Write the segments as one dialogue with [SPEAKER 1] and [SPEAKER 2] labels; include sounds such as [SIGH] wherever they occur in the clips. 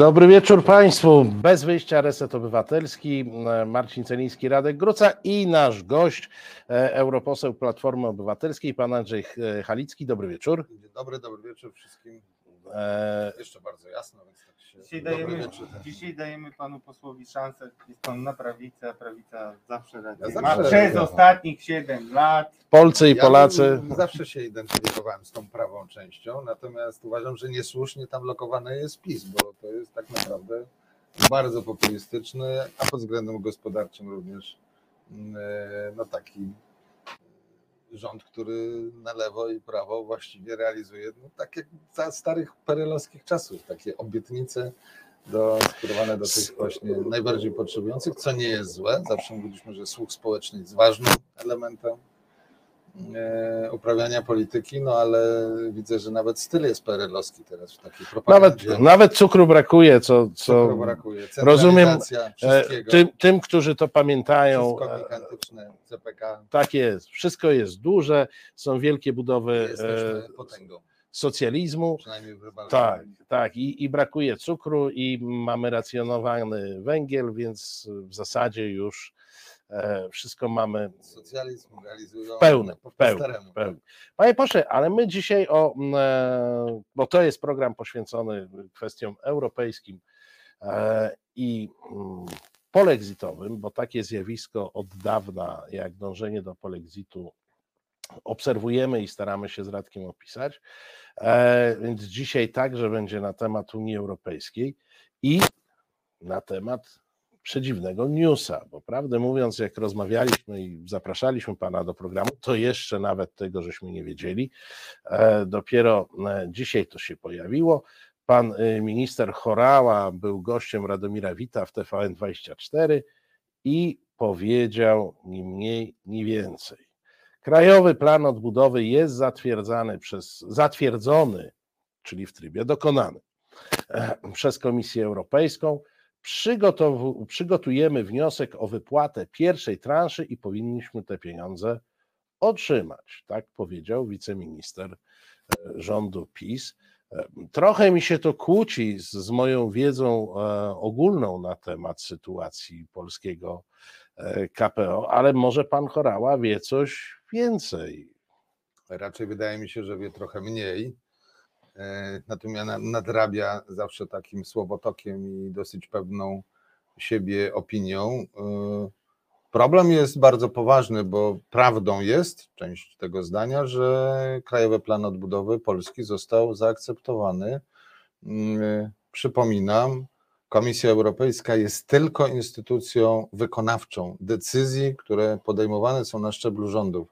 [SPEAKER 1] Dobry wieczór Państwu. Bez wyjścia Reset Obywatelski, Marcin Celiński, Radek Gruca i nasz gość, e, europoseł Platformy Obywatelskiej, pan Andrzej Halicki. Dobry wieczór.
[SPEAKER 2] Dzień dobry, dobry wieczór wszystkim. E... Jeszcze bardzo jasno, więc tak
[SPEAKER 3] się... Dzisiaj dajemy, dzisiaj dajemy panu posłowi szansę, jest pan na prawicy, a prawica zawsze radzi. Ja Ma przez ostatnich 7 lat.
[SPEAKER 1] Polcy i ja Polacy.
[SPEAKER 2] Zawsze się identyfikowałem z tą prawą częścią, natomiast uważam, że niesłusznie tam lokowany jest PiS, bo to jest tak naprawdę bardzo populistyczny, a pod względem gospodarczym również mm, e, no taki rząd, który na lewo i prawo właściwie realizuje no, takie za starych perelowskich czasów, takie obietnice do, skierowane do tych właśnie najbardziej potrzebujących, co nie jest złe. Zawsze mówiliśmy, że słuch społeczny jest ważnym elementem uprawiania polityki, no ale widzę, że nawet styl jest perelowski teraz w takiej
[SPEAKER 1] propagandzie. Nawet, nawet cukru brakuje, co, co cukru brakuje. rozumiem e, tym, tym, którzy to pamiętają.
[SPEAKER 2] CPK.
[SPEAKER 1] Tak jest, wszystko jest duże, są wielkie budowy
[SPEAKER 2] Jesteśmy potęgą
[SPEAKER 1] socjalizmu. Tak, tak. I, I, brakuje cukru, i mamy racjonowany węgiel, więc w zasadzie już E, wszystko mamy.
[SPEAKER 2] Socjalizm realizują
[SPEAKER 1] pełny, pełny, pełny. Panie pośle, ale my dzisiaj o, e, bo to jest program poświęcony kwestiom europejskim e, i polexitowym, bo takie zjawisko od dawna, jak dążenie do polexitu, obserwujemy i staramy się z Radkiem opisać. Więc dzisiaj także będzie na temat Unii Europejskiej i na temat przedziwnego newsa, bo prawdę mówiąc, jak rozmawialiśmy i zapraszaliśmy pana do programu, to jeszcze nawet tego żeśmy nie wiedzieli. E, dopiero e, dzisiaj to się pojawiło. Pan e, minister Chorała był gościem Radomira Wita w TVN24 i powiedział ni mniej, ni więcej. Krajowy plan odbudowy jest zatwierdzany przez, zatwierdzony, czyli w trybie dokonany przez Komisję Europejską przygotujemy wniosek o wypłatę pierwszej transzy i powinniśmy te pieniądze otrzymać. Tak powiedział wiceminister e, rządu PiS. E, trochę mi się to kłóci z, z moją wiedzą e, ogólną na temat sytuacji polskiego KPO, ale może pan Chorała wie coś więcej.
[SPEAKER 2] Raczej wydaje mi się, że wie trochę mniej. E, natomiast nadrabia zawsze takim słowotokiem i dosyć pewną siebie opinią. E, problem jest bardzo poważny, bo prawdą jest, część tego zdania, że Krajowy Plan Odbudowy Polski został zaakceptowany. Mm, przypominam, Komisja Europejska jest tylko instytucją wykonawczą decyzji, które podejmowane są na szczeblu rządów.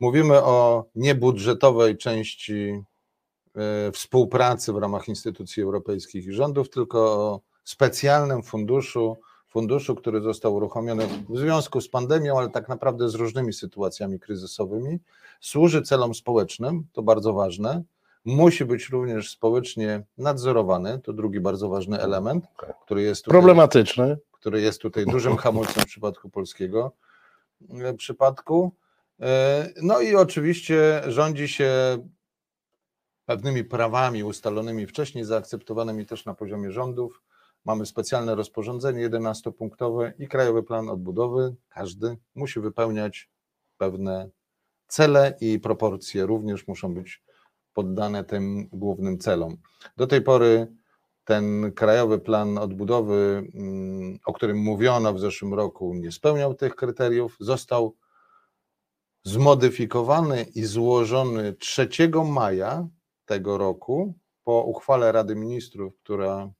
[SPEAKER 2] Mówimy o niebudżetowej części E, współpracy w ramach instytucji europejskich i rządów, tylko o specjalnym funduszu, funduszu, który został uruchomiony w związku z pandemią, ale tak naprawdę z różnymi sytuacjami kryzysowymi. Służy celom społecznym, to bardzo ważne. Musi być również społecznie nadzorowany, to drugi bardzo ważny element, który jest
[SPEAKER 1] tutaj, problematyczny,
[SPEAKER 2] który jest tutaj dużym [LAUGHS] hamulcem w przypadku polskiego e, przypadku. E, no i oczywiście rządzi się pewnymi prawami ustalonymi wcześniej, zaakceptowanymi też na poziomie rządów. Mamy specjalne rozporządzenie 11-punktowe i Krajowy Plan Odbudowy. Każdy musi wypełniać pewne cele i proporcje również muszą być poddane tym głównym celom. Do tej pory ten Krajowy Plan Odbudowy, mm, o którym mówiono w zeszłym roku, nie spełniał tych kryteriów. Został zmodyfikowany i złożony 3 maja tego roku po uchwale Rady Ministrów, która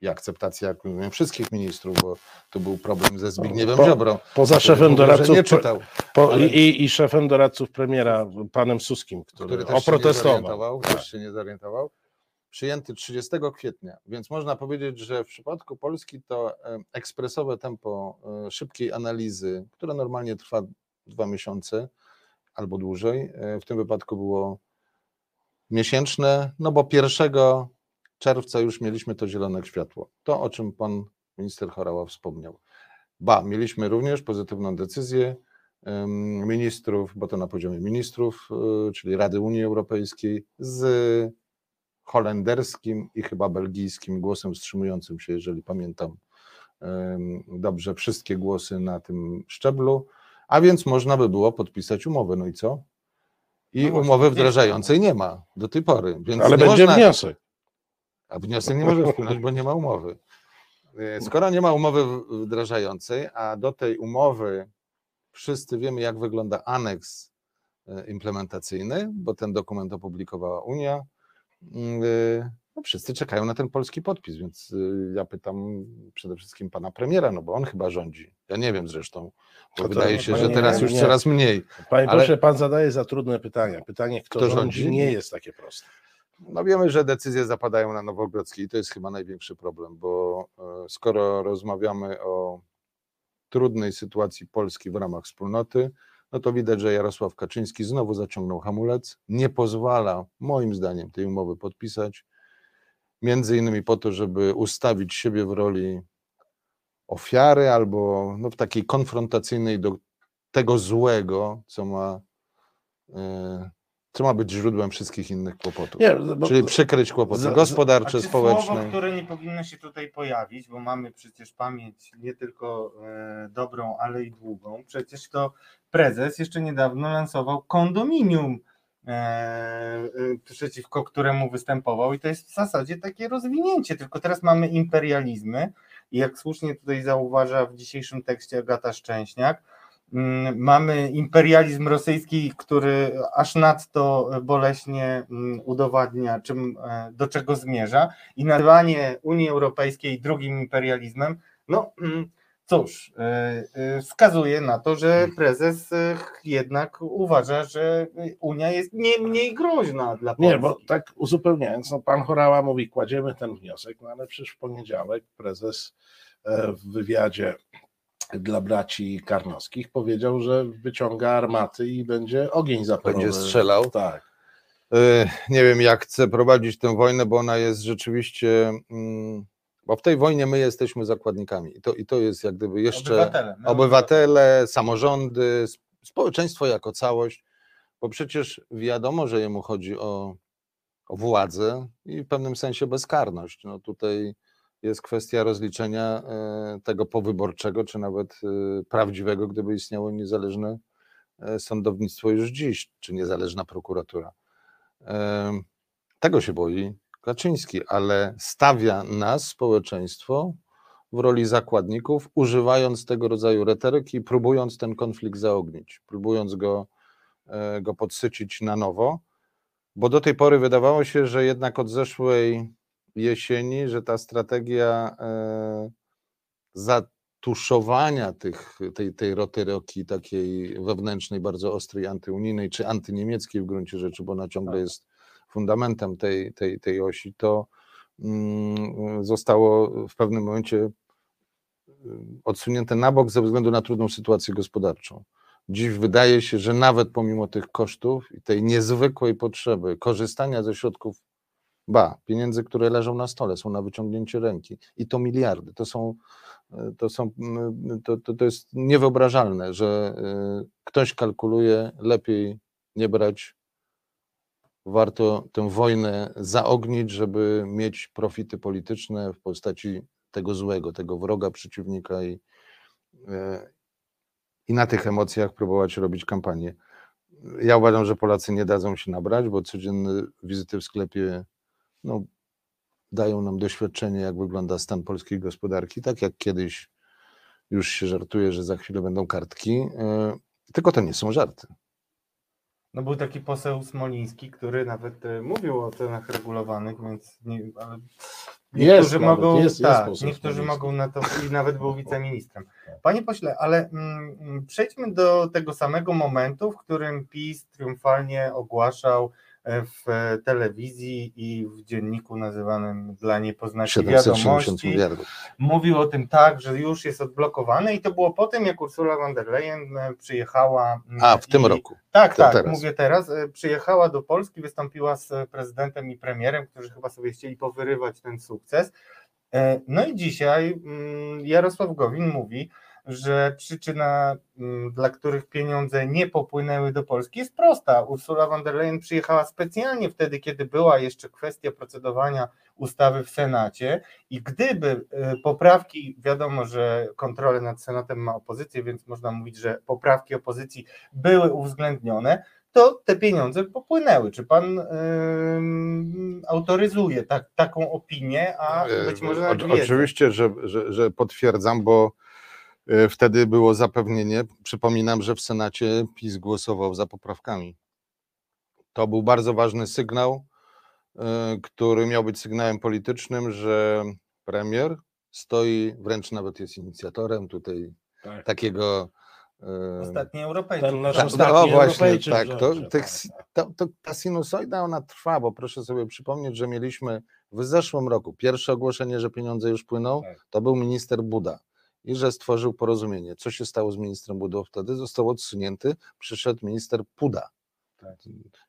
[SPEAKER 2] i akceptacja jak wszystkich ministrów, bo tu był problem ze Zbigniewem po, Ziobrą.
[SPEAKER 1] Poza szefem doradców nie czytał, po, ale, i, i, szefem doradców premiera, panem Suskim, który, który też oprotestował.
[SPEAKER 2] Się też się nie zorientował. Przyjęty 30 kwietnia, więc można powiedzieć, że w przypadku Polski to ekspresowe tempo e, szybkiej analizy, które normalnie trwa dwa miesiące albo dłużej, e, w tym wypadku było miesięczne, no bo 1 czerwca już mieliśmy to zielone światło. To, o czym pan minister Chorała wspomniał. Ba, mieliśmy również pozytywną decyzję ministrów, bo to na poziomie ministrów, y, czyli Rady Unii Europejskiej, z holenderskim i chyba belgijskim głosem wstrzymującym się, jeżeli pamiętam dobrze, wszystkie głosy na tym szczeblu, a więc można by było podpisać umowę. No i co? I no umowy wdrażającej nie ma do tej pory. Więc
[SPEAKER 1] Ale będzie można... wniosek.
[SPEAKER 2] A wniosek nie może wpłynąć, bo nie ma umowy. E, skoro nie ma umowy wdrażającej, a do tej umowy wszyscy wiemy, jak wygląda aneks e, implementacyjny, bo ten dokument opublikowała Unia. No wszyscy czekają na ten polski podpis, więc ja pytam przede wszystkim pana premiera, no bo on chyba rządzi. Ja nie wiem zresztą, bo wydaje się, że teraz już nie. coraz mniej.
[SPEAKER 1] Panie ale... proszę, pan zadaje za trudne pytania. Pytanie, kto, kto rządzi, rządzi, nie jest takie proste.
[SPEAKER 2] No wiemy, że decyzje zapadają na Nowogrodzkiej i to jest chyba największy problem, bo e, skoro rozmawiamy o trudnej sytuacji Polski w ramach wspólnoty, no to widać, że Jarosław Kaczyński znowu zaciągnął hamulec, nie pozwala moim zdaniem tej umowy podpisać, między innymi po to, żeby ustawić siebie w roli ofiary albo no, w takiej konfrontacyjnej do tego złego, co ma e, co ma być źródłem wszystkich innych kłopotów. Nie, bo... Czyli przykryć kłopoty z, gospodarcze, z, społeczne.
[SPEAKER 3] Słowo, które nie powinno się tutaj pojawić, bo mamy przecież pamięć nie tylko e, dobrą, ale i długą. Przecież to prezes jeszcze niedawno lansował kondominium, przeciwko któremu występował. I to jest w zasadzie takie rozwinięcie, tylko teraz mamy imperializmy. I jak słusznie tutaj zauważa w dzisiejszym tekście Agata Szczęśniak, Mm, mamy imperializm rosyjski, który aż nadto boleśnie mm, udowadnia, czym, e, do czego zmierza, i nazywanie Unii Europejskiej drugim imperializmem, no mm, cóż, e, e, wskazuje na to, że prezes jednak uważa, że Unia jest nie mniej groźna dla Polski.
[SPEAKER 1] Nie, bo tak uzupełniając, no pan Chorała mówi, kładziemy ten wniosek, no ale przecież w poniedziałek prezes w wywiadzie dla braci Karnowskich powiedział, że wyciąga armaty i będzie ogień zaporowy.
[SPEAKER 2] Będzie strzelał.
[SPEAKER 1] Tak.
[SPEAKER 2] E, nie wiem, jak chce prowadzić tę wojnę, bo ona jest rzeczywiście. Mm, bo w tej wojnie my jesteśmy zakładnikami. I to, i to jest jak gdyby jeszcze obywatele, obywatele, samorządy, społeczeństwo jako całość, bo przecież wiadomo, że jemu chodzi o, o władzę i w pewnym sensie bezkarność. No tutaj jest kwestia rozliczenia e, tego powyborczego, czy nawet e, prawdziwego, gdyby istniało niezależne e, sądownictwo już dziś, czy niezależna prokuratura. Tego się boi Kaczyński, ale stawia nas, społeczeństwo, w roli zakładników, używając tego rodzaju retoryki, próbując ten konflikt zaognić, próbując go, go podsycić na nowo, bo do tej pory wydawało się, że jednak od zeszłej jesieni, że ta strategia e, zatuszowania tych, tej, tej rotyroki takiej wewnętrznej, bardzo ostrej, antyunijnej czy antyniemieckiej w gruncie rzeczy, bo ona ciągle tak. jest fundamentem tej, tej, tej osi, to mm, zostało w pewnym momencie e, odsunięte na bok ze względu na trudną sytuację gospodarczą. Dziś wydaje się, że nawet pomimo tych kosztów i tej niezwykłej potrzeby korzystania ze środków Ba, pieniędzy, które leżą na stole, są na wyciągnięcie ręki i to miliardy. To są, e, to są, to, to, to jest niewyobrażalne, że ktoś kalkuluje, lepiej nie brać. Warto tę wojnę zaognić, żeby mieć profity polityczne w postaci tego złego, tego wroga, przeciwnika i, e, i na tych emocjach próbować robić kampanię. Ja uważam, że Polacy nie dadzą się nabrać, bo codzienne wizyty w sklepie no, dają nam doświadczenie, jak wygląda stan polskiej gospodarki, tak jak kiedyś już się żartuje, że za chwilę będą kartki, e, tylko to nie są żarty.
[SPEAKER 3] No był taki poseł Smoliński, który nawet e, mówił o cenach regulowanych, więc nie, ale niektórzy mogą, jest, tak, jest niektórzy mogą na to i nawet był wiceministrem. Panie pośle, ale mm, przejdźmy do tego samego momentu, w którym PiS triumfalnie ogłaszał w telewizji i w dzienniku nazywanym dla niepoznaczy wiadomości. Mówił o tym tak, że już jest odblokowany i to było po tym, jak Ursula von der Leyen e, przyjechała.
[SPEAKER 2] A, w i, tym roku.
[SPEAKER 3] Tak, to tak, teraz. mówię teraz. E, przyjechała do Polski, wystąpiła z prezydentem i premierem, którzy chyba sobie chcieli powyrywać ten sukces. E, no i dzisiaj mm, Jarosław Gowin mówi, że przyczyna, mm, dla których pieniądze nie popłynęły do Polski jest prosta. Ursula von der Leyen przyjechała specjalnie wtedy, kiedy była jeszcze kwestia procedowania ustawy w Senacie i gdyby y, poprawki, wiadomo, że kontrolę nad Senatem ma opozycja, więc można mówić, że poprawki opozycji były uwzględnione, to te pieniądze popłynęły. Czy pan ym, autoryzuje tak, taką opinię, a być może nawet
[SPEAKER 2] O-? Oczywiście, że, że, że potwierdzam, bo e, wtedy było zapewnienie. Przypominam, że w Senacie PiS głosował za poprawkami. To był bardzo ważny sygnał, e, który miał być sygnałem politycznym, że premier stoi, wręcz nawet jest inicjatorem tutaj
[SPEAKER 1] Tak.
[SPEAKER 2] takiego. e,
[SPEAKER 3] Ostatni Europejczyk.
[SPEAKER 1] Ten nasz ostatni
[SPEAKER 2] no właśnie,
[SPEAKER 1] Europejczyk
[SPEAKER 2] tak. To, tych,
[SPEAKER 1] tak, tak.
[SPEAKER 2] to, to, ta sinusoida ona trwa, bo proszę sobie przypomnieć, że mieliśmy w zeszłym roku pierwsze ogłoszenie, że pieniądze już płyną,
[SPEAKER 1] Tak.
[SPEAKER 2] to był minister Buda i że stworzył porozumienie. Co się stało z ministrem Budą wtedy? Został odsunięty, przyszedł minister Puda.
[SPEAKER 1] Tak.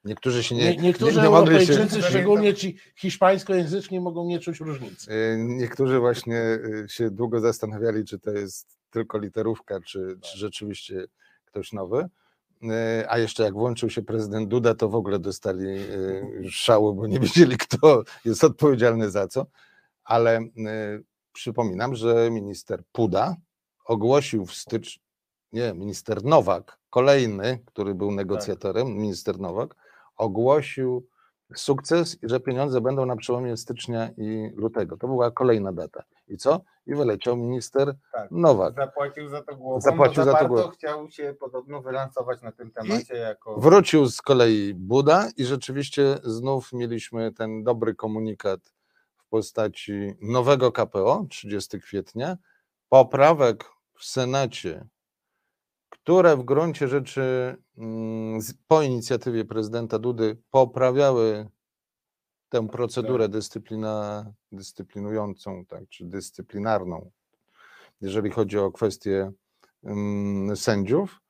[SPEAKER 2] Niektórzy się
[SPEAKER 1] Nie,
[SPEAKER 2] nie,
[SPEAKER 1] niektórzy
[SPEAKER 2] nie, nie mogli się,
[SPEAKER 1] Europejczycy, szczególnie ci hiszpańskojęzyczni, mogą nie czuć różnicy.
[SPEAKER 2] Y, Niektórzy właśnie y, się długo zastanawiali, czy to jest tylko literówka, czy, czy rzeczywiście ktoś nowy. Y, A jeszcze jak włączył się prezydent Duda, to w ogóle dostali szału, bo nie wiedzieli, kto jest odpowiedzialny za co. Ale przypominam, że minister Puda ogłosił w styczniu, nie, minister Nowak, kolejny, który był negocjatorem, minister Nowak, ogłosił sukces i że pieniądze będą na przełomie stycznia i lutego. To była kolejna data. I co? I wyleciał minister
[SPEAKER 3] Tak.
[SPEAKER 2] Nowak.
[SPEAKER 3] Zapłacił za to głową,
[SPEAKER 2] Zapłacił za to głową.
[SPEAKER 3] chciał się podobno wylansować na tym temacie jako...
[SPEAKER 2] Wrócił z kolei Buda i rzeczywiście znów mieliśmy ten dobry komunikat postaci nowego KPO 30 kwietnia, poprawek w Senacie, które w gruncie rzeczy mm, po inicjatywie prezydenta Dudy poprawiały tę procedurę dyscyplina, dyscyplinującą, tak, czy dyscyplinarną, jeżeli chodzi o kwestie mm, sędziów.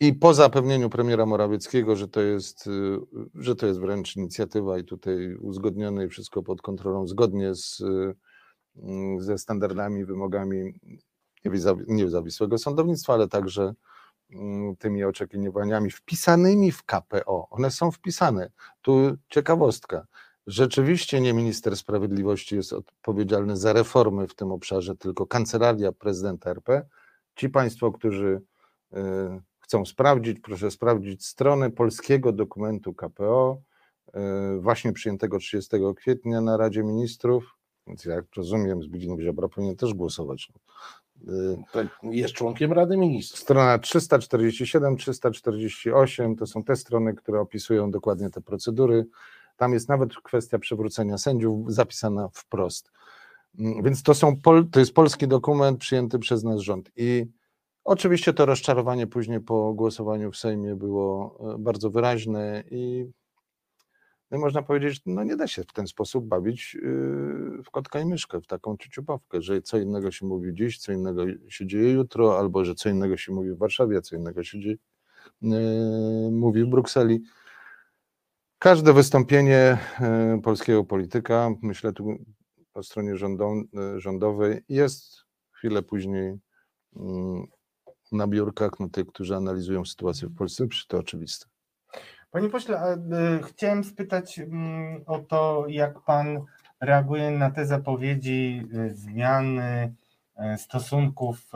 [SPEAKER 2] I po zapewnieniu premiera Morawieckiego, że to jest, y, że to jest wręcz inicjatywa i tutaj uzgodnione i wszystko pod kontrolą, zgodnie z, y, mm, ze standardami, wymogami niezawi- niezawisłego sądownictwa, ale także mm, tymi oczekiwaniami wpisanymi w KPO. One są wpisane. Tu ciekawostka. Rzeczywiście nie minister sprawiedliwości jest odpowiedzialny za reformy w tym obszarze, tylko kancelaria prezydenta RP. Ci państwo, którzy y, chcą sprawdzić, proszę sprawdzić strony polskiego dokumentu KPO, y, właśnie przyjętego 30 kwietnia na Radzie Ministrów. Więc jak rozumiem, Zbigniew Ziobro powinien też głosować.
[SPEAKER 1] Tak, Jest członkiem Rady Ministrów.
[SPEAKER 2] Strona 347, 348 to są te strony, które opisują dokładnie te procedury. Tam jest nawet kwestia przywrócenia sędziów zapisana wprost. Mm, Więc to, są to jest polski dokument przyjęty przez nasz rząd. I oczywiście to rozczarowanie później po głosowaniu w Sejmie było e, bardzo wyraźne i no, można powiedzieć, no nie da się w ten sposób bawić yy, w kotka i myszkę, w taką ciuciubawkę, że co innego się mówi dziś, co innego się dzieje jutro, albo że co innego się mówi w Warszawie, co innego się dzieje, yy, mówi w Brukseli. Każde wystąpienie yy, polskiego polityka, myślę tu po stronie yy, rządowej, jest chwilę później yy, na biurkach no, tych, którzy analizują sytuację w Polsce, to oczywiste.
[SPEAKER 3] Panie pośle, y, chciałem spytać mm, o to, jak pan reaguje na te zapowiedzi y, zmiany y, stosunków,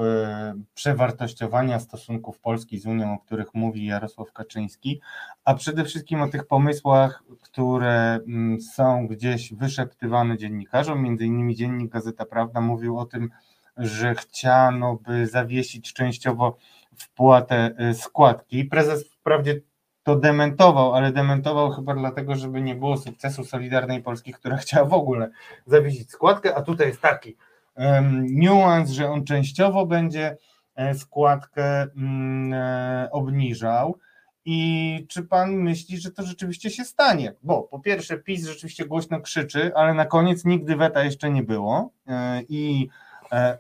[SPEAKER 3] przewartościowania stosunków Polski z Unią, o których mówi Jarosław Kaczyński, a przede wszystkim o tych pomysłach, które mm, są gdzieś wyszeptywane dziennikarzom, między innymi dziennik Gazeta Prawda mówił o tym, że chciano by zawiesić częściowo wpłatę y, składki. Prezes wprawdzie to dementował, ale dementował chyba dlatego, żeby nie było sukcesu Solidarnej Polski, która [LAUGHS] chciała w ogóle zawiesić składkę, a tutaj jest taki um, niuans, że on częściowo będzie e, składkę e, obniżał. I czy pan myśli, że to rzeczywiście się stanie? Bo po pierwsze, PiS rzeczywiście głośno krzyczy, ale na koniec nigdy weta jeszcze nie było. E, I e,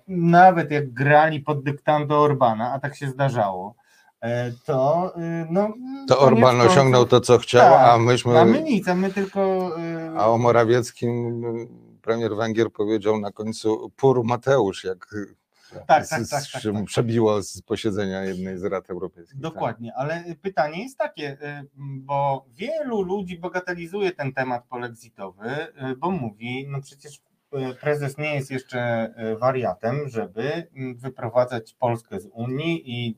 [SPEAKER 3] nawet jak grali pod dyktando Orbana, a tak się zdarzało, e, to y, no.
[SPEAKER 2] To Orban osiągnął to, co chciał,
[SPEAKER 3] Tak,
[SPEAKER 2] a myśmy.
[SPEAKER 3] A my nic, a my tylko. y,
[SPEAKER 2] A o Morawieckim y, premier Węgier powiedział na końcu pur Mateusz, jak y,
[SPEAKER 3] Tak,
[SPEAKER 2] z,
[SPEAKER 3] tak, tak, tak, tak.
[SPEAKER 2] przebiło z posiedzenia jednej z rad europejskich. tak.
[SPEAKER 3] Dokładnie, ale pytanie jest takie, y, bo wielu ludzi bagatelizuje ten temat polexitowy, y, bo mówi, no przecież y, prezes nie jest jeszcze y, wariatem, żeby mm, wyprowadzać Polskę z Unii i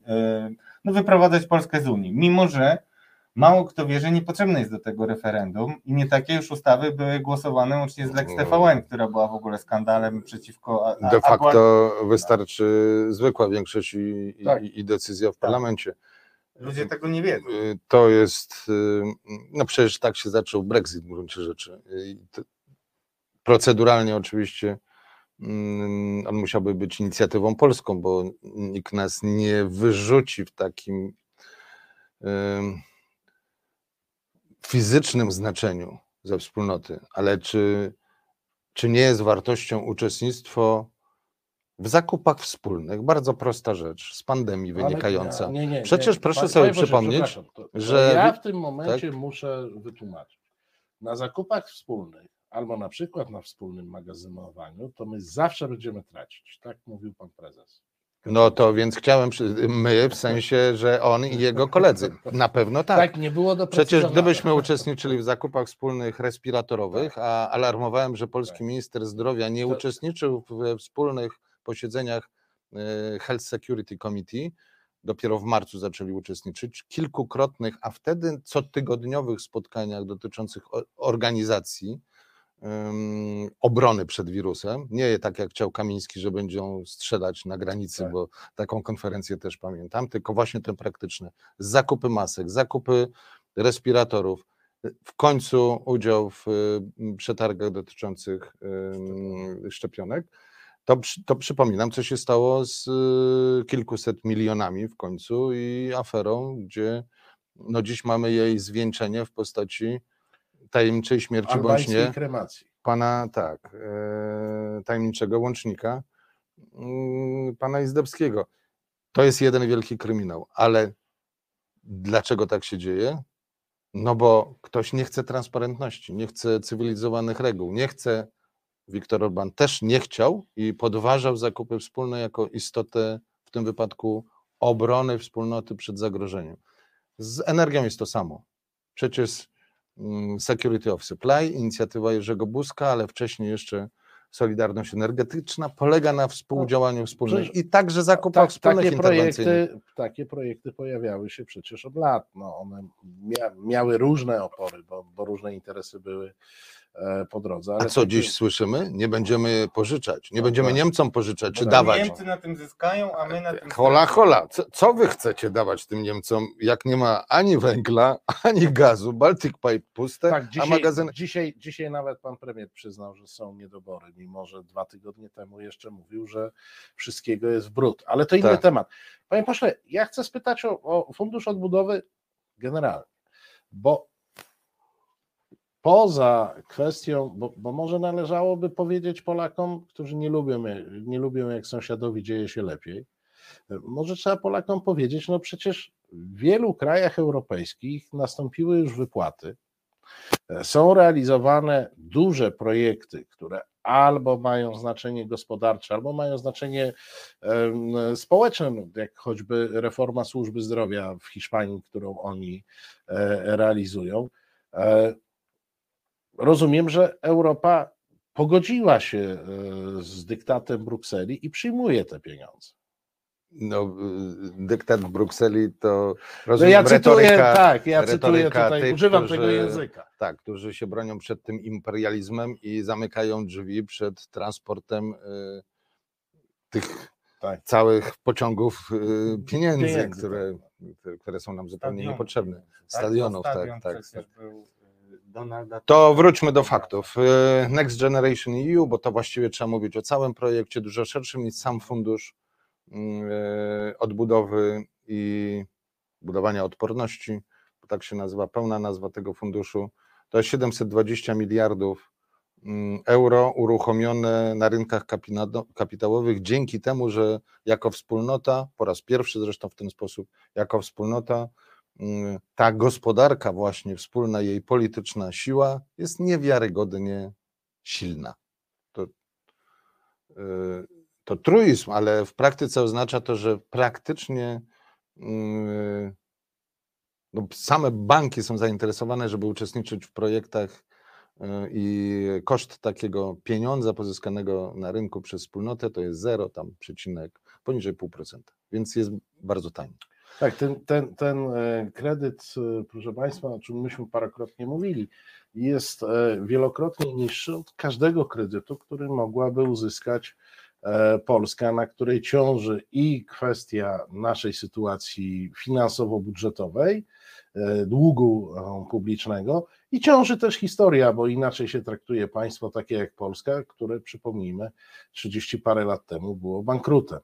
[SPEAKER 3] y, no wyprowadzać Polskę z Unii, mimo że mało kto wie, że niepotrzebne jest do tego referendum i nie takie już ustawy były głosowane łącznie z Lex TVN, która była w ogóle skandalem przeciwko... a- a-
[SPEAKER 2] De facto wystarczy zwykła większość i, i,
[SPEAKER 1] Tak.
[SPEAKER 2] i decyzja w parlamencie.
[SPEAKER 3] Ludzie tego nie wiedzą.
[SPEAKER 2] Y, To jest, y, no przecież tak się zaczął Brexit w gruncie rzeczy. Proceduralnie oczywiście mm, on musiałby być inicjatywą polską, bo nikt nas nie wyrzuci w takim ym, fizycznym znaczeniu ze wspólnoty, ale czy, czy nie jest wartością uczestnictwo w zakupach wspólnych? Bardzo prosta rzecz, z pandemii
[SPEAKER 1] Ale-
[SPEAKER 2] wynikająca.
[SPEAKER 1] nie, nie,
[SPEAKER 2] Przecież
[SPEAKER 1] nie.
[SPEAKER 2] proszę
[SPEAKER 1] Panie
[SPEAKER 2] sobie
[SPEAKER 1] Boże,
[SPEAKER 2] przypomnieć,
[SPEAKER 1] to- to
[SPEAKER 2] że
[SPEAKER 1] Ja w tym momencie
[SPEAKER 2] tak?
[SPEAKER 1] muszę wytłumaczyć. Na zakupach wspólnych, albo na przykład na wspólnym magazynowaniu, to my zawsze będziemy tracić. Tak mówił pan prezes.
[SPEAKER 2] No to więc chciałem, my w sensie, że on i jego koledzy. Na pewno tak.
[SPEAKER 1] Tak, nie było do
[SPEAKER 2] Przecież gdybyśmy uczestniczyli w zakupach wspólnych respiratorowych,
[SPEAKER 1] Tak.
[SPEAKER 2] a alarmowałem, że polski minister zdrowia nie uczestniczył we wspólnych posiedzeniach e, Health Security Committee, dopiero w marcu zaczęli uczestniczyć, kilkukrotnych, a wtedy cotygodniowych spotkaniach dotyczących organizacji em, obrony przed wirusem. Nie tak jak chciał Kamiński, że będą strzelać na granicy,
[SPEAKER 1] Tak.
[SPEAKER 2] bo taką konferencję też pamiętam, tylko właśnie te praktyczne. Zakupy masek, zakupy respiratorów, w końcu udział w y, przetargach dotyczących y, szczepionek. To, to przypominam, co się stało z y, kilkuset milionami w końcu i aferą, gdzie no dziś mamy jej zwieńczenie w postaci tajemniczej śmierci bądź nie
[SPEAKER 1] kremacji.
[SPEAKER 2] pana, tak, e, tajemniczego łącznika, mm, pana Izdebskiego. To jest jeden wielki kryminał, ale dlaczego tak się dzieje? No bo ktoś nie chce transparentności, nie chce cywilizowanych reguł, nie chce, Viktor Orban też nie chciał i podważał zakupy wspólne jako istotę, w tym wypadku obrony wspólnoty przed zagrożeniem. Z energią jest to samo. Przecież Security of Supply, inicjatywa Jerzego Buzka, ale wcześniej jeszcze Solidarność Energetyczna polega na współdziałaniu wspólnym
[SPEAKER 1] przecież
[SPEAKER 2] i także zakupach
[SPEAKER 1] Tak,
[SPEAKER 2] wspólnych
[SPEAKER 1] takie, projekty, takie projekty pojawiały się przecież od lat. No, one mia, miały różne opory, bo, bo różne interesy były po drodze.
[SPEAKER 2] A
[SPEAKER 1] Ale
[SPEAKER 2] co
[SPEAKER 1] takie-
[SPEAKER 2] dziś słyszymy? Nie będziemy pożyczać, nie
[SPEAKER 1] No
[SPEAKER 2] będziemy
[SPEAKER 1] tak.
[SPEAKER 2] Niemcom pożyczać, czy
[SPEAKER 1] No tak.
[SPEAKER 2] dawać.
[SPEAKER 3] Niemcy na tym zyskają, a my na tym
[SPEAKER 2] Hola, hola, co, co wy chcecie dawać tym Niemcom, jak nie ma ani węgla, [LAUGHS] ani gazu, Baltic Pipe puste,
[SPEAKER 1] Tak,
[SPEAKER 2] a
[SPEAKER 1] dzisiaj,
[SPEAKER 2] magazyny...
[SPEAKER 1] dzisiaj, dzisiaj nawet pan premier przyznał, że są niedobory, mimo że dwa tygodnie temu jeszcze mówił, że wszystkiego jest w brud. Ale to inny
[SPEAKER 2] Tak.
[SPEAKER 1] temat. Panie pośle, ja chcę spytać o, o Fundusz Odbudowy generalnie, bo poza kwestią, bo, bo może należałoby powiedzieć Polakom, którzy nie lubią, nie lubią jak sąsiadowi dzieje się lepiej, może trzeba Polakom powiedzieć, no przecież w wielu krajach europejskich nastąpiły już wypłaty, są realizowane duże projekty, które albo mają znaczenie gospodarcze, albo mają znaczenie społeczne, no, jak choćby reforma służby zdrowia w Hiszpanii, którą oni e, realizują. E, Rozumiem, że Europa pogodziła się e, z dyktatem Brukseli i przyjmuje te pieniądze.
[SPEAKER 2] No, y, dyktat w Brukseli to
[SPEAKER 1] No
[SPEAKER 2] rozumiem,
[SPEAKER 1] ja cytuję,
[SPEAKER 2] retoryka,
[SPEAKER 1] tak, ja cytuję tutaj,
[SPEAKER 2] tych,
[SPEAKER 1] używam
[SPEAKER 2] którzy-
[SPEAKER 1] tego języka.
[SPEAKER 2] tak, którzy się bronią przed tym imperializmem i zamykają drzwi przed transportem y, tych
[SPEAKER 1] Tak.
[SPEAKER 2] całych pociągów y, pieniędzy,
[SPEAKER 1] Pieniędzy,
[SPEAKER 2] które, które są nam zupełnie
[SPEAKER 3] Stadionów
[SPEAKER 2] niepotrzebne.
[SPEAKER 3] tak?
[SPEAKER 2] Stadionów, tak,
[SPEAKER 3] stadion
[SPEAKER 2] tak,
[SPEAKER 3] przecież był, Donalda
[SPEAKER 2] To wróćmy do faktów. Y, Next Generation EU, bo to właściwie trzeba mówić o całym projekcie, dużo szerszym niż sam fundusz y, odbudowy i budowania odporności, bo tak się nazywa pełna nazwa tego funduszu. To jest 720 miliardów mm, euro uruchomione na rynkach kapitałowych dzięki temu, że jako wspólnota, po raz pierwszy zresztą w ten sposób, jako wspólnota mm, ta gospodarka właśnie wspólna, jej polityczna siła jest niewiarygodnie silna. To, y, to truizm, ale w praktyce oznacza to, że praktycznie yy, no, same banki są zainteresowane, żeby uczestniczyć w projektach yy, i koszt takiego pieniądza pozyskanego na rynku przez wspólnotę to jest 0, tam przecinek poniżej 0,5%, więc jest bardzo tani.
[SPEAKER 1] Tak, ten, ten, ten e, kredyt, e, proszę Państwa, o czym myśmy parokrotnie mówili, jest e, wielokrotnie niższy od każdego kredytu, który mogłaby uzyskać Polska, na której ciąży i kwestia naszej sytuacji finansowo-budżetowej, długu publicznego i ciąży też historia, bo inaczej się traktuje państwo takie jak Polska, które przypomnijmy 30 parę lat temu było bankrutem.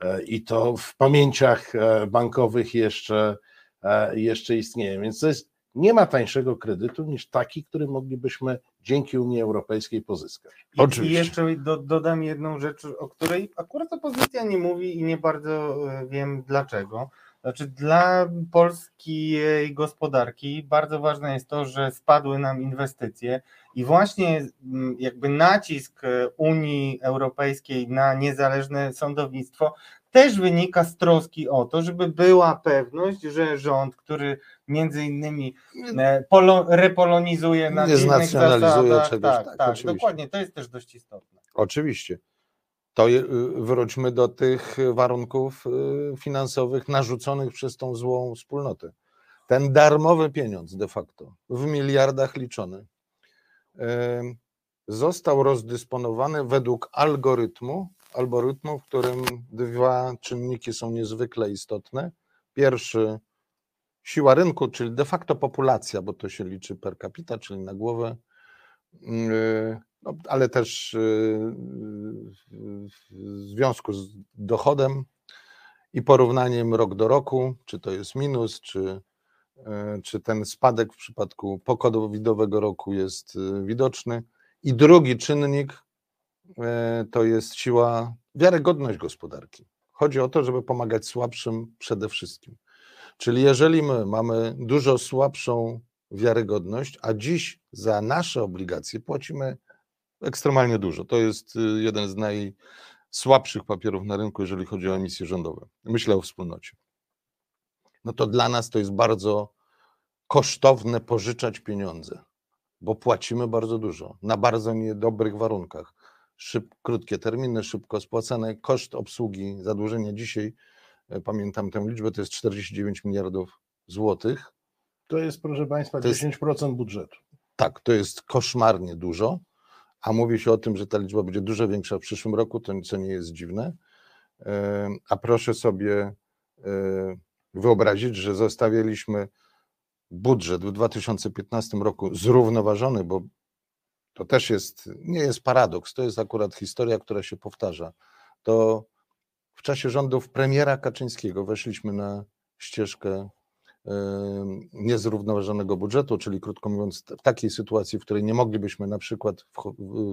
[SPEAKER 1] E, I to w pamięciach e, bankowych jeszcze, e, jeszcze istnieje. Więc to jest, nie ma tańszego kredytu niż taki, który moglibyśmy dzięki Unii Europejskiej pozyskać.
[SPEAKER 3] I, Oczywiście. I jeszcze do, dodam jedną rzecz, o której akurat opozycja nie mówi i nie bardzo wiem dlaczego. Znaczy, dla polskiej gospodarki bardzo ważne jest to, że spadły nam inwestycje i właśnie mm, jakby nacisk Unii Europejskiej na niezależne sądownictwo też wynika z troski o to, żeby była pewność, że rząd, który między innymi e, polo, repolonizuje na
[SPEAKER 2] nie innych zasadach, czegoś,
[SPEAKER 3] tak, tak, tak dokładnie, to jest też dość istotne.
[SPEAKER 2] Oczywiście to y, wróćmy do tych warunków y, finansowych narzuconych przez tą złą wspólnotę. Ten darmowy pieniądz de facto, w miliardach liczony, został rozdysponowany według algorytmu, algorytmu, w którym dwa czynniki są niezwykle istotne. Pierwszy, siła rynku, czyli de facto populacja, bo to się liczy per capita, czyli na głowę, y, no, ale też y, w związku z dochodem i porównaniem rok do roku, czy to jest minus, czy, e, czy ten spadek w przypadku pokodowidowego roku jest y, widoczny. I drugi czynnik to jest siła, wiarygodność gospodarki. Chodzi o to, żeby pomagać słabszym przede wszystkim. Czyli jeżeli my mamy dużo słabszą wiarygodność, a dziś za nasze obligacje płacimy ekstremalnie dużo. To jest y, jeden z najsłabszych papierów na rynku, jeżeli chodzi o emisje rządowe. Myślę o wspólnocie. No to dla nas to jest bardzo kosztowne pożyczać pieniądze, bo płacimy bardzo dużo, na bardzo niedobrych warunkach. Szyb, krótkie terminy, szybko spłacane, koszt obsługi zadłużenia dzisiaj, e, pamiętam tę liczbę, to jest 49 miliardów złotych.
[SPEAKER 1] To jest, proszę Państwa, to 10% jest, budżetu.
[SPEAKER 2] Tak, to jest koszmarnie dużo a mówi się o tym, że ta liczba będzie dużo większa w przyszłym roku, to co nie jest dziwne. A proszę sobie wyobrazić, że zostawiliśmy budżet w 2015 roku zrównoważony, bo to też jest, nie jest paradoks, to jest akurat historia, która się powtarza. To w czasie rządów premiera Kaczyńskiego weszliśmy na ścieżkę niezrównoważonego budżetu, czyli krótko mówiąc, w takiej sytuacji, w której nie moglibyśmy na przykład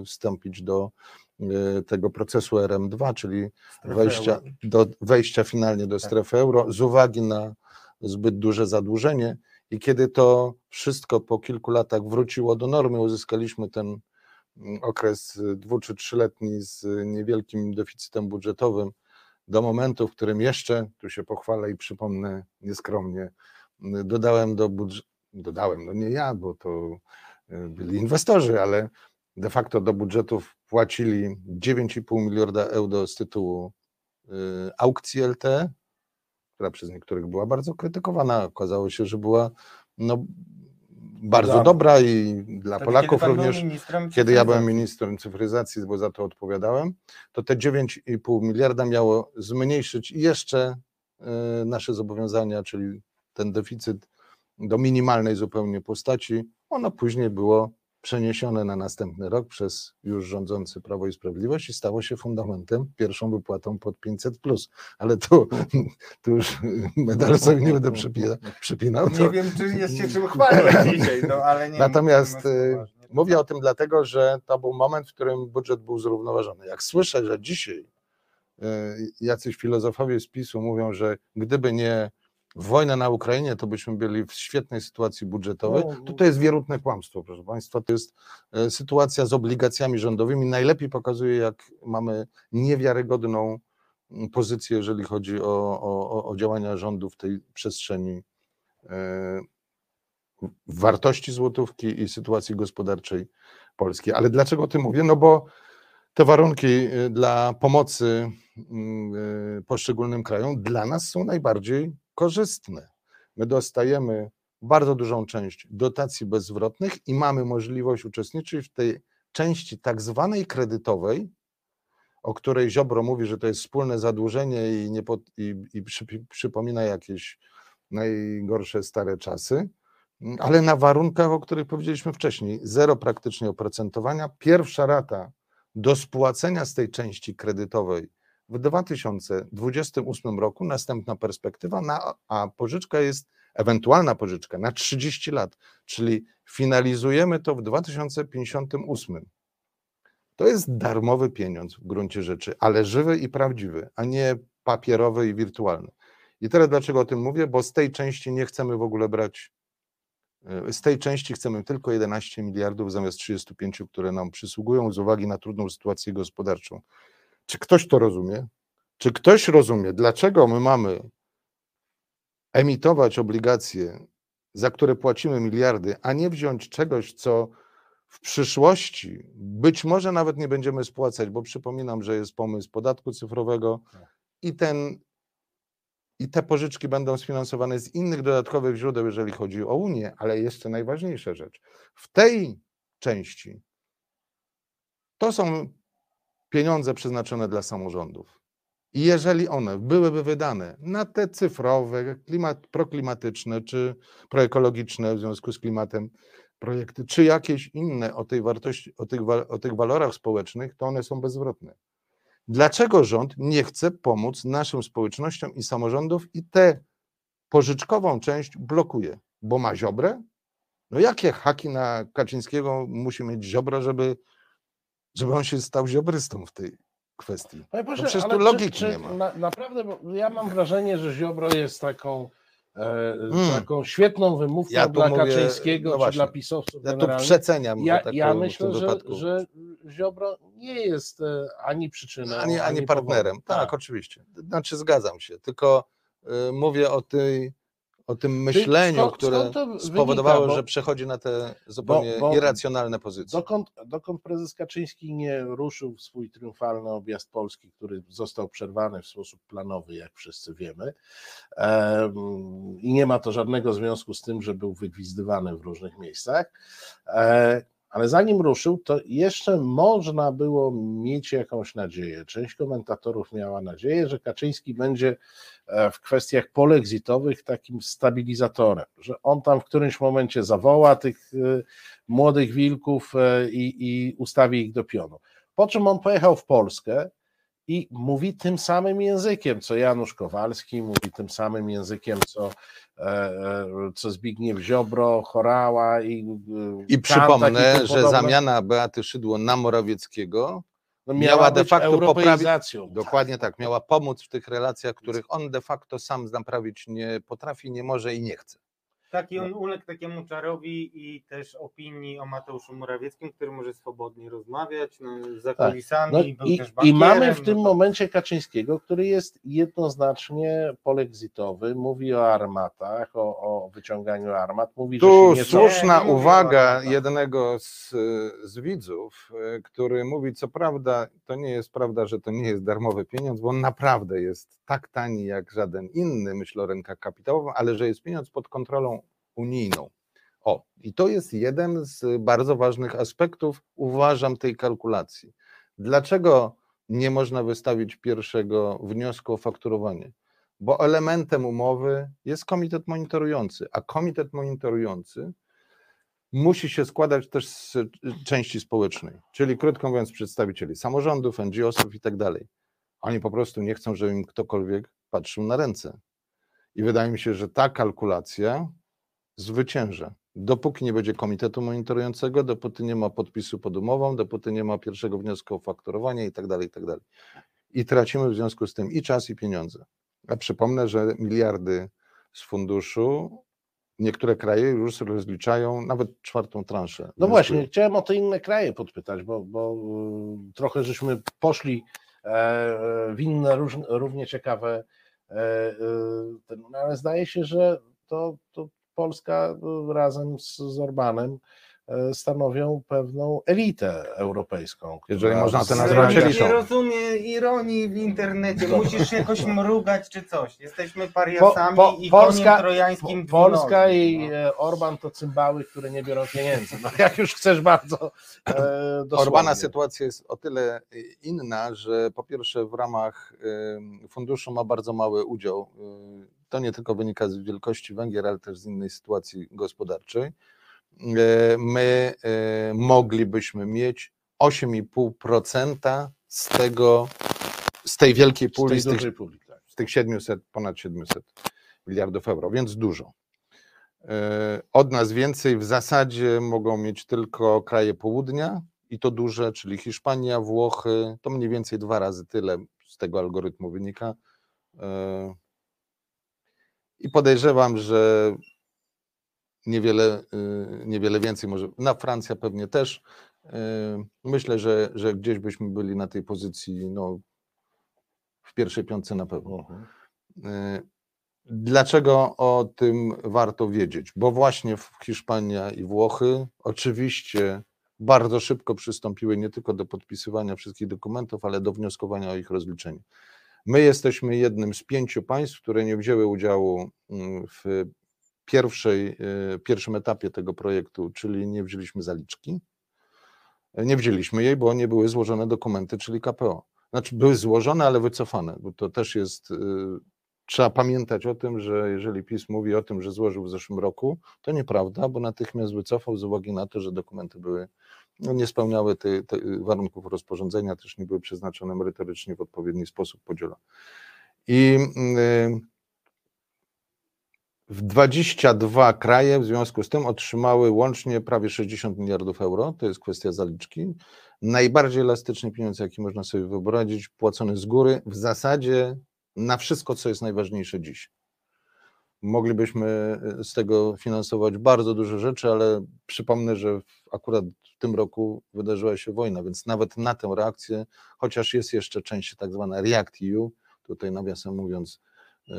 [SPEAKER 2] wstąpić do e, tego procesu RM2, czyli wejścia, do, wejścia finalnie do tak. strefy euro, z uwagi na zbyt duże zadłużenie. I kiedy to wszystko po kilku latach wróciło do normy, uzyskaliśmy ten mm, okres dwu czy trzyletni z niewielkim deficytem budżetowym, do momentu, w którym jeszcze, tu się pochwalę i przypomnę nieskromnie, dodałem do budżetu, dodałem, no nie ja, bo to e, byli inwestorzy, ale de facto do budżetów płacili 9,5 miliarda euro z tytułu e, aukcji LT, która przez niektórych była bardzo krytykowana. Okazało się, że była no, bardzo dobra i dla Polaków również. Kiedy ja byłem ministrem cyfryzacji, bo za to odpowiadałem, to te 9,5 miliarda miało zmniejszyć jeszcze e, nasze zobowiązania, czyli ten deficyt do minimalnej zupełnie postaci, ono później było przeniesione na następny rok przez już rządzący Prawo i Sprawiedliwość i stało się fundamentem, pierwszą wypłatą pod 500+. Plus. Ale tu, tu już medal sobie nie będę przypinał. przypinał
[SPEAKER 3] to... Nie wiem, czy jest się czym chwalić dzisiaj, no ale nie
[SPEAKER 2] Natomiast y, mówię o tym dlatego, że to był moment, w którym budżet był zrównoważony. Jak słyszę, że dzisiaj y, jacyś filozofowie z PiSu mówią, że gdyby nie wojnę na Ukrainie, to byśmy byli w świetnej sytuacji budżetowej.
[SPEAKER 1] No,
[SPEAKER 2] To, to jest wierutne kłamstwo, proszę Państwa. To jest e, sytuacja z obligacjami rządowymi. Najlepiej pokazuje, jak mamy niewiarygodną mm, pozycję, jeżeli chodzi o, o, o- działania rządu w tej przestrzeni e, wartości złotówki i sytuacji gospodarczej Polski. Ale dlaczego o tym mówię? No bo te warunki y, dla pomocy mm, poszczególnym krajom dla nas są najbardziej korzystne. My dostajemy bardzo dużą część dotacji bezzwrotnych i mamy możliwość uczestniczyć w tej części tak zwanej kredytowej, o której Ziobro mówi, że to jest wspólne zadłużenie i, nie pod, i, i przy, przypomina jakieś najgorsze stare czasy, ale na warunkach, o których powiedzieliśmy wcześniej, zero praktycznie oprocentowania. Pierwsza rata do spłacenia z tej części kredytowej w 2028 roku, następna perspektywa, na, a pożyczka jest, ewentualna pożyczka na 30 lat, czyli finalizujemy to w 2058. To jest darmowy pieniądz w gruncie rzeczy, ale żywy i prawdziwy, a nie papierowy i wirtualny. I teraz dlaczego o tym mówię? Bo z tej części nie chcemy w ogóle brać E, Z tej części chcemy tylko 11 miliardów zamiast 35, które nam przysługują z uwagi na trudną sytuację gospodarczą. Czy ktoś to rozumie? Czy ktoś rozumie, dlaczego my mamy emitować obligacje, za które płacimy miliardy, a nie wziąć czegoś, co w przyszłości być może nawet nie będziemy spłacać, bo przypominam, że jest pomysł podatku cyfrowego i ten i te pożyczki będą sfinansowane z innych dodatkowych źródeł, jeżeli chodzi o Unię, ale jeszcze najważniejsza rzecz. W tej części to są pieniądze przeznaczone dla samorządów. I jeżeli one byłyby wydane na te cyfrowe, klimat, proklimatyczne czy proekologiczne w związku z klimatem projekty, czy jakieś inne o tej wartości, o tych, o tych walorach społecznych, to one są bezzwrotne. Dlaczego rząd nie chce pomóc naszym społecznościom i samorządom i tę pożyczkową część blokuje? Bo ma ziobrę? No jakie haki na Kaczyńskiego musi mieć ziobro, żeby, żeby on się stał ziobrystą w tej kwestii?
[SPEAKER 1] Panie pośle,
[SPEAKER 2] No przecież tu
[SPEAKER 1] czy-
[SPEAKER 2] logiki
[SPEAKER 1] czy
[SPEAKER 2] nie ma.
[SPEAKER 1] Na, naprawdę, bo ja mam wrażenie, że Ziobro jest taką, e,
[SPEAKER 2] Mm.
[SPEAKER 1] taką świetną wymówką
[SPEAKER 2] Ja
[SPEAKER 1] dla
[SPEAKER 2] mówię-
[SPEAKER 1] Kaczyńskiego
[SPEAKER 2] no
[SPEAKER 1] czy
[SPEAKER 2] właśnie.
[SPEAKER 1] dla pisowców
[SPEAKER 2] Ja tu przeceniam,
[SPEAKER 1] Ja,
[SPEAKER 2] tak
[SPEAKER 1] ja myślę, że, że Ziobro nie jest e, ani przyczyną,
[SPEAKER 2] ani, ani partnerem.
[SPEAKER 1] powodem.
[SPEAKER 2] Tak, oczywiście. Znaczy zgadzam się, tylko y, mówię o tej o tym myśleniu,
[SPEAKER 1] skąd-
[SPEAKER 2] które
[SPEAKER 1] skąd to wynika?
[SPEAKER 2] spowodowało,
[SPEAKER 1] Bo-
[SPEAKER 2] że przechodzi na te zupełnie
[SPEAKER 1] bo-
[SPEAKER 2] irracjonalne pozycje.
[SPEAKER 1] Dokąd, dokąd prezes Kaczyński nie ruszył w swój triumfalny objazd Polski, który został przerwany w sposób planowy, jak wszyscy wiemy, em, i nie ma to żadnego związku z tym, że był wygwizdywany w różnych miejscach, e, ale zanim ruszył, to jeszcze można było mieć jakąś nadzieję. Część komentatorów miała nadzieję, że Kaczyński będzie e, w kwestiach polexitowych takim stabilizatorem, że on tam w którymś momencie zawoła tych e, młodych wilków e, i, i ustawi ich do pionu. Po czym on pojechał w Polskę i mówi tym samym językiem, co Janusz Kowalski, mówi tym samym językiem, co, e, e, co Zbigniew Ziobro, Chorała i e,
[SPEAKER 2] I
[SPEAKER 1] Kantak
[SPEAKER 2] przypomnę,
[SPEAKER 1] tym
[SPEAKER 2] że zamiana Beaty Szydło na Morawieckiego
[SPEAKER 1] No,
[SPEAKER 2] miała de
[SPEAKER 1] być
[SPEAKER 2] facto poprawić-
[SPEAKER 1] europeizacją.
[SPEAKER 2] dokładnie tak, miała pomóc w tych relacjach, których on de facto sam naprawić nie potrafi, nie może i nie chce.
[SPEAKER 3] Taki
[SPEAKER 1] No.
[SPEAKER 3] on uległ takiemu czarowi i też opinii o Mateuszu Morawieckim, który może swobodnie rozmawiać no, za
[SPEAKER 1] Tak.
[SPEAKER 3] kulisami.
[SPEAKER 1] No
[SPEAKER 3] był
[SPEAKER 1] i,
[SPEAKER 3] też
[SPEAKER 1] I
[SPEAKER 3] bankierem,
[SPEAKER 1] mamy w
[SPEAKER 3] no
[SPEAKER 1] tym
[SPEAKER 3] to-
[SPEAKER 1] momencie Kaczyńskiego, który jest jednoznacznie polexitowy, mówi o armatach, o, o wyciąganiu armat, mówi,
[SPEAKER 2] Tu
[SPEAKER 1] że się nie
[SPEAKER 2] słuszna
[SPEAKER 3] Nie, nie
[SPEAKER 2] uwaga
[SPEAKER 3] armatach.
[SPEAKER 2] jednego z, z widzów, y, który mówi, co prawda, to nie jest prawda, że to nie jest darmowy pieniądz, bo on naprawdę jest tak tani jak żaden inny, myślę o rynkach kapitałowych, ale że jest pieniądz pod kontrolą unijną. O, i to jest jeden z bardzo ważnych aspektów, uważam, tej kalkulacji. Dlaczego nie można wystawić pierwszego wniosku o fakturowanie? Bo elementem umowy jest komitet monitorujący, a komitet monitorujący musi się składać też z części społecznej, czyli krótko mówiąc przedstawicieli samorządów, NGO-sów i tak dalej. Oni po prostu nie chcą, żeby im ktokolwiek patrzył na ręce. I wydaje mi się, że ta kalkulacja zwycięża. Dopóki nie będzie komitetu monitorującego, dopóty nie ma podpisu pod umową, dopóty nie ma pierwszego wniosku o faktorowanie i tak dalej, i tak dalej. I tracimy w związku z tym i czas, i pieniądze. A przypomnę, że miliardy z funduszu. Niektóre kraje już rozliczają nawet czwartą transzę.
[SPEAKER 1] No właśnie, chciałem o te inne kraje podpytać, bo, bo y, trochę żeśmy poszli e, e, w inne równie ciekawe, e, no ale zdaje się, że to, to Polska y, razem z, z Orbanem e, stanowią pewną elitę europejską.
[SPEAKER 2] Jeżeli można to nazwać
[SPEAKER 3] Nie
[SPEAKER 2] elitą.
[SPEAKER 3] rozumie ironii w internecie, musisz jakoś mrugać czy coś. Jesteśmy
[SPEAKER 1] Po,
[SPEAKER 3] pariasami
[SPEAKER 1] po,
[SPEAKER 3] i
[SPEAKER 1] Polska,
[SPEAKER 3] koniem trojańskim
[SPEAKER 1] po, Polska i
[SPEAKER 3] no.
[SPEAKER 1] e, Orban to cymbały, które nie biorą pieniędzy. No, jak już chcesz bardzo e.
[SPEAKER 2] Orbana sytuacja jest o tyle inna, że po pierwsze w ramach funduszu ma bardzo mały udział. To nie tylko wynika z wielkości Węgier, ale też z innej sytuacji gospodarczej. Y, My y, moglibyśmy mieć 8,5% z tego, z tej wielkiej
[SPEAKER 1] z
[SPEAKER 2] puli,
[SPEAKER 1] tej
[SPEAKER 2] z tych,
[SPEAKER 1] puli. Tak.
[SPEAKER 2] z tych 700, ponad 700 miliardów euro, więc dużo. E, Od nas więcej w zasadzie mogą mieć tylko kraje południa i to duże, czyli Hiszpania, Włochy, to mniej więcej dwa razy tyle z tego algorytmu wynika. I podejrzewam, że niewiele, y, niewiele więcej może. Na Francja pewnie też. E, Myślę, że, że gdzieś byśmy byli na tej pozycji no, w pierwszej piątce na pewno.
[SPEAKER 1] Mhm.
[SPEAKER 2] Y, Dlaczego o tym warto wiedzieć? Bo właśnie w- Hiszpania i Włochy oczywiście bardzo szybko przystąpiły nie tylko do podpisywania wszystkich dokumentów, ale do wnioskowania o ich rozliczenie. My jesteśmy jednym z pięciu państw, które nie wzięły udziału mm, w pierwszej, y, pierwszym etapie tego projektu, czyli nie wzięliśmy zaliczki. Nie wzięliśmy jej, bo nie były złożone dokumenty, czyli KPO. Znaczy były złożone, ale wycofane, bo to też jest. y, Trzeba pamiętać o tym, że jeżeli PiS mówi o tym, że złożył w zeszłym roku, to nieprawda, bo natychmiast wycofał z uwagi na to, że dokumenty były, nie spełniały tych warunków rozporządzenia, też nie były przeznaczone merytorycznie w odpowiedni sposób podzielone. I y, w 22 kraje w związku z tym otrzymały łącznie prawie 60 miliardów euro. To jest kwestia zaliczki. Najbardziej elastyczny pieniądz, jaki można sobie wyobrazić, płacony z góry, w zasadzie na wszystko, co jest najważniejsze dziś. Moglibyśmy y, z tego finansować bardzo dużo rzeczy, ale przypomnę, że akurat w tym roku wydarzyła się wojna, więc nawet na tę reakcję, chociaż jest jeszcze część tak zwana React EU, tutaj nawiasem mówiąc, y,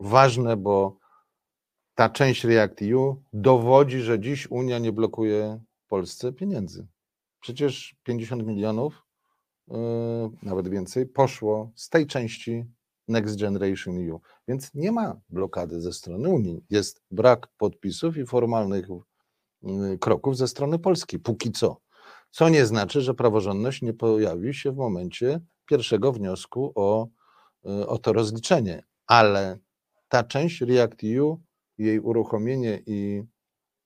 [SPEAKER 2] ważne, bo ta część React EU dowodzi, że dziś Unia nie blokuje Polsce pieniędzy. Przecież 50 milionów, yy, nawet więcej, poszło z tej części Next Generation EU. Więc nie ma blokady ze strony Unii. Jest brak podpisów i formalnych yy, kroków ze strony Polski, póki co. Co nie znaczy, że praworządność nie pojawi się w momencie pierwszego wniosku o, yy, o to rozliczenie. Ale ta część React EU, jej uruchomienie i,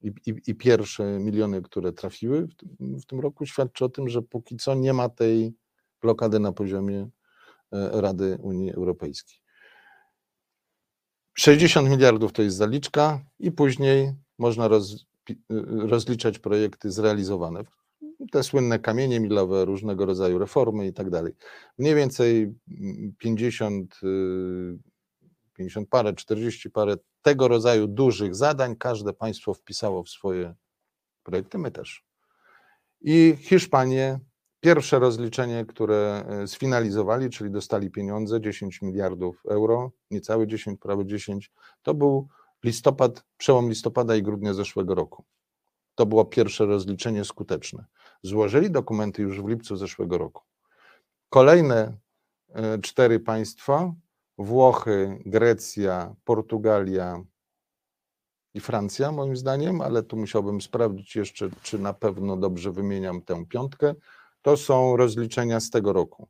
[SPEAKER 2] i, i, pierwsze miliony, które trafiły w tym, w tym roku, świadczy o tym, że póki co nie ma tej blokady na poziomie Rady Unii Europejskiej. 60 miliardów to jest zaliczka i później można roz, pi- rozliczać projekty zrealizowane. Te słynne kamienie milowe, różnego rodzaju reformy i tak dalej. Mniej więcej mm, 50, y, 50 parę, 40 parę tego rodzaju dużych zadań każde państwo wpisało w swoje projekty, my też. I Hiszpanie, pierwsze rozliczenie, które e, sfinalizowali, czyli dostali pieniądze, 10 miliardów euro, niecałe 10, prawie 10, to był listopad, przełom listopada i grudnia zeszłego roku. To było pierwsze rozliczenie skuteczne. Złożyli dokumenty już w lipcu zeszłego roku. Kolejne e, cztery państwa Włochy, Grecja, Portugalia i Francja, moim zdaniem, ale tu musiałbym sprawdzić jeszcze, czy na pewno dobrze wymieniam tę piątkę. To są rozliczenia z tego roku.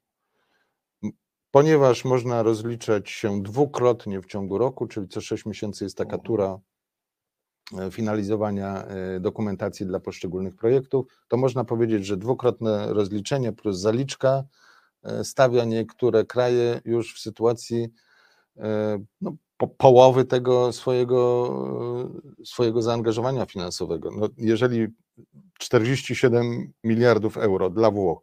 [SPEAKER 2] Ponieważ można rozliczać się dwukrotnie w ciągu roku, czyli co 6 miesięcy jest taka tura e, finalizowania e, dokumentacji dla poszczególnych projektów, to można powiedzieć, że dwukrotne rozliczenie plus zaliczka e, stawia niektóre kraje już w sytuacji no, po, połowy tego swojego, swojego zaangażowania finansowego. No, jeżeli 47 miliardów euro dla Włoch,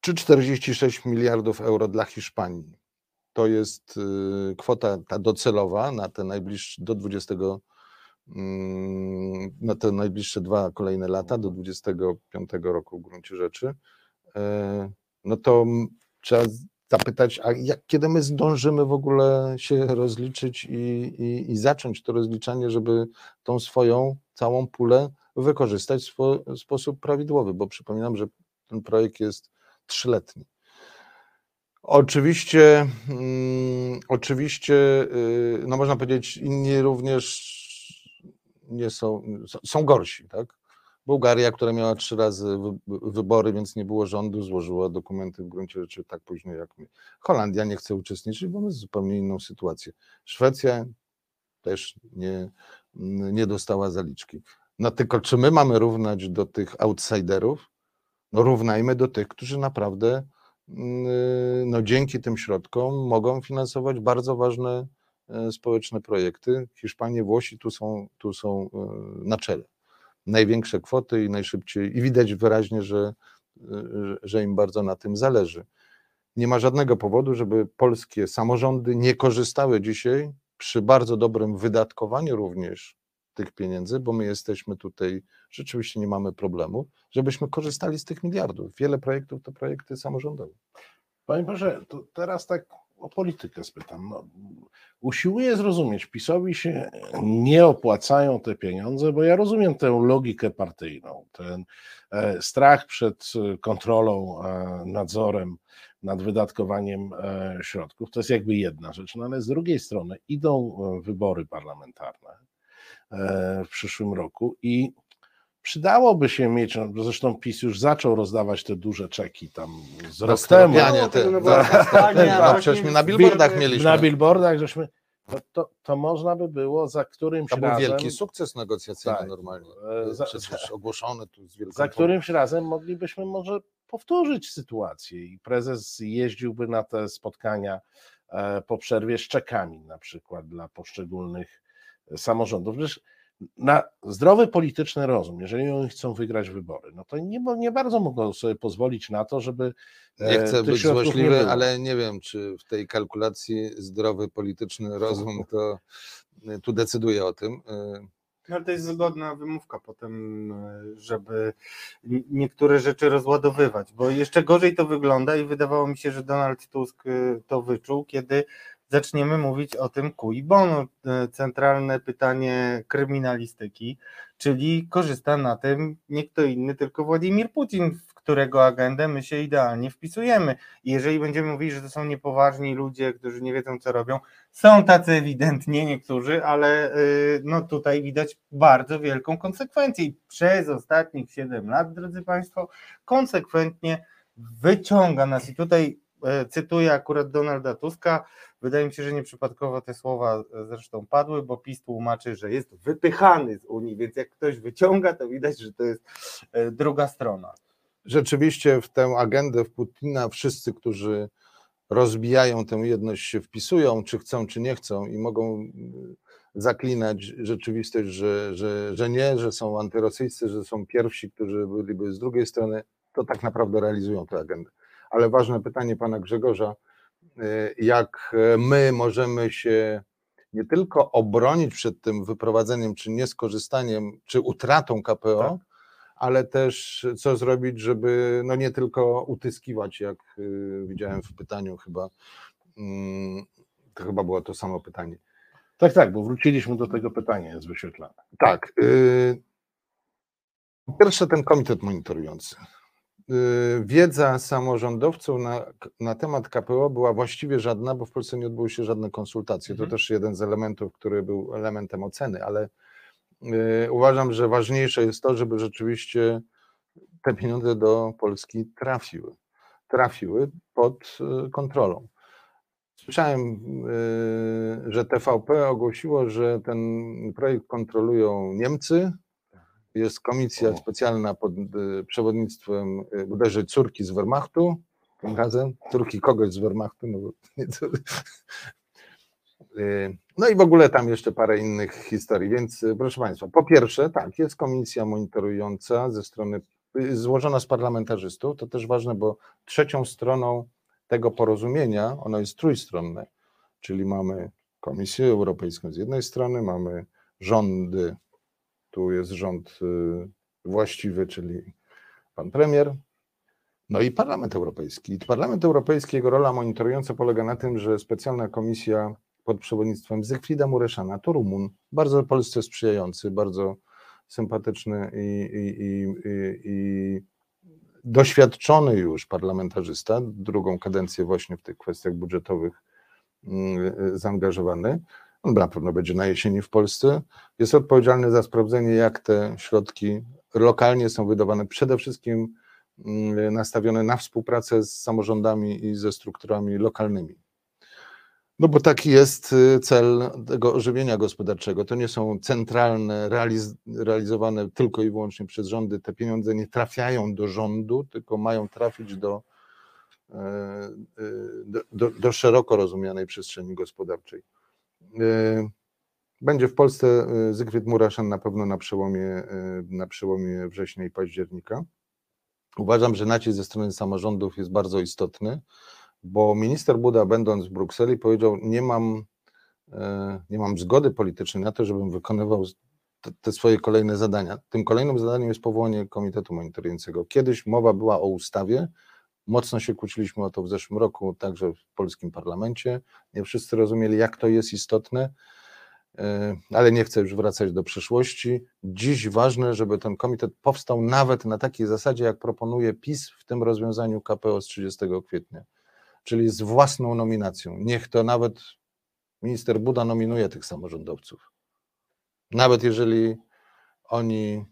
[SPEAKER 2] czy 46 miliardów euro dla Hiszpanii, to jest y, kwota ta docelowa na te najbliższe do 20 mm, na te najbliższe dwa kolejne lata do 25 roku w gruncie rzeczy, e, no to trzeba zapytać, a jak, kiedy my zdążymy w ogóle się rozliczyć i, i, i zacząć to rozliczanie, żeby tą swoją całą pulę wykorzystać w spo, sposób prawidłowy, bo przypominam, że ten projekt jest trzyletni. Oczywiście, mm, oczywiście, y, no można powiedzieć, inni również nie są, są- gorsi, tak? Bułgaria, która miała trzy razy wy- wybory, więc nie było rządu, złożyła dokumenty w gruncie rzeczy tak późno jak my. Holandia nie chce uczestniczyć, bo mamy zupełnie inną sytuację. Szwecja też nie, nie dostała zaliczki. No tylko czy my mamy równać do tych outsiderów? No równajmy do tych, którzy naprawdę no dzięki tym środkom mogą finansować bardzo ważne e, społeczne projekty. Hiszpanie, Włosi tu są, tu są e, na czele. Największe kwoty i najszybciej, i widać wyraźnie, e, że- że im bardzo na tym zależy. Nie ma żadnego powodu, żeby polskie samorządy nie korzystały dzisiaj przy bardzo dobrym wydatkowaniu również tych pieniędzy, bo my jesteśmy tutaj, rzeczywiście nie mamy problemu, żebyśmy korzystali z tych miliardów. Wiele projektów to projekty samorządowe.
[SPEAKER 1] Panie Boże, to teraz tak o politykę spytam. No, usiłuję zrozumieć, PiSowi się nie opłacają te pieniądze, bo ja rozumiem tę logikę partyjną, ten e, strach przed kontrolą, e, nadzorem nad wydatkowaniem e, środków. To jest jakby jedna rzecz, no ale z drugiej strony idą e, wybory parlamentarne e, w przyszłym roku i przydałoby się mieć, no, zresztą PiS już zaczął rozdawać te duże czeki tam z rok temu.
[SPEAKER 2] Te,
[SPEAKER 3] No,
[SPEAKER 2] przecież my na
[SPEAKER 3] w-
[SPEAKER 2] billboardach mieliśmy.
[SPEAKER 1] Na billboardach, żeśmy. To, to, to można by było za którymś
[SPEAKER 2] To był
[SPEAKER 1] razem.
[SPEAKER 2] wielki sukces negocjacyjny
[SPEAKER 1] Tak.
[SPEAKER 2] normalnie.
[SPEAKER 1] Za-
[SPEAKER 2] Przecież ogłoszony tu z wielką
[SPEAKER 1] Za którymś razem moglibyśmy może powtórzyć sytuację i prezes jeździłby na te spotkania e, po przerwie z czekami, na przykład dla poszczególnych samorządów. Przecież na zdrowy polityczny rozum, jeżeli oni chcą wygrać wybory, no to nie, nie bardzo mogą sobie pozwolić na to, żeby.
[SPEAKER 2] Nie
[SPEAKER 1] e,
[SPEAKER 2] chcę
[SPEAKER 1] tych
[SPEAKER 2] być
[SPEAKER 1] nie
[SPEAKER 2] złośliwy,
[SPEAKER 1] było.
[SPEAKER 2] ale nie wiem, czy w tej kalkulacji zdrowy polityczny rozum [LAUGHS] to tu decyduje o tym. Y,
[SPEAKER 3] No to jest zgodna wymówka potem, e, żeby niektóre rzeczy rozładowywać, bo jeszcze gorzej to wygląda i wydawało mi się, że Donald Tusk e, to wyczuł, kiedy zaczniemy mówić o tym cui bono, e, centralne pytanie kryminalistyki, czyli korzysta na tym nie kto inny, tylko Władimir Putin, którego agendę my się idealnie wpisujemy. I jeżeli będziemy mówić, że to są niepoważni ludzie, którzy nie wiedzą co robią, są tacy ewidentnie niektórzy, ale y, no tutaj widać bardzo wielką konsekwencję i przez ostatnich 7 lat, drodzy Państwo, konsekwentnie wyciąga nas i tutaj e, cytuję akurat Donalda Tuska, wydaje mi się, że nieprzypadkowo te słowa e, zresztą padły, bo PiS tłumaczy, że jest wypychany z Unii, więc jak ktoś wyciąga, to widać, że to jest druga strona.
[SPEAKER 2] Rzeczywiście w tę agendę w Putina wszyscy, którzy rozbijają tę jedność, się wpisują, czy chcą, czy nie chcą, i mogą y, zaklinać rzeczywistość, że, że, że nie, że są antyrosyjscy, że są pierwsi, którzy byliby z drugiej strony, to tak naprawdę realizują tę agendę. Ale ważne pytanie pana Grzegorza, y, jak my możemy się nie tylko obronić przed tym wyprowadzeniem, czy nieskorzystaniem, czy utratą KPO,
[SPEAKER 1] Tak.
[SPEAKER 2] Ale też co zrobić, żeby no nie tylko utyskiwać, jak y, widziałem w pytaniu chyba, mm, to chyba było to samo pytanie.
[SPEAKER 1] Tak, tak, bo wróciliśmy do tego pytania, jest wyświetlane.
[SPEAKER 2] Tak. y, pierwsze ten komitet monitorujący. Y, Wiedza samorządowców na, na temat KPO była właściwie żadna, bo w Polsce nie odbyły się żadne konsultacje. To
[SPEAKER 3] Mhm.
[SPEAKER 2] też jeden z elementów, który był elementem oceny, ale uważam, że ważniejsze jest to, żeby rzeczywiście te pieniądze do Polski trafiły. Trafiły pod y, kontrolą. Słyszałem, y, że TVP ogłosiło, że ten projekt kontrolują Niemcy. Jest komisja specjalna pod przewodnictwem bodajże córki z Wehrmachtu. Tym razem córki kogoś z Wehrmachtu. No, bo nie no i w ogóle tam jeszcze parę innych historii. Więc y, proszę Państwa, po pierwsze, tak, jest komisja monitorująca ze strony y, złożona z parlamentarzystów. To też ważne, bo trzecią stroną tego porozumienia, ono jest trójstronne, czyli mamy Komisję Europejską z jednej strony, mamy rządy, tu jest rząd y, właściwy, czyli pan premier, no i Parlament Europejski. Parlament Europejski, jego rola monitorująca polega na tym, że specjalna komisja pod przewodnictwem Zygfrida Mureszana, to Rumun, bardzo Polsce sprzyjający, bardzo sympatyczny i, i, i, i, doświadczony już parlamentarzysta, drugą kadencję właśnie w tych kwestiach budżetowych mm, zaangażowany. On na pewno będzie na jesieni w Polsce. Jest odpowiedzialny za sprawdzenie, jak te środki lokalnie są wydawane, przede wszystkim mm, nastawione na współpracę z samorządami i ze strukturami lokalnymi. No bo taki jest y, cel tego ożywienia gospodarczego. To nie są centralne, realiz realizowane tylko i wyłącznie przez rządy. Te pieniądze nie trafiają do rządu, tylko mają trafić do, e, e, do, do, do szeroko rozumianej przestrzeni gospodarczej. E, będzie w Polsce Zygfryd Muraszan na pewno na przełomie, na przełomie września i października. Uważam, że nacisk ze strony samorządów jest bardzo istotny bo minister Buda, będąc w Brukseli, powiedział: Nie mam, e, nie mam zgody politycznej na to, żebym wykonywał te, swoje kolejne zadania. Tym kolejnym zadaniem jest powołanie komitetu monitorującego. Kiedyś mowa była o ustawie, mocno się kłóciliśmy o to w zeszłym roku, także w polskim parlamencie. Nie wszyscy rozumieli, jak to jest istotne, e, ale nie chcę już wracać do przeszłości. Dziś ważne, żeby ten komitet powstał nawet na takiej zasadzie, jak proponuje PiS w tym rozwiązaniu KPO z 30 kwietnia czyli z własną nominacją. Niech to nawet minister Buda nominuje tych samorządowców. Nawet jeżeli oni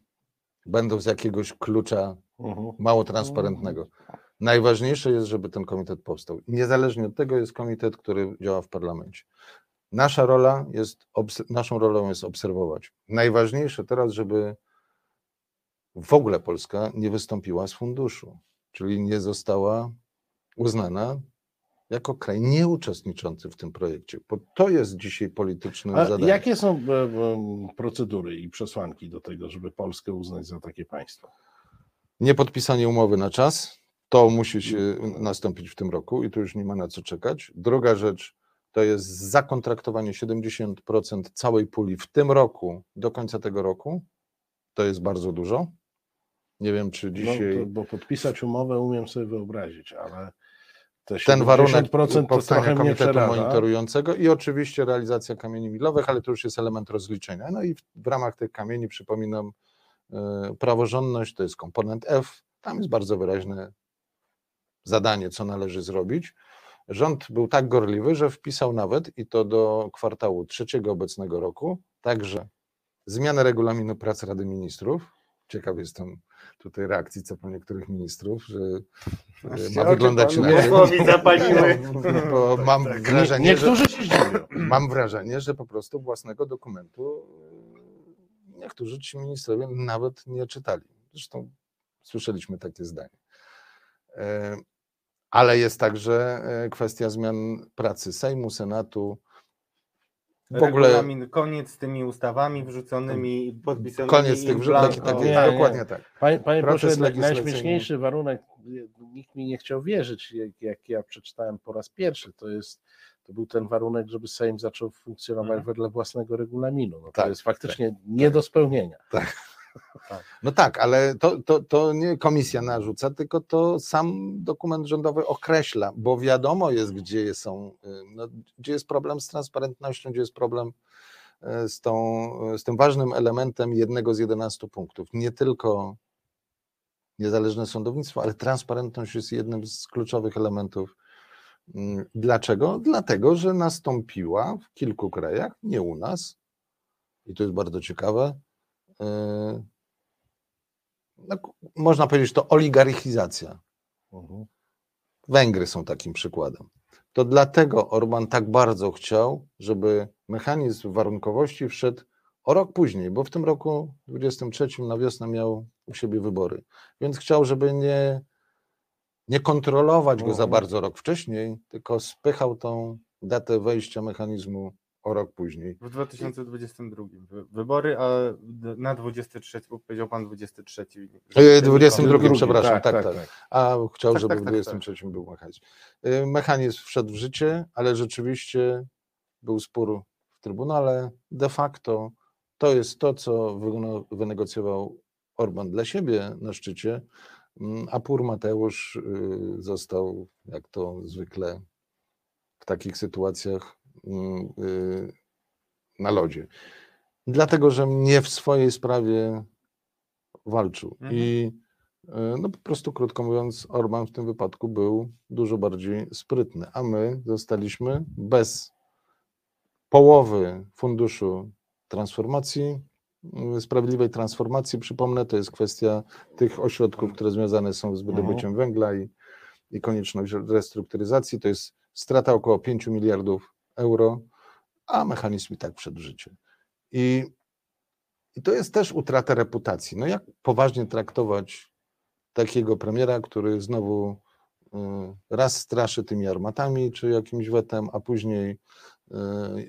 [SPEAKER 2] będą z jakiegoś klucza mhm. mało transparentnego. Najważniejsze jest, żeby ten komitet powstał. Niezależnie od tego jest komitet, który działa w parlamencie. Nasza rola jest, naszą rolą jest obserwować. Najważniejsze teraz, żeby w ogóle Polska nie wystąpiła z funduszu, czyli nie została uznana jako kraj nieuczestniczący w tym projekcie, bo to jest dzisiaj polityczne
[SPEAKER 1] A
[SPEAKER 2] zadanie.
[SPEAKER 1] Jakie są e, e, procedury i przesłanki do tego, żeby Polskę uznać za takie państwo?
[SPEAKER 2] Niepodpisanie umowy na czas, to musi się nastąpić w tym roku i tu już nie ma na co czekać. Druga rzecz to jest zakontraktowanie 70% całej puli w tym roku do końca tego roku. To jest bardzo dużo. Nie wiem, czy dzisiaj.
[SPEAKER 1] No, to, bo podpisać umowę umiem sobie wyobrazić, ale
[SPEAKER 2] ten warunek powstania komitetu monitorującego i oczywiście realizacja kamieni milowych, ale to już jest element rozliczenia. No i w, w ramach tych kamieni przypominam e, praworządność, to jest komponent F, tam jest bardzo wyraźne zadanie, co należy zrobić. Rząd był tak gorliwy, że wpisał nawet i to do kwartału trzeciego obecnego roku, także zmianę regulaminu prac Rady Ministrów. Ciekaw jestem, tutaj reakcji co po niektórych ministrów, że ma wyglądać na
[SPEAKER 3] zapaliły.
[SPEAKER 2] Bo mam tak. wrażenie,
[SPEAKER 1] Niektórzy się zdziwią.
[SPEAKER 2] Mam wrażenie, że po prostu własnego dokumentu niektórzy ci ministrowie nawet nie czytali. Zresztą słyszeliśmy takie zdanie. E, ale jest także e, kwestia zmian pracy Sejmu, Senatu,
[SPEAKER 3] w ogóle regulamin, koniec z tymi ustawami wrzuconymi, podpisanymi.
[SPEAKER 2] Koniec tych wrzutek, tak, nie, dokładnie nie. tak.
[SPEAKER 1] Panie, panie proszę, najśmieszniejszy warunek, nikt mi nie chciał wierzyć, jak, jak, ja przeczytałem po raz pierwszy, to jest to był ten warunek, żeby Sejm zaczął funkcjonować mhm. wedle własnego regulaminu. No to tak, jest faktycznie tak, nie tak. do spełnienia.
[SPEAKER 2] Tak. Tak. No tak, ale to, to, to nie komisja narzuca, tylko to sam dokument rządowy określa, bo wiadomo jest, gdzie są, y, no, gdzie jest problem z transparentnością, gdzie jest problem y, z, tą, z tym ważnym elementem jednego z 11 punktów. Nie tylko niezależne sądownictwo, ale transparentność jest jednym z kluczowych elementów. Mm, dlaczego? Dlatego, że nastąpiła w kilku krajach, nie u nas, i to jest bardzo ciekawe, no, można powiedzieć, to oligarchizacja. Mhm. Węgry są takim przykładem. To dlatego Orban tak bardzo chciał, żeby mechanizm warunkowości wszedł o rok później, bo w tym roku 23 na wiosnę miał u siebie wybory. Więc chciał, żeby nie, nie kontrolować go za mhm. bardzo rok wcześniej, tylko spychał tą datę wejścia mechanizmu o rok później.
[SPEAKER 3] W 2022 wy- wybory, a na 23, bo powiedział pan 23. że
[SPEAKER 2] E,
[SPEAKER 3] ten
[SPEAKER 2] 22,
[SPEAKER 3] drugi-
[SPEAKER 2] przepraszam, tak, tak. A chciał,
[SPEAKER 3] Tak,
[SPEAKER 2] żeby
[SPEAKER 3] tak,
[SPEAKER 2] w
[SPEAKER 3] tak,
[SPEAKER 2] 23 był mechanizm. Y, Mechanizm wszedł w życie, ale rzeczywiście był spór w Trybunale. De facto to jest to, co wynegocjował Orban dla siebie na szczycie, mm, a Pur Mateusz y, został, jak to zwykle w takich sytuacjach, na lodzie. Dlatego, że nie w swojej sprawie walczył.
[SPEAKER 3] Mhm.
[SPEAKER 2] I y, no po prostu krótko mówiąc, Orban w tym wypadku był dużo bardziej sprytny, a my zostaliśmy bez połowy funduszu transformacji, y, sprawiedliwej transformacji. Przypomnę, to jest kwestia tych ośrodków, które związane są z wydobyciem węgla i, i konieczność restrukturyzacji. To jest strata około 5 miliardów euro, a mechanizm i tak wszedł w życie. I, I to jest też utrata reputacji. No jak poważnie traktować takiego premiera, który znowu y, raz straszy tymi armatami czy jakimś wetem, a później y,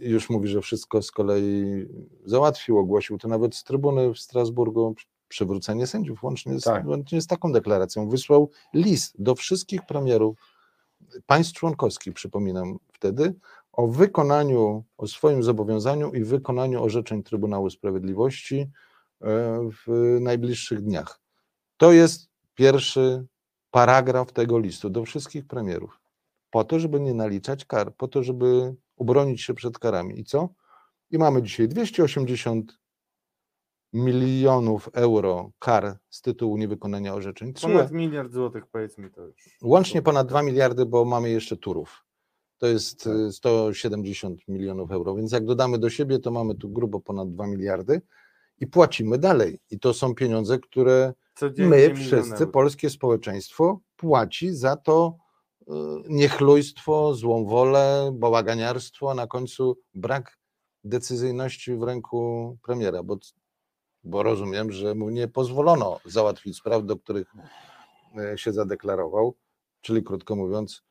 [SPEAKER 2] już mówi, że wszystko z kolei załatwił, ogłosił to nawet z trybuny w Strasburgu, przywrócenie sędziów, łącznie z,
[SPEAKER 1] Tak.
[SPEAKER 2] łącznie z taką deklaracją. Wysłał list do wszystkich premierów państw członkowskich, przypominam wtedy, o wykonaniu, o swoim zobowiązaniu i wykonaniu orzeczeń Trybunału Sprawiedliwości e, w najbliższych dniach. To jest pierwszy paragraf tego listu do wszystkich premierów. Po to, żeby nie naliczać kar, po to, żeby ubronić się przed karami. I co? I mamy dzisiaj 280 milionów euro kar z tytułu niewykonania orzeczeń.
[SPEAKER 3] Ponad miliard złotych, powiedzmy to już.
[SPEAKER 2] Łącznie ponad 2 miliardy, bo mamy jeszcze turów. To jest
[SPEAKER 3] Tak.
[SPEAKER 2] y, 170 milionów euro, więc jak dodamy do siebie, to mamy tu grubo ponad 2 miliardy i płacimy dalej. I to są pieniądze, które my, wszyscy, polskie społeczeństwo, płaci za to y, niechlujstwo, złą wolę, bałaganiarstwo, a na końcu brak decyzyjności w ręku premiera, bo, bo rozumiem, że mu nie pozwolono załatwić spraw, do których e, się zadeklarował, czyli krótko mówiąc,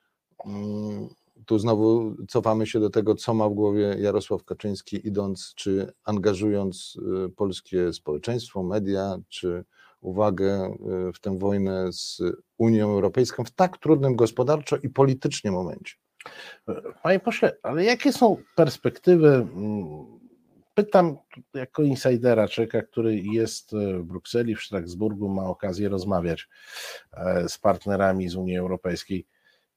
[SPEAKER 2] mm, tu znowu cofamy się do tego, co ma w głowie Jarosław Kaczyński, idąc czy angażując y, polskie społeczeństwo, media, czy uwagę y, w tę wojnę z Unią Europejską w tak trudnym gospodarczo i politycznie momencie.
[SPEAKER 1] Panie pośle, ale jakie są perspektywy? mm, Pytam jako insidera, człowieka, który jest e, w Brukseli, w Strasburgu, ma okazję rozmawiać e, z partnerami z Unii Europejskiej.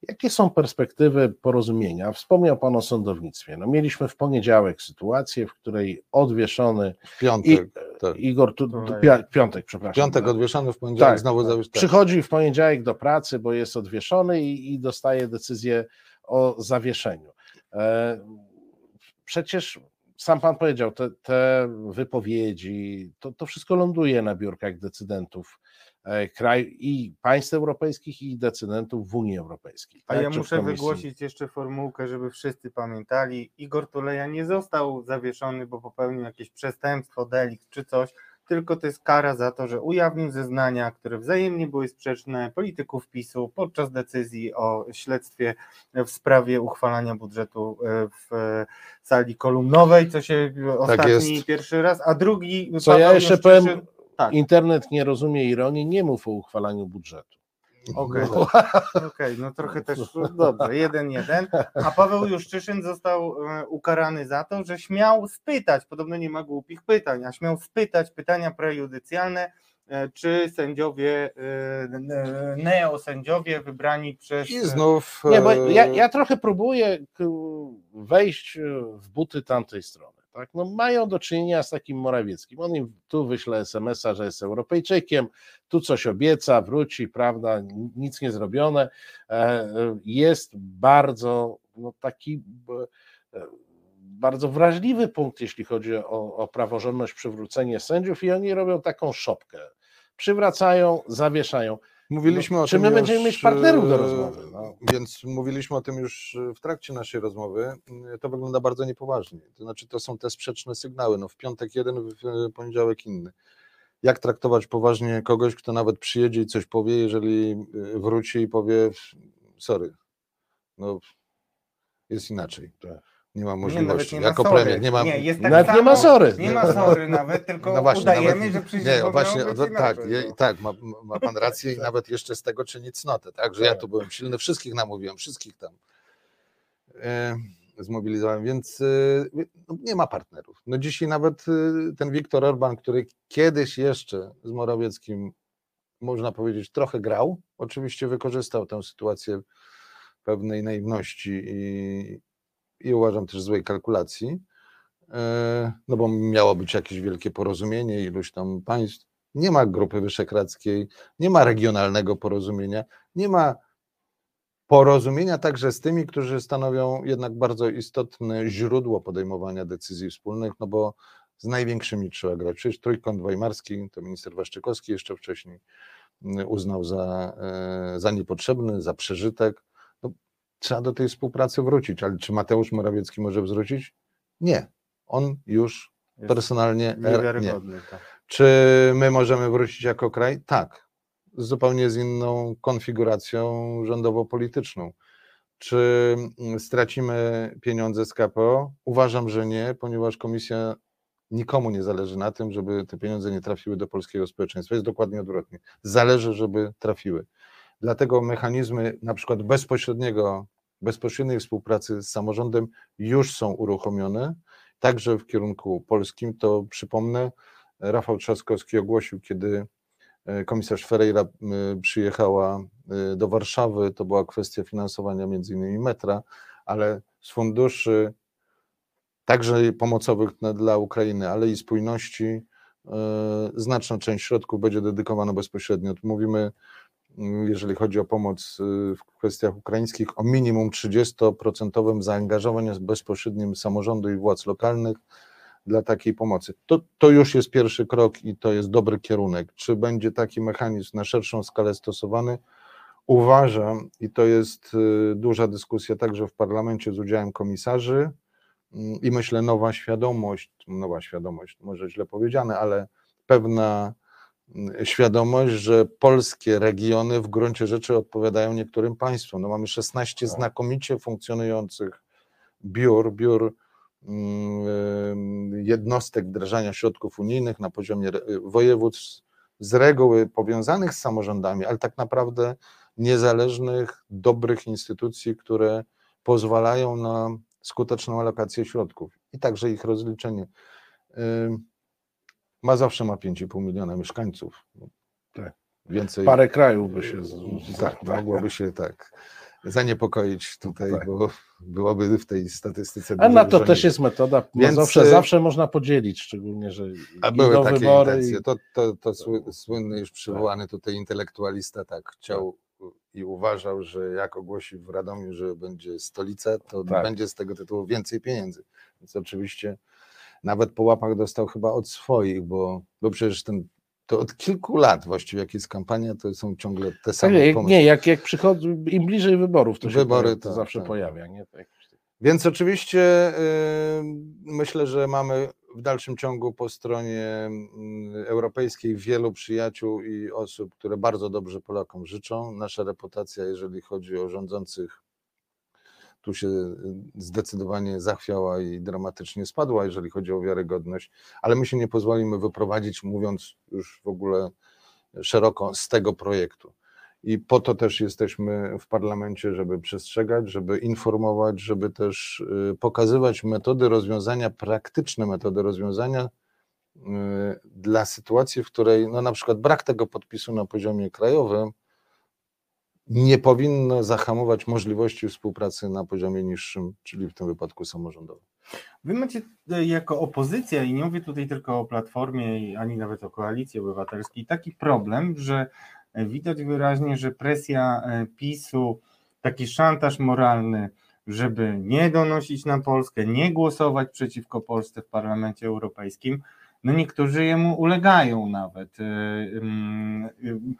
[SPEAKER 1] Jakie są perspektywy porozumienia? Wspomniał Pan o sądownictwie. No, mieliśmy w poniedziałek sytuację, w której odwieszony
[SPEAKER 2] W
[SPEAKER 1] i,
[SPEAKER 2] piątek, tak.
[SPEAKER 1] Igor, tu, pia, piątek, przepraszam.
[SPEAKER 2] piątek odwieszany, w poniedziałek
[SPEAKER 1] Tak,
[SPEAKER 2] znowu
[SPEAKER 1] tak.
[SPEAKER 2] tak.
[SPEAKER 1] Przychodzi w poniedziałek do pracy, bo jest odwieszony i, i dostaje decyzję o zawieszeniu. E, przecież sam pan powiedział, te, te wypowiedzi, to, to wszystko ląduje na biurkach decydentów e, kraju i państw europejskich i decydentów w Unii Europejskiej.
[SPEAKER 3] A
[SPEAKER 1] tak?
[SPEAKER 3] ja
[SPEAKER 1] Czy
[SPEAKER 3] muszę wygłosić jeszcze formułkę, żeby wszyscy pamiętali. Igor Tuleja nie został zawieszony, bo popełnił jakieś przestępstwo, delikt czy coś, tylko to jest kara za to, że ujawnił zeznania, które wzajemnie były sprzeczne polityków PiSu podczas decyzji o śledztwie w sprawie uchwalania budżetu e, w sali kolumnowej, co się ostatni
[SPEAKER 2] jest.
[SPEAKER 3] pierwszy raz, a drugi
[SPEAKER 1] Co ja jeszcze powiem,
[SPEAKER 3] tak.
[SPEAKER 1] internet nie rozumie ironii, nie mów o uchwalaniu budżetu.
[SPEAKER 3] Okej,
[SPEAKER 2] No, [LAUGHS]
[SPEAKER 3] Okej, no trochę też no dobrze, jeden jeden. A Paweł Juszczyszyn został e, ukarany za to, że śmiał spytać, podobno nie ma głupich pytań, a śmiał spytać pytania prejudycjalne, e, czy sędziowie, e, neosędziowie wybrani przez.
[SPEAKER 2] I znów.
[SPEAKER 1] Nie, bo ja, ja trochę próbuję wejść w buty tamtej strony. Tak? No, mają do czynienia z takim Morawieckim. On im tu wyśle SMS-a, że jest Europejczykiem, tu coś obieca, wróci, prawda, nic nie zrobione. E, Jest bardzo no, taki e, bardzo wrażliwy punkt, jeśli chodzi o, o praworządność, przywrócenie sędziów i oni robią taką szopkę. Przywracają, zawieszają.
[SPEAKER 2] Mówiliśmy o
[SPEAKER 1] Czy
[SPEAKER 2] tym.
[SPEAKER 1] my
[SPEAKER 2] już,
[SPEAKER 1] będziemy mieć partnerów do
[SPEAKER 2] e,
[SPEAKER 1] rozmowy? No.
[SPEAKER 2] Więc mówiliśmy o tym już w trakcie naszej rozmowy. To wygląda bardzo niepoważnie. To znaczy, to są te sprzeczne sygnały. No w piątek jeden, w poniedziałek inny. Jak traktować poważnie kogoś, kto nawet przyjedzie i coś powie, jeżeli e, wróci i powie, sorry, no jest inaczej.
[SPEAKER 1] Tak.
[SPEAKER 2] Nie ma
[SPEAKER 3] Nie,
[SPEAKER 2] możliwości.
[SPEAKER 3] nie ma
[SPEAKER 2] jako premier nie ma.
[SPEAKER 3] Nie, jest tak
[SPEAKER 1] Nawet nie
[SPEAKER 3] samo,
[SPEAKER 1] ma sory.
[SPEAKER 3] Nie ma sory nawet, [LAUGHS] tylko
[SPEAKER 2] No właśnie,
[SPEAKER 3] udajemy,
[SPEAKER 2] nawet-
[SPEAKER 3] że przecież
[SPEAKER 2] Nie, właśnie,
[SPEAKER 3] być
[SPEAKER 2] o, tak, je, tak, ma, ma pan rację i nawet jeszcze z tego czyni cnotę, tak, że ja tu byłem silny, wszystkich namówiłem, wszystkich tam e, zmobilizowałem, więc e, no, nie ma partnerów. No dzisiaj nawet e, ten Viktor Orban, który kiedyś jeszcze z Morawieckim, można powiedzieć, trochę grał, oczywiście wykorzystał tę sytuację pewnej naiwności i, i uważam też złej kalkulacji, e, no bo miało być jakieś wielkie porozumienie iluś tam państw. Nie ma Grupy Wyszehradzkiej, nie ma regionalnego porozumienia, nie ma porozumienia także z tymi, którzy stanowią jednak bardzo istotne źródło podejmowania decyzji wspólnych, no bo z największymi trzeba grać. Przecież Trójkąt Weimarski, to minister Waszczykowski jeszcze wcześniej mm, uznał za, e, za niepotrzebny, za przeżytek. Trzeba do tej współpracy wrócić, ale czy Mateusz Morawiecki może wrócić? Nie. On już
[SPEAKER 3] Jest
[SPEAKER 2] personalnie er, nie.
[SPEAKER 3] Tak.
[SPEAKER 2] Czy my możemy wrócić jako kraj? Tak. Zupełnie z inną konfiguracją rządowo-polityczną. Czy mm, stracimy pieniądze z KPO? Uważam, że nie, ponieważ komisja nikomu nie zależy na tym, żeby te pieniądze nie trafiły do polskiego społeczeństwa. Jest dokładnie odwrotnie. Zależy, żeby trafiły. Dlatego mechanizmy na przykład bezpośredniego, bezpośredniej współpracy z samorządem już są uruchomione, także w kierunku polskim. To przypomnę, Rafał Trzaskowski ogłosił, kiedy e, komisarz Ferreira przyjechała e, do Warszawy, to była kwestia finansowania między innymi metra, ale z funduszy także pomocowych dla Ukrainy, ale i spójności e, znaczna część środków będzie dedykowana bezpośrednio. Tu mówimy, jeżeli chodzi o pomoc y, w kwestiach ukraińskich, o minimum 30% zaangażowaniu bezpośrednim samorządu i władz lokalnych dla takiej pomocy. To, to już jest pierwszy krok i to jest dobry kierunek. Czy będzie taki mechanizm na szerszą skalę stosowany? Uważam, i to jest y, duża dyskusja także w parlamencie z udziałem komisarzy, mm, i myślę nowa świadomość, nowa świadomość, może źle powiedziane, ale pewna mm, świadomość, że polskie regiony w gruncie rzeczy odpowiadają niektórym państwom. No mamy 16
[SPEAKER 1] Tak.
[SPEAKER 2] znakomicie funkcjonujących biur, biur mm, jednostek wdrażania środków unijnych na poziomie re- województw, z reguły powiązanych z samorządami, ale tak naprawdę niezależnych, dobrych instytucji, które pozwalają na skuteczną alokację środków i także ich rozliczenie. Ym, Mazowsze ma 5,5 miliona mieszkańców.
[SPEAKER 1] Tak.
[SPEAKER 2] Więcej.
[SPEAKER 1] Parę krajów by się. z-
[SPEAKER 2] Tak, mogłoby się tak zaniepokoić tutaj,
[SPEAKER 1] Tak.
[SPEAKER 2] bo byłoby w tej statystyce.
[SPEAKER 1] A na to też
[SPEAKER 2] mniej.
[SPEAKER 1] jest metoda.
[SPEAKER 2] Więc,
[SPEAKER 1] zawsze,
[SPEAKER 2] y,
[SPEAKER 1] zawsze można podzielić, szczególnie, że
[SPEAKER 2] A były takie
[SPEAKER 1] wybory.
[SPEAKER 2] intencje.
[SPEAKER 1] I...
[SPEAKER 2] To, to, to sły- słynny już przywołany tutaj intelektualista tak chciał i uważał, że jak ogłosi w Radomiu, że będzie stolica, to
[SPEAKER 1] Tak.
[SPEAKER 2] będzie z tego tytułu więcej pieniędzy. Więc oczywiście nawet po łapach dostał chyba od swoich, bo, bo przecież ten, to od kilku lat właściwie jak jest kampania, to są ciągle te same
[SPEAKER 1] jak,
[SPEAKER 2] pomysły.
[SPEAKER 1] nie, jak, jak przychodzi, im bliżej wyborów, to się
[SPEAKER 2] Wybory,
[SPEAKER 1] pojawia, to
[SPEAKER 2] tak,
[SPEAKER 1] zawsze
[SPEAKER 2] tak.
[SPEAKER 1] pojawia. Nie? Tak.
[SPEAKER 2] Więc oczywiście y, myślę, że mamy w dalszym ciągu po stronie y, europejskiej wielu przyjaciół i osób, które bardzo dobrze Polakom życzą. Nasza reputacja, jeżeli chodzi o rządzących, tu się y, zdecydowanie zachwiała i dramatycznie spadła, jeżeli chodzi o wiarygodność, ale my się nie pozwolimy wyprowadzić, mówiąc już w ogóle szeroko, z tego projektu. I po to też jesteśmy w parlamencie, żeby przestrzegać, żeby informować, żeby też y, pokazywać metody rozwiązania, praktyczne metody rozwiązania y, dla sytuacji, w której no, na przykład brak tego podpisu na poziomie krajowym nie powinno zahamować możliwości współpracy na poziomie niższym, czyli w tym wypadku samorządowym.
[SPEAKER 3] Wy macie e, jako opozycja, i nie mówię tutaj tylko o Platformie, ani nawet o Koalicji Obywatelskiej, taki problem, że e, widać wyraźnie, że presja e, PiSu, taki szantaż moralny, żeby nie donosić na Polskę, nie głosować przeciwko Polsce w Parlamencie Europejskim, no niektórzy jemu ulegają nawet. Ym, ym,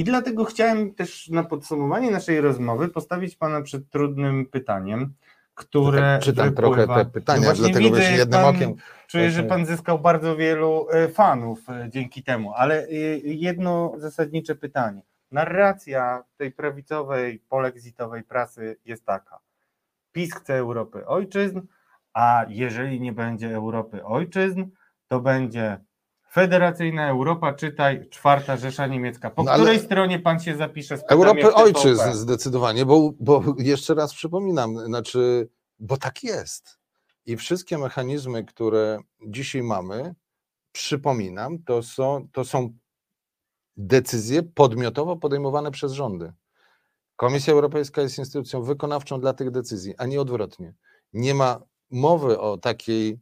[SPEAKER 3] I dlatego chciałem też na podsumowanie naszej rozmowy postawić Pana przed trudnym pytaniem, które
[SPEAKER 2] Tak, czytam trochę
[SPEAKER 3] wypływa-
[SPEAKER 2] te pytania,
[SPEAKER 3] No
[SPEAKER 2] dlatego
[SPEAKER 3] widzę,
[SPEAKER 2] wiesz, jednym
[SPEAKER 3] pan,
[SPEAKER 2] okiem.
[SPEAKER 3] Czuję, że pan zyskał bardzo wielu e, fanów e, dzięki temu, ale e, jedno zasadnicze pytanie. Narracja tej prawicowej, polexitowej prasy jest taka. PiS chce Europy ojczyzn, A jeżeli nie będzie Europy ojczyzn, to będzie Federacyjna Europa, czytaj czwarta Rzesza Niemiecka. Po
[SPEAKER 2] No
[SPEAKER 3] której stronie pan się zapisze?
[SPEAKER 2] Europy ojczyzn zdecydowanie, bo, bo jeszcze raz przypominam, znaczy, bo tak jest. I wszystkie mechanizmy, które dzisiaj mamy, przypominam, to są, to są decyzje podmiotowo podejmowane przez rządy. Komisja Europejska jest instytucją wykonawczą dla tych decyzji, a nie odwrotnie. Nie ma mowy o takiej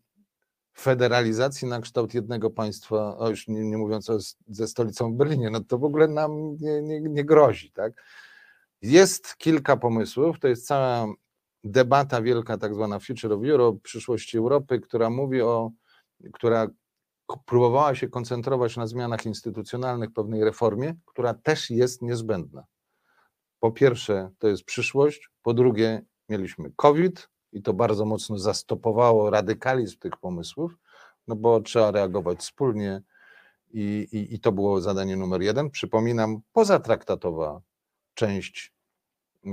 [SPEAKER 2] federalizacji na kształt jednego państwa, o już nie, nie mówiąc o, ze stolicą w Berlinie, no to w ogóle nam nie, nie, nie grozi. Tak? Jest kilka pomysłów, to jest cała debata wielka, tak zwana Future of Europe, przyszłości Europy, która mówi o, która próbowała się koncentrować na zmianach instytucjonalnych, pewnej reformie, która też jest niezbędna. Po pierwsze, to jest przyszłość, po drugie, mieliśmy COVID i to bardzo mocno zastopowało radykalizm tych pomysłów, no bo trzeba reagować wspólnie i, i, i to było zadanie numer jeden. Przypominam, pozatraktatowa część y,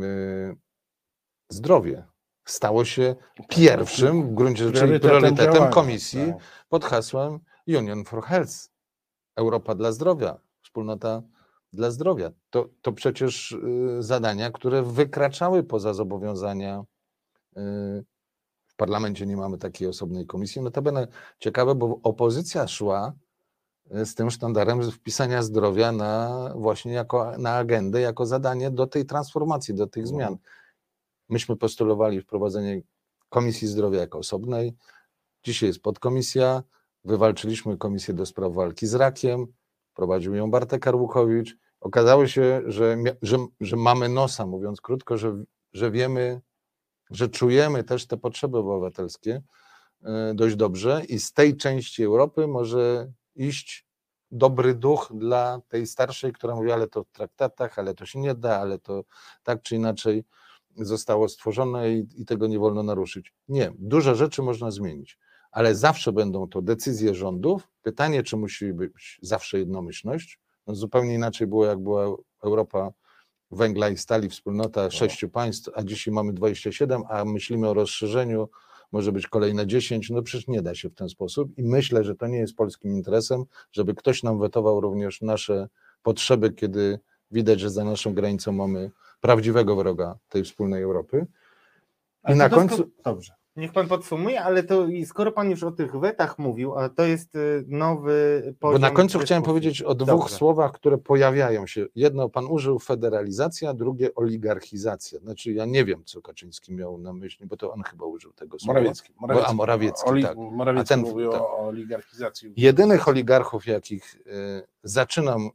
[SPEAKER 2] zdrowie stało się pierwszym w gruncie rzeczy
[SPEAKER 1] Priorytetem
[SPEAKER 2] priorytetem komisji
[SPEAKER 1] tak.
[SPEAKER 2] pod hasłem Union for Health. Europa dla zdrowia, wspólnota dla zdrowia. To, to przecież y, zadania, które wykraczały poza zobowiązania. W parlamencie nie mamy takiej osobnej komisji. Notabene ciekawe, bo opozycja szła y, z tym sztandarem wpisania zdrowia na właśnie jako na agendę, jako zadanie do tej transformacji, do tych
[SPEAKER 1] Mhm.
[SPEAKER 2] zmian. Myśmy postulowali wprowadzenie Komisji Zdrowia jako osobnej. Dzisiaj jest podkomisja. Wywalczyliśmy Komisję do Spraw Walki z Rakiem. Prowadził ją Bartek Arłukowicz. Okazało się, że, że, że mamy nosa, mówiąc krótko, że, że wiemy, że czujemy też te potrzeby obywatelskie e, dość dobrze i z tej części Europy może iść dobry duch dla tej starszej, która mówi, ale to w traktatach, ale to się nie da, ale to tak czy inaczej zostało stworzone i, i tego nie wolno naruszyć. Nie, dużo rzeczy można zmienić, ale zawsze będą to decyzje rządów. Pytanie, czy musi być zawsze jednomyślność. No zupełnie inaczej było, jak była Europa węgla i stali, wspólnota sześciu państw, a dzisiaj mamy 27, a myślimy o rozszerzeniu, może być kolejne 10. No przecież nie da się w ten sposób i myślę, że to nie jest polskim interesem, żeby ktoś nam wetował również nasze potrzeby, kiedy widać, że za naszą granicą mamy prawdziwego wroga tej wspólnej Europy. I na końcu,
[SPEAKER 3] Dobrze. Niech pan podsumuje, ale to i skoro pan już o tych wetach mówił, a to jest y, nowy
[SPEAKER 2] bo
[SPEAKER 3] poziom.
[SPEAKER 2] na końcu chciałem powiedzieć o dwóch
[SPEAKER 3] Dobrze.
[SPEAKER 2] słowach, które pojawiają się. Jedno pan użył federalizacja, drugie oligarchizacja. Znaczy ja nie wiem, co Kaczyński miał na myśli, bo to on chyba użył tego słowa.
[SPEAKER 1] Morawiecki.
[SPEAKER 2] Bo- a Morawiecki,
[SPEAKER 1] Oli,
[SPEAKER 2] tak.
[SPEAKER 1] Morawiecki
[SPEAKER 2] A ten-
[SPEAKER 1] mówił
[SPEAKER 2] tak.
[SPEAKER 1] o oligarchizacji.
[SPEAKER 2] Jedynych oligarchów, jakich e, zaczynam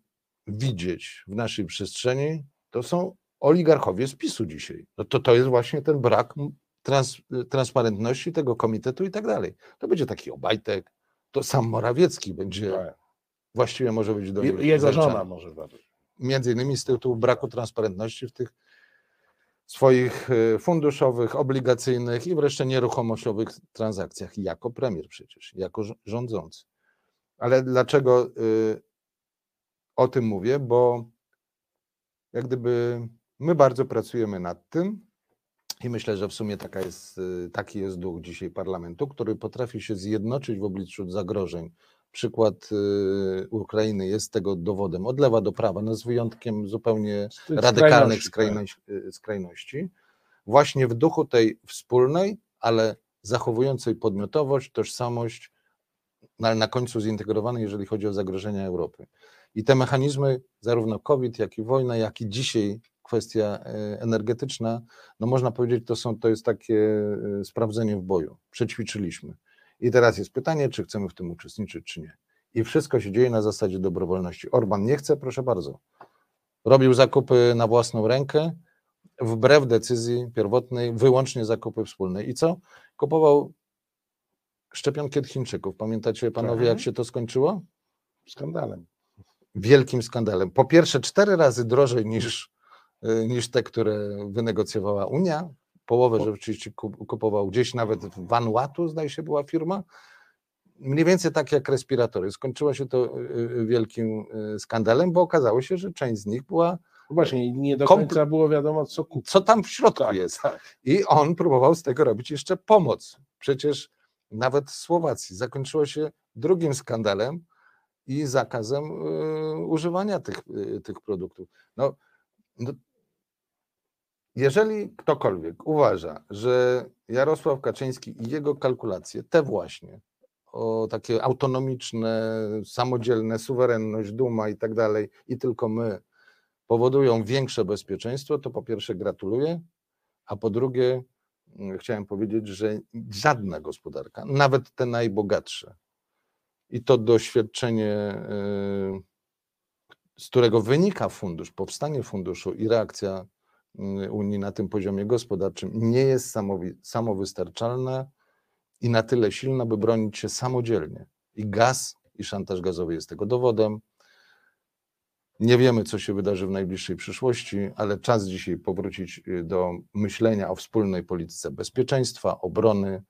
[SPEAKER 2] widzieć w naszej przestrzeni, to są oligarchowie z PiSu dzisiaj. No to, to jest właśnie ten brak trans, transparentności tego komitetu i tak dalej. To będzie taki Obajtek, to sam Morawiecki będzie,
[SPEAKER 1] Tak.
[SPEAKER 2] właściwie może być do niego
[SPEAKER 1] Jego żona może być.
[SPEAKER 2] Między innymi z tytułu braku transparentności w tych swoich e, funduszowych, obligacyjnych i wreszcie nieruchomościowych transakcjach, jako premier przecież, jako rz- rządzący. Ale dlaczego y, o tym mówię? Bo jak gdyby my bardzo pracujemy nad tym i myślę, że w sumie taka jest, y, taki jest duch dzisiaj parlamentu, który potrafi się zjednoczyć w obliczu zagrożeń. Przykład y, Ukrainy jest tego dowodem od lewa do prawa, no z wyjątkiem zupełnie radykalnych
[SPEAKER 1] skrajności, tak.
[SPEAKER 2] skrajności, skrajności, właśnie w duchu tej wspólnej, ale zachowującej podmiotowość, tożsamość, ale na końcu zintegrowanej, jeżeli chodzi o zagrożenia Europy. I te mechanizmy, zarówno COVID, jak i wojna, jak i dzisiaj kwestia e, energetyczna, no można powiedzieć, to, są, to jest takie e, sprawdzenie w boju. Przećwiczyliśmy. I teraz jest pytanie, czy chcemy w tym uczestniczyć, czy nie. I wszystko się dzieje na zasadzie dobrowolności. Orban nie chce, proszę bardzo. Robił zakupy na własną rękę, wbrew decyzji pierwotnej, wyłącznie zakupy wspólne. I co? Kupował szczepionki od Chińczyków. Pamiętacie panowie, jak
[SPEAKER 1] Tak.
[SPEAKER 2] się to skończyło?
[SPEAKER 1] Skandalem.
[SPEAKER 2] Wielkim skandalem. Po pierwsze, cztery razy drożej niż, niż te, które wynegocjowała Unia. Połowę rzeczywiście kup- kupował gdzieś nawet w Vanuatu, zdaje się, była firma. Mniej więcej tak jak respiratory. Skończyło się to y, y, wielkim y, skandalem, bo okazało się, że część z nich była
[SPEAKER 1] Właśnie, i nie do końca było wiadomo, co kupić.
[SPEAKER 2] co tam w środku
[SPEAKER 1] Tak,
[SPEAKER 2] jest.
[SPEAKER 1] tak.
[SPEAKER 2] I on próbował z tego robić jeszcze pomoc. Przecież nawet w Słowacji zakończyło się drugim skandalem i zakazem y, używania tych, y, tych produktów. No, no, jeżeli ktokolwiek uważa, że Jarosław Kaczyński i jego kalkulacje, te właśnie, o takie autonomiczne, samodzielne, suwerenność, duma i tak dalej, i tylko my powodują większe bezpieczeństwo, to po pierwsze gratuluję, a po drugie mm, chciałem powiedzieć, że żadna gospodarka, nawet te najbogatsze, i to doświadczenie, y, z którego wynika fundusz, powstanie funduszu i reakcja Unii na tym poziomie gospodarczym, nie jest samowystarczalna i na tyle silna, by bronić się samodzielnie. I gaz, i szantaż gazowy jest tego dowodem. Nie wiemy, co się wydarzy w najbliższej przyszłości, ale czas dzisiaj powrócić y, do myślenia o wspólnej polityce bezpieczeństwa, obrony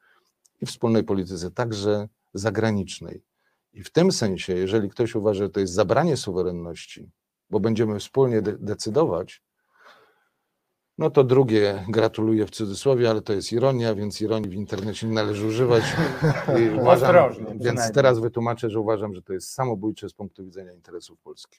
[SPEAKER 2] i wspólnej polityce także zagranicznej. I w tym sensie, jeżeli ktoś uważa, że to jest zabranie suwerenności, bo będziemy wspólnie de- decydować, no to drugie gratuluję w cudzysłowie, ale to jest ironia, więc ironii w internecie nie należy używać. [LAUGHS] I uważam,
[SPEAKER 3] Ostrożnie,
[SPEAKER 2] więc teraz wytłumaczę, że uważam, że to jest samobójcze z punktu widzenia interesów Polski.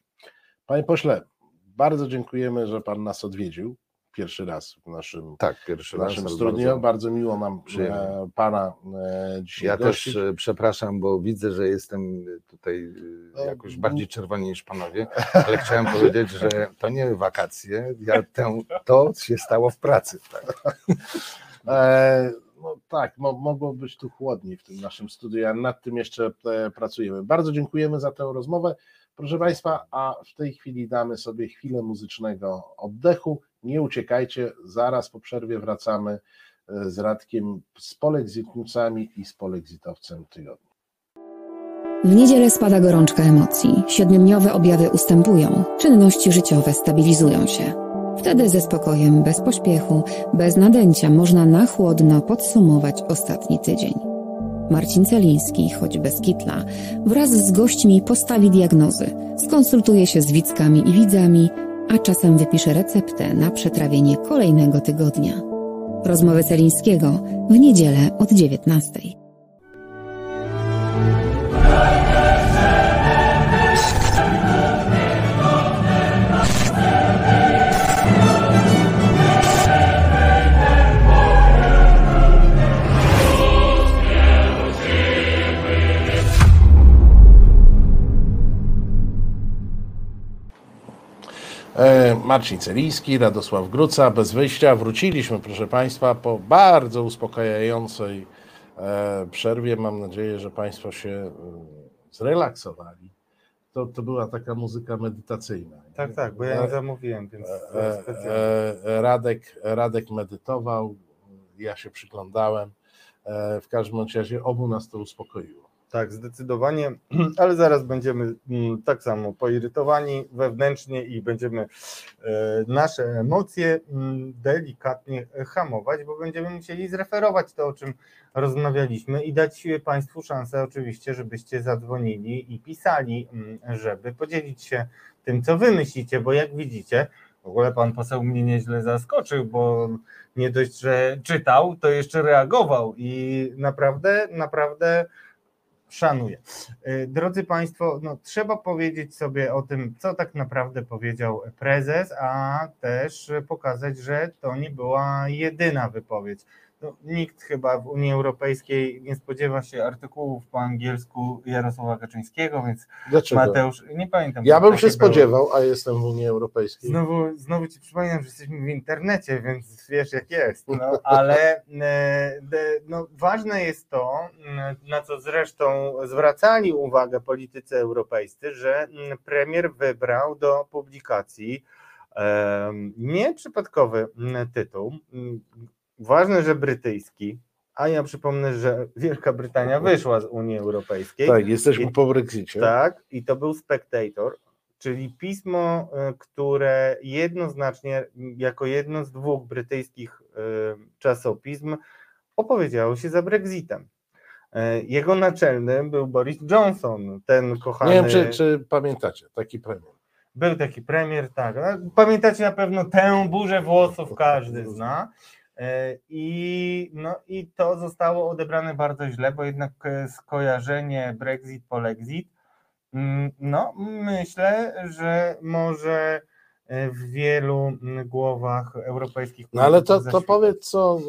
[SPEAKER 1] Panie pośle, bardzo dziękujemy, że pan nas odwiedził pierwszy raz w naszym,
[SPEAKER 2] Tak, pierwszy
[SPEAKER 1] w
[SPEAKER 2] raz.
[SPEAKER 1] naszym
[SPEAKER 2] ale
[SPEAKER 1] studiu.
[SPEAKER 2] bardzo-
[SPEAKER 1] Bardzo, miło nam
[SPEAKER 2] przyjemnie.
[SPEAKER 1] e, pana e, dzisiaj
[SPEAKER 2] Ja
[SPEAKER 1] gościć.
[SPEAKER 2] też przepraszam, bo widzę, że jestem tutaj e,
[SPEAKER 1] No,
[SPEAKER 2] jakoś bardziej czerwony niż panowie, [LAUGHS] ale chciałem powiedzieć, że to nie wakacje, ja tę, to się stało w pracy. Tak.
[SPEAKER 1] E, no tak, mo, mogło być tu chłodniej w tym naszym studiu, a nad tym jeszcze pracujemy. Bardzo dziękujemy za tę rozmowę. Proszę Państwa, a w tej chwili damy sobie chwilę muzycznego oddechu. Nie uciekajcie, zaraz po przerwie wracamy e, z Radkiem z Polexit Newsami i z Polexitowcem tygodnia.
[SPEAKER 4] W niedzielę spada gorączka emocji, siedmiodniowe objawy ustępują, czynności życiowe stabilizują się. Wtedy ze spokojem, bez pośpiechu, bez nadęcia można na chłodno podsumować ostatni tydzień. Marcin Celiński, choć bez kitla, wraz z gośćmi postawi diagnozy, skonsultuje się z widzkami i widzami, a czasem wypisze receptę na przetrawienie kolejnego tygodnia. Rozmowy Celińskiego w niedzielę od 19.
[SPEAKER 1] Marcin Celiński, Radosław Gruca, bez wyjścia. Wróciliśmy, proszę Państwa, po bardzo uspokajającej e, przerwie. Mam nadzieję, że Państwo się e, zrelaksowali. To, to była taka muzyka medytacyjna.
[SPEAKER 3] Tak, tak, bo ja nie zamówiłem, więc
[SPEAKER 1] E, e, Radek, Radek medytował, ja się przyglądałem. E, W każdym razie obu nas to uspokoiło.
[SPEAKER 3] Tak, zdecydowanie, [CLEARS THROAT] ale zaraz będziemy mm, tak samo poirytowani wewnętrznie i będziemy e, nasze emocje mm, delikatnie hamować, bo będziemy musieli zreferować to, o czym rozmawialiśmy i dać Państwu szansę oczywiście, żebyście zadzwonili i pisali, mm, żeby podzielić się tym, co Wy myślicie, bo jak widzicie, w ogóle Pan poseł mnie nieźle zaskoczył, bo nie dość, że czytał, to jeszcze reagował i naprawdę, naprawdę szanuję. Y, Drodzy Państwo, no, trzeba powiedzieć sobie o tym, co tak naprawdę powiedział prezes, a też pokazać, że to nie była jedyna wypowiedź. No, nikt chyba w Unii Europejskiej nie spodziewa się artykułów po angielsku Jarosława Kaczyńskiego, więc
[SPEAKER 1] Dlaczego?
[SPEAKER 3] Mateusz, nie pamiętam.
[SPEAKER 1] Ja bym
[SPEAKER 3] takie
[SPEAKER 1] się
[SPEAKER 3] było.
[SPEAKER 1] spodziewał, a jestem w Unii Europejskiej.
[SPEAKER 3] Znowu, znowu ci przypominam, że jesteśmy w internecie, więc wiesz jak jest. No, [LAUGHS] ale e, no, ważne jest to, m, na co zresztą zwracali uwagę politycy europejscy, że m, premier wybrał do publikacji em, nieprzypadkowy m, tytuł. Ważne, że brytyjski, a ja przypomnę, że Wielka Brytania wyszła z Unii Europejskiej.
[SPEAKER 1] Tak, jesteśmy
[SPEAKER 3] I-
[SPEAKER 1] po Brexicie.
[SPEAKER 3] Tak, i to był Spectator, czyli pismo, y, które jednoznacznie, jako jedno z dwóch brytyjskich y, czasopism, opowiedziało się za Brexitem. Y, Jego naczelnym był Boris Johnson, ten kochany.
[SPEAKER 1] Nie wiem, czy, czy pamiętacie taki premier.
[SPEAKER 3] Był taki premier, tak. No, Pamiętacie na pewno tę burzę włosów, każdy zna. E, I, no, I to zostało odebrane bardzo źle, bo jednak e, skojarzenie Brexit, Polexit, mm, no myślę, że może e, w wielu mm, głowach europejskich.
[SPEAKER 1] No ale to, to powiedz, co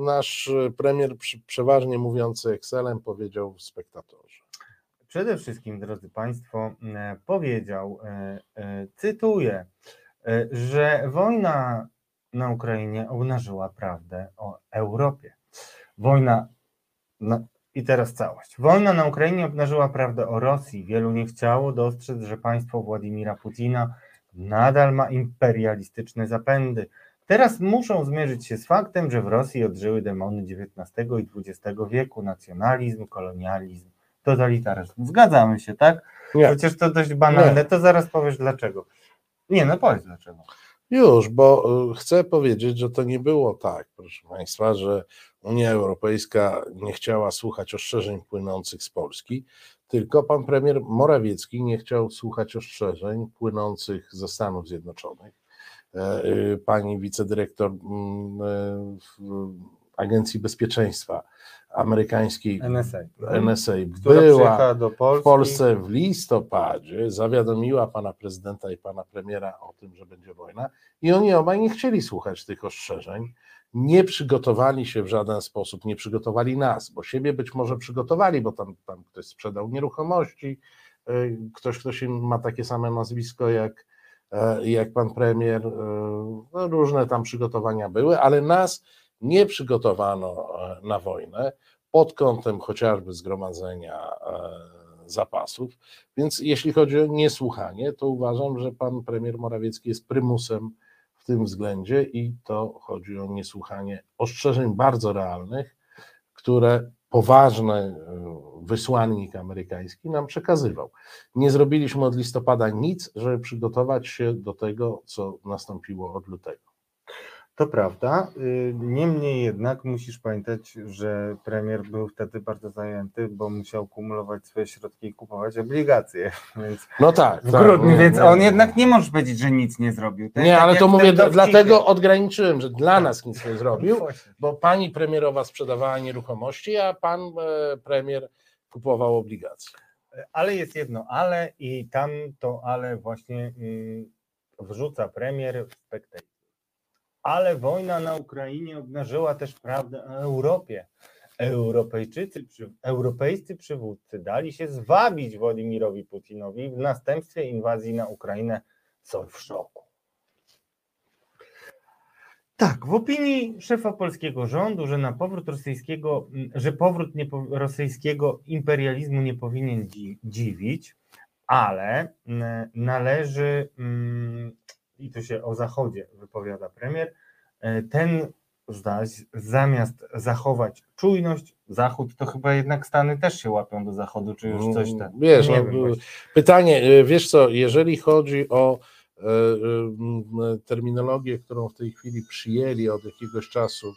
[SPEAKER 1] nasz premier, przeważnie mówiący Excelem, powiedział w spektatorze.
[SPEAKER 3] Przede wszystkim, drodzy Państwo, powiedział, cytuję, że wojna na Ukrainie obnażyła prawdę o Europie. Wojna, na, i teraz całość. Wojna na Ukrainie obnażyła prawdę o Rosji. Wielu nie chciało dostrzec, że państwo Władimira Putina nadal ma imperialistyczne zapędy. Teraz muszą zmierzyć się z faktem, że w Rosji odżyły demony XIX i XX wieku, nacjonalizm, kolonializm, totalitaryzm. Zgadzamy się, tak?
[SPEAKER 1] Nie,
[SPEAKER 3] Chociaż to dość banalne, to zaraz powiesz dlaczego. Nie, no powiedz dlaczego.
[SPEAKER 1] Już, bo e, chcę powiedzieć, że to nie było tak, proszę Państwa, że Unia Europejska nie chciała słuchać ostrzeżeń płynących z Polski, tylko pan premier Morawiecki nie chciał słuchać ostrzeżeń płynących ze Stanów Zjednoczonych. E, e, Pani wicedyrektor mm, e, Agencji Bezpieczeństwa Amerykańskiej
[SPEAKER 3] NSA.
[SPEAKER 1] NSA
[SPEAKER 3] Która
[SPEAKER 1] była
[SPEAKER 3] przyjechała do Polski.
[SPEAKER 1] w Polsce w listopadzie, zawiadomiła pana prezydenta i pana premiera o tym, że będzie wojna i oni obaj nie chcieli słuchać tych ostrzeżeń, nie przygotowali się w żaden sposób, nie przygotowali nas, bo siebie być może przygotowali, bo tam, tam ktoś sprzedał nieruchomości, y, ktoś, kto się ma takie same nazwisko jak, e, jak pan premier, y, no, różne tam przygotowania były, ale nas nie przygotowano e, na wojnę pod kątem chociażby zgromadzenia e, zapasów. Więc jeśli chodzi o niesłuchanie, to uważam, że pan premier Morawiecki jest prymusem w tym względzie i to chodzi o niesłuchanie ostrzeżeń bardzo realnych, które poważny e, wysłannik amerykański nam przekazywał. Nie zrobiliśmy od listopada nic, żeby przygotować się do tego, co nastąpiło od lutego.
[SPEAKER 3] To prawda. y, Niemniej jednak musisz pamiętać, że premier był wtedy bardzo zajęty, bo musiał kumulować swoje środki i kupować obligacje. [LAUGHS] Więc
[SPEAKER 1] No tak.
[SPEAKER 3] w
[SPEAKER 1] tak,
[SPEAKER 3] grudniu, więc
[SPEAKER 1] nie,
[SPEAKER 3] on
[SPEAKER 1] nie.
[SPEAKER 3] jednak nie możesz powiedzieć, że nic nie zrobił.
[SPEAKER 1] Nie,
[SPEAKER 3] tak
[SPEAKER 1] ale to mówię,
[SPEAKER 3] tym
[SPEAKER 1] d-
[SPEAKER 3] dowcipie.
[SPEAKER 1] dlatego odgraniczyłem, że dla nas nic nie zrobił, [LAUGHS] bo pani premierowa sprzedawała nieruchomości, a pan e, premier kupował obligacje.
[SPEAKER 3] Ale jest jedno ale i tam to ale właśnie mm, wrzuca premier w spektakl. Ale wojna na Ukrainie obnażyła też prawdę o Europie. Europejczycy, europejscy przywódcy dali się zwabić Władimirowi Putinowi w następstwie inwazji na Ukrainę są w szoku. Tak, w opinii szefa polskiego rządu, że na powrót rosyjskiego, że powrót nie, rosyjskiego imperializmu nie powinien dzi, dziwić, ale mm, należy, mm, i tu się o Zachodzie wypowiada premier, e, ten zdać, zamiast zachować czujność, Zachód, to chyba jednak Stany też się łapią do Zachodu, czy już coś tam.
[SPEAKER 1] Wiesz,
[SPEAKER 3] nie
[SPEAKER 1] no,
[SPEAKER 3] wiem właśnie.
[SPEAKER 1] pytanie, e, wiesz co, jeżeli chodzi o e, terminologię, którą w tej chwili przyjęli od jakiegoś czasu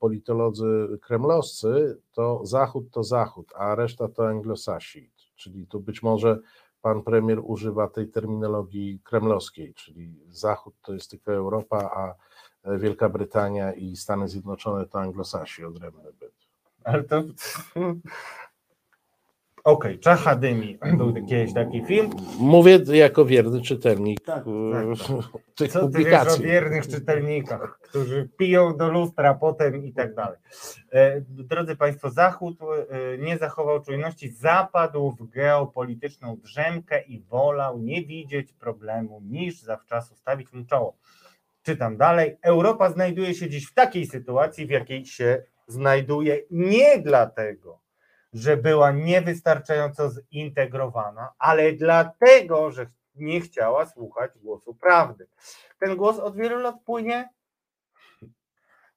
[SPEAKER 1] politolodzy kremlowscy, to Zachód to Zachód, a reszta to anglosasi, czyli tu być może pan premier używa tej terminologii kremlowskiej, czyli Zachód to jest tylko Europa, a e, Wielka Brytania i Stany Zjednoczone to anglosasi, odrębny byt.
[SPEAKER 3] Ale to. Okej, Czacha Dymi. Był kiedyś taki film.
[SPEAKER 1] Mówię jako wierny czytelnik
[SPEAKER 3] Tak,
[SPEAKER 1] e,
[SPEAKER 3] tak, [LAUGHS]
[SPEAKER 1] tych
[SPEAKER 3] Co ty wiesz o
[SPEAKER 1] publikacji.
[SPEAKER 3] wiernych czytelnikach, którzy piją do lustra potem i tak dalej. E, Drodzy Państwo, Zachód e, nie zachował czujności, zapadł w geopolityczną drzemkę i wolał nie widzieć problemu, niż zawczasu stawić mu czoło. Czytam dalej. Europa znajduje się dziś w takiej sytuacji, w jakiej się znajduje nie dlatego, że była niewystarczająco zintegrowana, ale dlatego, że nie chciała słuchać głosu prawdy. Ten głos od wielu lat płynie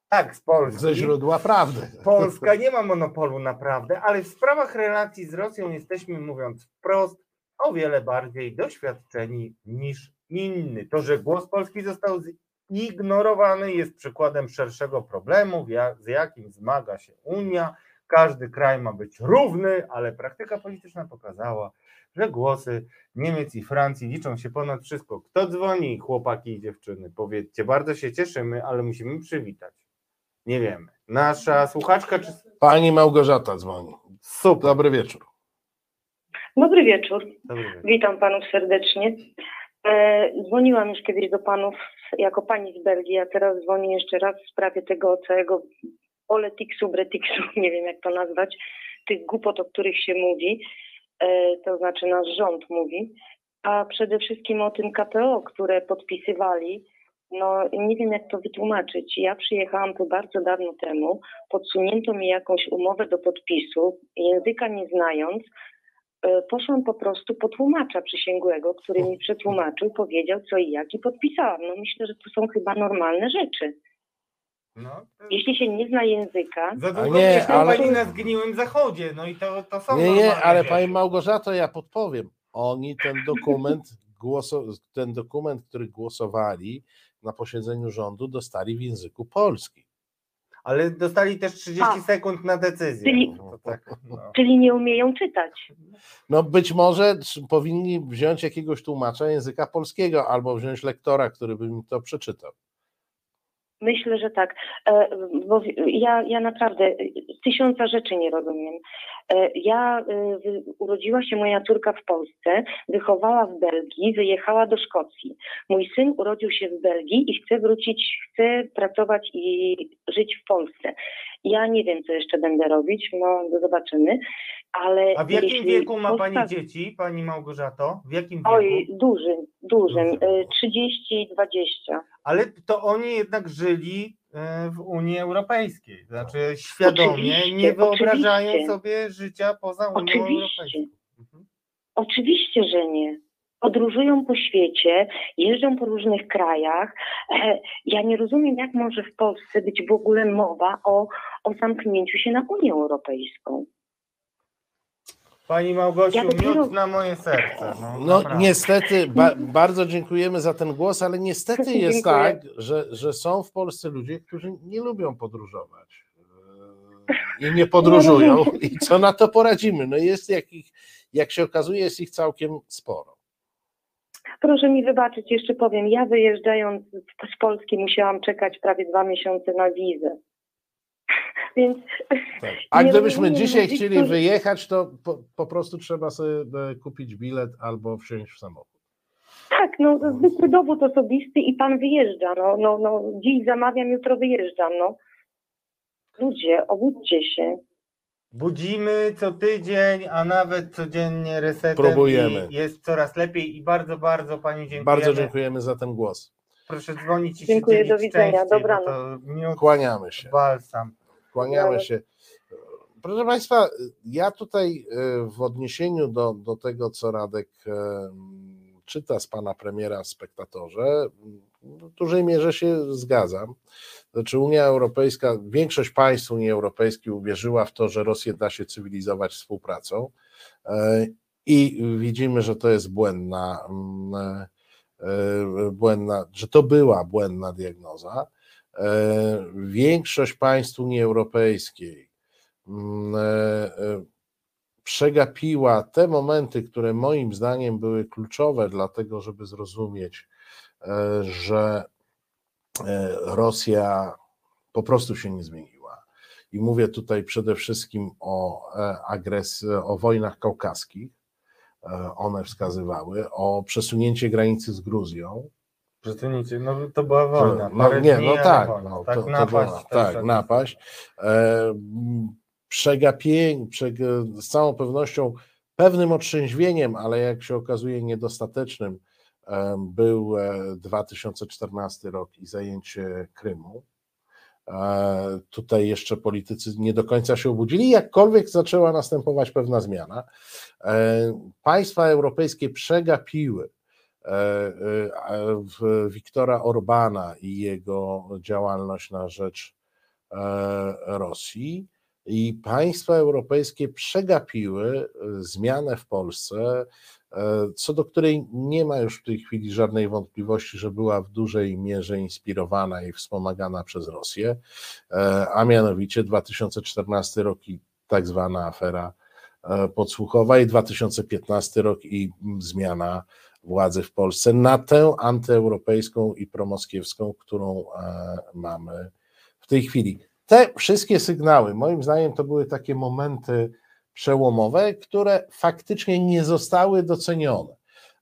[SPEAKER 3] tak z Polski.
[SPEAKER 1] Ze źródła prawdy.
[SPEAKER 3] Polska nie ma monopolu na prawdę, ale w sprawach relacji z Rosją jesteśmy, mówiąc wprost, o wiele bardziej doświadczeni niż inni. To, że głos Polski został zignorowany, jest przykładem szerszego problemu, z jakim zmaga się Unia. Każdy kraj ma być równy, ale praktyka polityczna pokazała, że głosy Niemiec i Francji liczą się ponad wszystko. Kto dzwoni, chłopaki i dziewczyny? Powiedzcie, bardzo się cieszymy, ale musimy przywitać. Nie wiemy. Nasza słuchaczka czy...
[SPEAKER 1] Pani Małgorzata dzwoni.
[SPEAKER 3] Super.
[SPEAKER 1] Dobry wieczór.
[SPEAKER 5] Dobry wieczór.
[SPEAKER 3] Dobry wieczór.
[SPEAKER 5] Witam panów serdecznie. E, dzwoniłam już kiedyś do panów jako pani z Belgii, a teraz dzwonię jeszcze raz w sprawie tego całego oletiksu, bretiksu, [LAUGHS] nie wiem jak to nazwać, tych głupot, o których się mówi, e, to znaczy nasz rząd mówi, a przede wszystkim o tym KPO, które podpisywali. No nie wiem jak to wytłumaczyć. Ja przyjechałam tu bardzo dawno temu, podsunięto mi jakąś umowę do podpisu, języka nie znając, e, poszłam po prostu po tłumacza przysięgłego, który mi przetłumaczył, powiedział co i jak i podpisałam. No myślę, że to są chyba normalne rzeczy.
[SPEAKER 3] No,
[SPEAKER 5] Jeśli się nie zna języka,
[SPEAKER 3] za długo
[SPEAKER 1] nie,
[SPEAKER 3] nie,
[SPEAKER 1] ale-
[SPEAKER 3] ale... na zgniłym zachodzie, no i to, to są
[SPEAKER 1] Nie, nie,
[SPEAKER 3] normalne
[SPEAKER 1] ale
[SPEAKER 3] rzeczy.
[SPEAKER 1] pani Małgorzato, ja podpowiem. Oni ten dokument, głoso, ten dokument, który głosowali na posiedzeniu rządu, dostali w języku polskim.
[SPEAKER 3] Ale dostali też 30
[SPEAKER 5] A.
[SPEAKER 3] sekund na decyzję.
[SPEAKER 5] Czyli-
[SPEAKER 3] To tak, no.
[SPEAKER 5] czyli nie umieją czytać.
[SPEAKER 1] No być może trz- powinni wziąć jakiegoś tłumacza języka polskiego albo wziąć lektora, który by mi to przeczytał.
[SPEAKER 5] Myślę, że tak. E, Bo ja, ja naprawdę tysiąca rzeczy nie rozumiem. E, Ja e, urodziła się moja córka w Polsce, wychowała w Belgii, wyjechała do Szkocji. Mój syn urodził się w Belgii i chce wrócić, chce pracować i żyć w Polsce. Ja nie wiem, co jeszcze będę robić, no zobaczymy, ale
[SPEAKER 3] A w jakim wieku ma pani
[SPEAKER 5] postaw-
[SPEAKER 3] dzieci, pani Małgorzato? W jakim wieku?
[SPEAKER 5] Oj, dużym, dużym,
[SPEAKER 3] Dużym.
[SPEAKER 5] e, 30 i 20.
[SPEAKER 3] Ale to oni jednak żyli e, w Unii Europejskiej. Znaczy świadomie
[SPEAKER 5] Oczywiście,
[SPEAKER 3] nie wyobrażają
[SPEAKER 5] oczywiście.
[SPEAKER 3] sobie życia poza Unią
[SPEAKER 5] Oczywiście.
[SPEAKER 3] Europejską. Mhm.
[SPEAKER 5] Oczywiście, że nie. Podróżują po świecie, jeżdżą po różnych krajach. E, Ja nie rozumiem, jak może w Polsce być w ogóle mowa o, o zamknięciu się na Unię Europejską.
[SPEAKER 3] Pani Małgosiu,
[SPEAKER 5] Ja dopiero-
[SPEAKER 3] miód na moje serce. No,
[SPEAKER 1] No niestety, ba, bardzo dziękujemy za ten głos, ale niestety [LAUGHS] jest tak, że, że są w Polsce ludzie, którzy nie lubią podróżować e, i nie podróżują. [LAUGHS] I co na to poradzimy? No jest jakich, jak się okazuje, jest ich całkiem sporo.
[SPEAKER 5] Proszę mi wybaczyć, jeszcze powiem, ja wyjeżdżając z Polski musiałam czekać prawie dwa miesiące na wizę. [LAUGHS] Więc
[SPEAKER 1] Tak. [LAUGHS] A gdybyśmy dzisiaj chcieli wyjechać, to po, po prostu trzeba sobie e, kupić bilet albo wsiąść w samochód.
[SPEAKER 5] tak, no zwykły dowód osobisty i pan wyjeżdża. No, no, no, dziś zamawiam, jutro wyjeżdżam. No. Ludzie, obudźcie się.
[SPEAKER 3] Budzimy co tydzień, a nawet codziennie resetem.
[SPEAKER 1] Próbujemy.
[SPEAKER 3] I jest coraz lepiej i bardzo, bardzo Pani dziękujemy.
[SPEAKER 1] Bardzo dziękujemy za ten głos.
[SPEAKER 3] Proszę dzwonić i
[SPEAKER 5] Dziękuję, do widzenia. Dobranoc.
[SPEAKER 1] Kłaniamy się.
[SPEAKER 3] balsam.
[SPEAKER 1] Kłaniamy się. Proszę Państwa, ja tutaj e, w odniesieniu do, do tego, co Radek czyta z pana premiera w spektatorze, w dużej mierze się zgadzam. Znaczy Unia Europejska, większość państw Unii Europejskiej uwierzyła w to, że Rosję da się cywilizować współpracą e, i widzimy, że to jest błędna, mm, e, e, błędna, że to była błędna diagnoza. Większość państw Unii Europejskiej mm, przegapiła te momenty, które moim zdaniem były kluczowe dla tego, żeby zrozumieć, że e, Rosja po prostu się nie zmieniła. I mówię tutaj przede wszystkim o e, agresji, o wojnach kaukaskich. E, One wskazywały o przesunięcie granicy z Gruzją,
[SPEAKER 3] Przesunięcie, no to była wojna.
[SPEAKER 1] no,
[SPEAKER 3] parę
[SPEAKER 1] nie, no tak, no,
[SPEAKER 3] tak
[SPEAKER 1] to, to
[SPEAKER 3] napaść.
[SPEAKER 1] była,
[SPEAKER 3] też
[SPEAKER 1] tak,
[SPEAKER 3] tak
[SPEAKER 1] napaść. E, przeg- z całą pewnością pewnym otrzeźwieniem, ale jak się okazuje niedostatecznym, e, był e, 2014 rok i zajęcie Krymu. E, Tutaj jeszcze politycy nie do końca się obudzili, jakkolwiek zaczęła następować pewna zmiana. E, Państwa europejskie przegapiły e, e, Wiktora Orbana i jego działalność na rzecz e, Rosji. I państwa europejskie przegapiły e, zmianę w Polsce, e, co do której nie ma już w tej chwili żadnej wątpliwości, że była w dużej mierze inspirowana i wspomagana przez Rosję, e, a mianowicie 2014 rok i tak zwana afera e, podsłuchowa i 2015 rok i zmiana władzy w Polsce na tę antyeuropejską i promoskiewską, którą e, mamy w tej chwili. Te wszystkie sygnały, moim zdaniem, to były takie momenty przełomowe, które faktycznie nie zostały docenione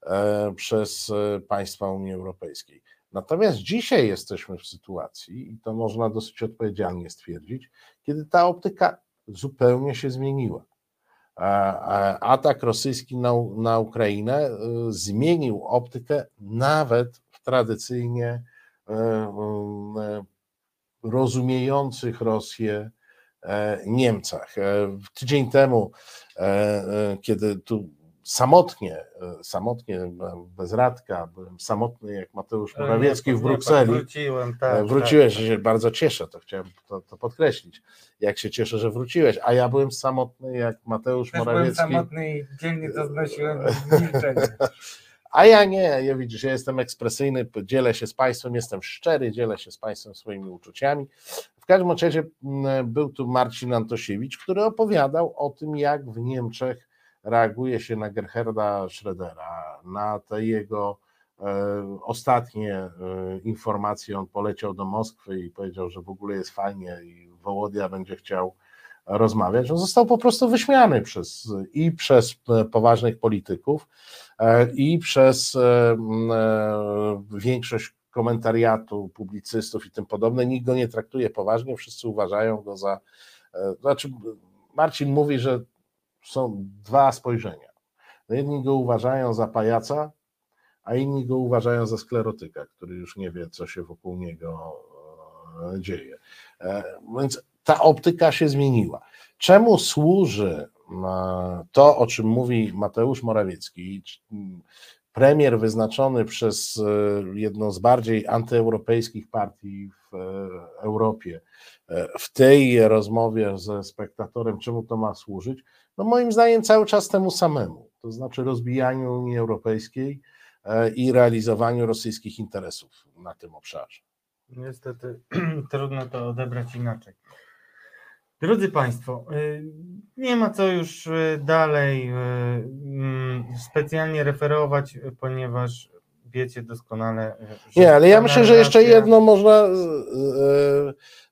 [SPEAKER 1] e, przez państwa Unii Europejskiej. Natomiast dzisiaj jesteśmy w sytuacji, i to można dosyć odpowiedzialnie stwierdzić, kiedy ta optyka zupełnie się zmieniła. Atak rosyjski na, na Ukrainę y, zmienił optykę nawet w tradycyjnie rozumiejących Rosję e, Niemcach. E, tydzień temu, e, kiedy tu samotnie, e, samotnie, bez Radka, byłem samotny jak Mateusz e, Morawiecki w Brukseli.
[SPEAKER 3] Wróciłem, tak. E,
[SPEAKER 1] wróciłeś,
[SPEAKER 3] tak.
[SPEAKER 1] się bardzo cieszę, to chciałem to, to, podkreślić. Jak się cieszę, że wróciłeś, a ja byłem samotny jak Mateusz
[SPEAKER 3] Też
[SPEAKER 1] Morawiecki.
[SPEAKER 3] byłem samotny i dzielnie to znosiłem milczenie. [LAUGHS]
[SPEAKER 1] A ja nie, ja widzisz, ja jestem ekspresyjny, dzielę się z Państwem, jestem szczery, dzielę się z Państwem swoimi uczuciami. W każdym razie był tu Marcin Antosiewicz, który opowiadał o tym, jak w Niemczech reaguje się na Gerharda Schrödera, na te jego e, ostatnie e, informacje. On poleciał do Moskwy i powiedział, że w ogóle jest fajnie i Wołodia będzie chciał rozmawiać. On został po prostu wyśmiany przez, i przez e, poważnych polityków, i przez większość komentariatu, publicystów i tym podobne. Nikt go nie traktuje poważnie, wszyscy uważają go za. Znaczy, Marcin mówi, że są dwa spojrzenia. No, jedni go uważają za pajaca, a inni go uważają za sklerotyka, który już nie wie, co się wokół niego e, dzieje. E, więc ta optyka się zmieniła. Czemu służy e, to, o czym mówi Mateusz Morawiecki, premier wyznaczony przez jedną z bardziej antyeuropejskich partii w Europie, w tej rozmowie ze spektatorem, czemu to ma służyć? No moim zdaniem cały czas temu samemu, to znaczy rozbijaniu Unii Europejskiej e, i realizowaniu rosyjskich interesów na tym obszarze.
[SPEAKER 3] Niestety [CLEARS THROAT] trudno to odebrać inaczej. Drodzy Państwo, y, nie ma co już y, dalej y, mm, specjalnie referować, ponieważ wiecie doskonale.
[SPEAKER 1] Nie, ale ja myślę, że jeszcze jedno można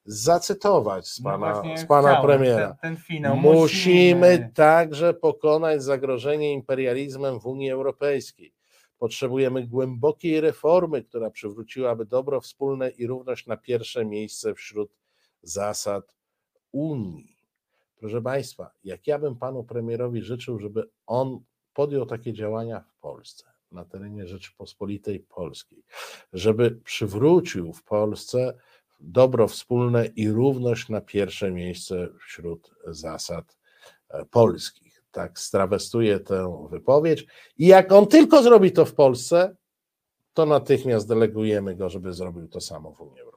[SPEAKER 1] zacytować z no pana, no z pana premiera.
[SPEAKER 3] Ten, ten finał.
[SPEAKER 1] Musimy, musimy także pokonać zagrożenie imperializmem w Unii Europejskiej. Potrzebujemy głębokiej reformy, która przywróciłaby dobro wspólne i równość na pierwsze miejsce wśród zasad Unii. Proszę Państwa, jak ja bym panu premierowi życzył, żeby on podjął takie działania w Polsce, na terenie Rzeczypospolitej Polskiej, żeby przywrócił w Polsce dobro wspólne i równość na pierwsze miejsce wśród zasad e, polskich. Tak strawestuję tę wypowiedź. I jak on tylko zrobi to w Polsce, to natychmiast delegujemy go, żeby zrobił to samo w Unii Europejskiej.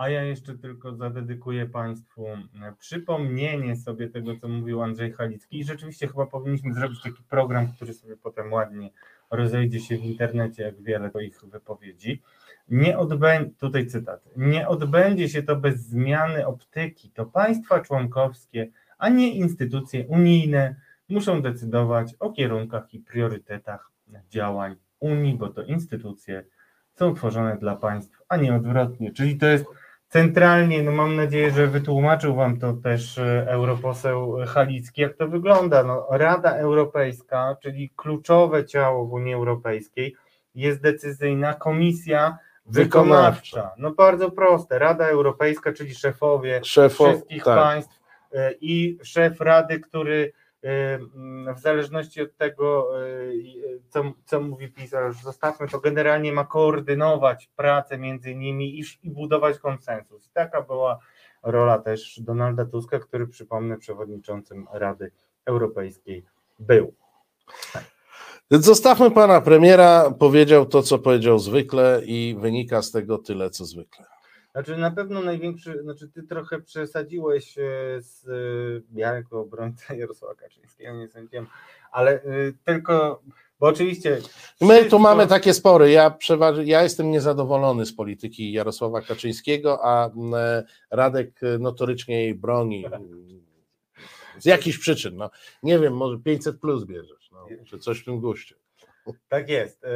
[SPEAKER 3] A ja jeszcze tylko zadedykuję Państwu e, przypomnienie sobie tego, co mówił Andrzej Halicki. I rzeczywiście chyba powinniśmy zrobić taki program, który sobie potem ładnie rozejdzie się w internecie, jak wiele ich wypowiedzi. Nie odbędzie, tutaj cytat, nie odbędzie się to bez zmiany optyki. To państwa członkowskie, a nie instytucje unijne muszą decydować o kierunkach i priorytetach działań Unii, bo to instytucje są tworzone dla państw, a nie odwrotnie. Czyli to jest centralnie, no mam nadzieję, że wytłumaczył Wam to też e, europoseł Halicki, jak to wygląda. No, Rada Europejska, czyli kluczowe ciało w Unii Europejskiej, jest decyzyjna, komisja wykonawcza. No bardzo proste. Rada Europejska, czyli szefowie Szefo, wszystkich tak. państw e, i szef Rady, który w zależności od tego, e, co, co mówi PiS, już zostawmy to, generalnie ma koordynować pracę między nimi i, i budować konsensus. Taka była rola też Donalda Tuska, który przypomnę przewodniczącym Rady Europejskiej był.
[SPEAKER 1] Więc zostawmy pana premiera, powiedział to, co powiedział zwykle i wynika z tego tyle, co zwykle.
[SPEAKER 3] Znaczy na pewno największy, znaczy ty trochę przesadziłeś e, z, ja jako obrońca [LAUGHS] Jarosława Kaczyńskiego, nie sądziłem, ale y, tylko, bo oczywiście...
[SPEAKER 1] My tu mamy takie spory, ja, przeważy, ja jestem niezadowolony z polityki Jarosława Kaczyńskiego, a Radek notorycznie jej broni [LAUGHS] Z jakichś przyczyn, no. Nie wiem, może 500 plus bierzesz, no, czy coś w tym guście.
[SPEAKER 3] Tak jest. e,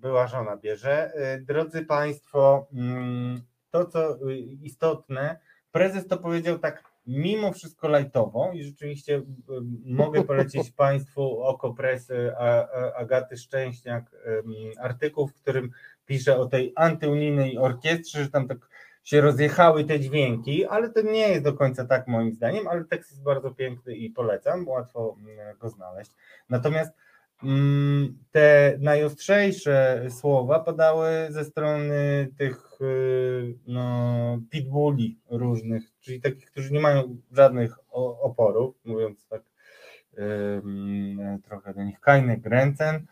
[SPEAKER 3] Była żona bierze. E, Drodzy Państwo, mm, to co y, istotne, prezes to powiedział tak mimo wszystko lajtowo i rzeczywiście mogę [LAUGHS] polecić Państwu oko presy A- A- Agaty Szczęśniak, artykuł, w którym pisze o tej antyunijnej orkiestrze, że tam tak się rozjechały te dźwięki, ale to nie jest do końca tak moim zdaniem, ale tekst jest bardzo piękny i polecam, łatwo mm, go znaleźć. Natomiast te najostrzejsze słowa padały ze strony tych y, no, pitbulli różnych, czyli takich, którzy nie mają żadnych oporów, mówiąc tak trochę do nich kajny Grenzen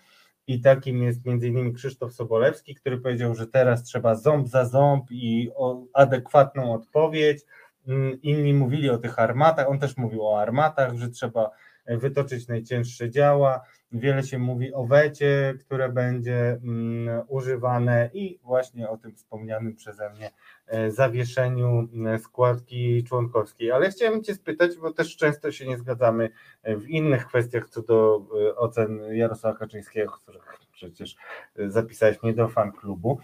[SPEAKER 3] i takim jest innymi Krzysztof Sobolewski, który powiedział, że teraz trzeba ząb za ząb i adekwatną odpowiedź. Ym, Inni mówili o tych armatach, on też mówił o armatach, że trzeba wytoczyć najcięższe działa. Wiele się mówi o wecie, które będzie mm, używane i właśnie o tym wspomnianym przeze mnie e, zawieszeniu e, składki członkowskiej. Ale chciałem Cię spytać, bo też często się nie zgadzamy e, w innych kwestiach co do ocen Jarosława Kaczyńskiego, których przecież zapisałeś mnie do fan klubu.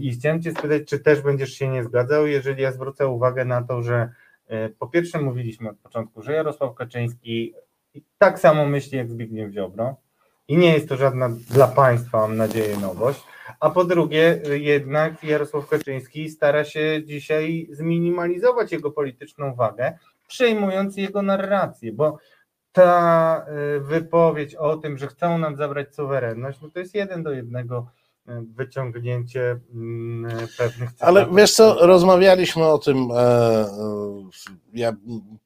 [SPEAKER 3] I chciałem Cię spytać, czy też będziesz się nie zgadzał, jeżeli ja zwrócę uwagę na to, że po pierwsze mówiliśmy od początku, że Jarosław Kaczyński tak samo myśli jak Zbigniew Ziobro i nie jest to żadna dla państwa, mam nadzieję, nowość. A po drugie, jednak Jarosław Kaczyński stara się dzisiaj zminimalizować jego polityczną wagę, przejmując jego narrację, bo ta y, wypowiedź o tym, że chcą nam zabrać suwerenność, no to jest jeden do jednego wyciągnięcie mm, pewnych
[SPEAKER 1] Ale
[SPEAKER 3] cytatów.
[SPEAKER 1] wiesz co, rozmawialiśmy o tym, e, e, ja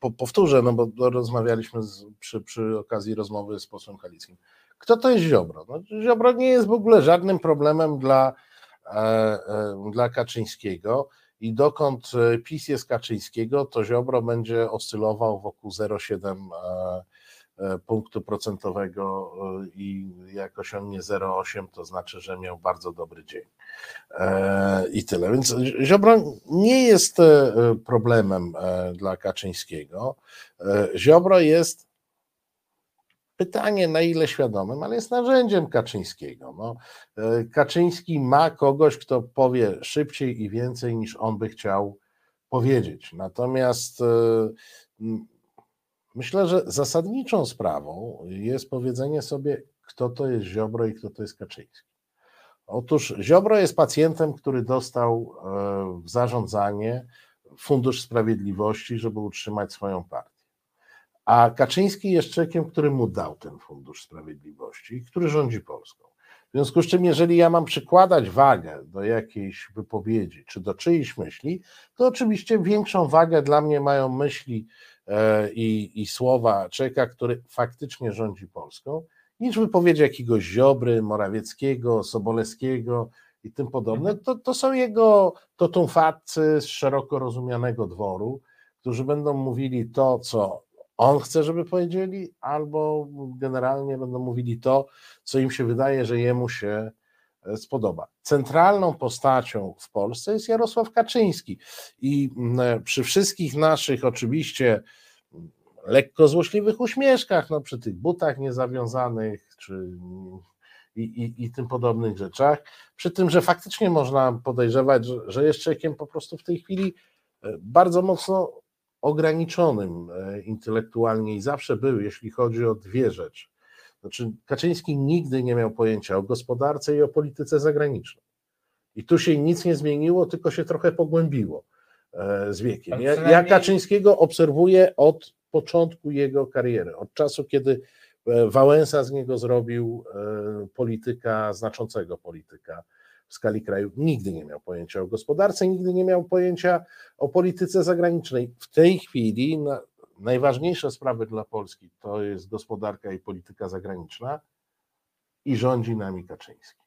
[SPEAKER 1] po, powtórzę, no bo rozmawialiśmy z, przy, przy okazji rozmowy z posłem Halickim. Kto to jest Ziobro? No, Ziobro nie jest w ogóle żadnym problemem dla, e, dla Kaczyńskiego i dokąd PiS jest Kaczyńskiego, to Ziobro będzie oscylował wokół 0,7 e, e, punktu procentowego e, i jak osiągnie 0,8 to znaczy, że miał bardzo dobry dzień. E, I tyle. Więc Ziobro nie jest e, problemem e, dla Kaczyńskiego. E, Ziobro jest pytanie, na ile świadomym, ale jest narzędziem Kaczyńskiego. No, e, Kaczyński ma kogoś, kto powie szybciej i więcej niż on by chciał powiedzieć. Natomiast e, myślę, że zasadniczą sprawą jest powiedzenie sobie, kto to jest Ziobro i kto to jest Kaczyński. Otóż Ziobro jest pacjentem, który dostał e, w zarządzanie Fundusz Sprawiedliwości, żeby utrzymać swoją partię. A Kaczyński jest człowiekiem, który mu dał ten Fundusz Sprawiedliwości i który rządzi Polską. W związku z czym, jeżeli ja mam przykładać wagę do jakiejś wypowiedzi czy do czyjejś myśli, to oczywiście większą wagę dla mnie mają myśli i, i słowa człowieka, który faktycznie rządzi Polską, niż wypowiedzi jakiegoś Ziobry, Morawieckiego, Sobolewskiego i tym podobne. To, to są jego totumfatcy z szeroko rozumianego dworu, którzy będą mówili to, co on chce, żeby powiedzieli, albo generalnie będą mówili to, co im się wydaje, że jemu się e, spodoba. Centralną postacią w Polsce jest Jarosław Kaczyński i mm, przy wszystkich naszych oczywiście lekko złośliwych uśmieszkach, no przy tych butach niezawiązanych, czy i, i, i tym podobnych rzeczach, przy tym, że faktycznie można podejrzewać, że, że jest człowiekiem po prostu w tej chwili e, bardzo mocno ograniczonym e, intelektualnie i zawsze był, jeśli chodzi o dwie rzeczy. Znaczy, Kaczyński nigdy nie miał pojęcia o gospodarce i o polityce zagranicznej. I tu się nic nie zmieniło, tylko się trochę pogłębiło e, z wiekiem. Ja, ja Kaczyńskiego obserwuję od początku jego kariery, od czasu, kiedy e, Wałęsa z niego zrobił e, polityka, znaczącego polityka w skali kraju. Nigdy nie miał pojęcia o gospodarce, nigdy nie miał pojęcia o polityce zagranicznej. W tej chwili na, najważniejsze sprawy dla Polski to jest gospodarka i polityka zagraniczna i rządzi nami Kaczyński.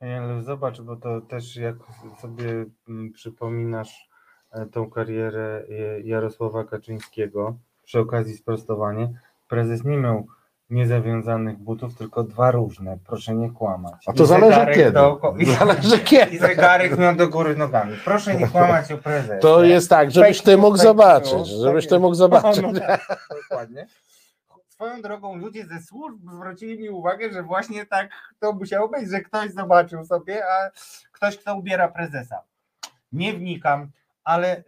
[SPEAKER 3] Ale zobacz, bo to też jak sobie mm, przypominasz e, tą karierę e, Jarosława Kaczyńskiego, przy okazji sprostowanie, prezes nie miał niezawiązanych butów, tylko dwa różne. Proszę nie kłamać.
[SPEAKER 1] A to
[SPEAKER 3] I
[SPEAKER 1] zależy kiedy.
[SPEAKER 3] dookoła- [LAUGHS] [LAUGHS] i-
[SPEAKER 1] Zależy
[SPEAKER 3] I
[SPEAKER 1] kiedy.
[SPEAKER 3] zegarek miał do góry nogami. Proszę nie kłamać o prezesie.
[SPEAKER 1] To jest tak, żebyś ty mógł zobaczyć, żebyś ty mógł zobaczyć. [LAUGHS]
[SPEAKER 3] No, no, tak, dokładnie. Swoją drogą ludzie ze służb zwrócili mi uwagę, że właśnie tak to musiało być, że ktoś zobaczył sobie, a ktoś, kto ubiera prezesa. Nie wnikam, ale y,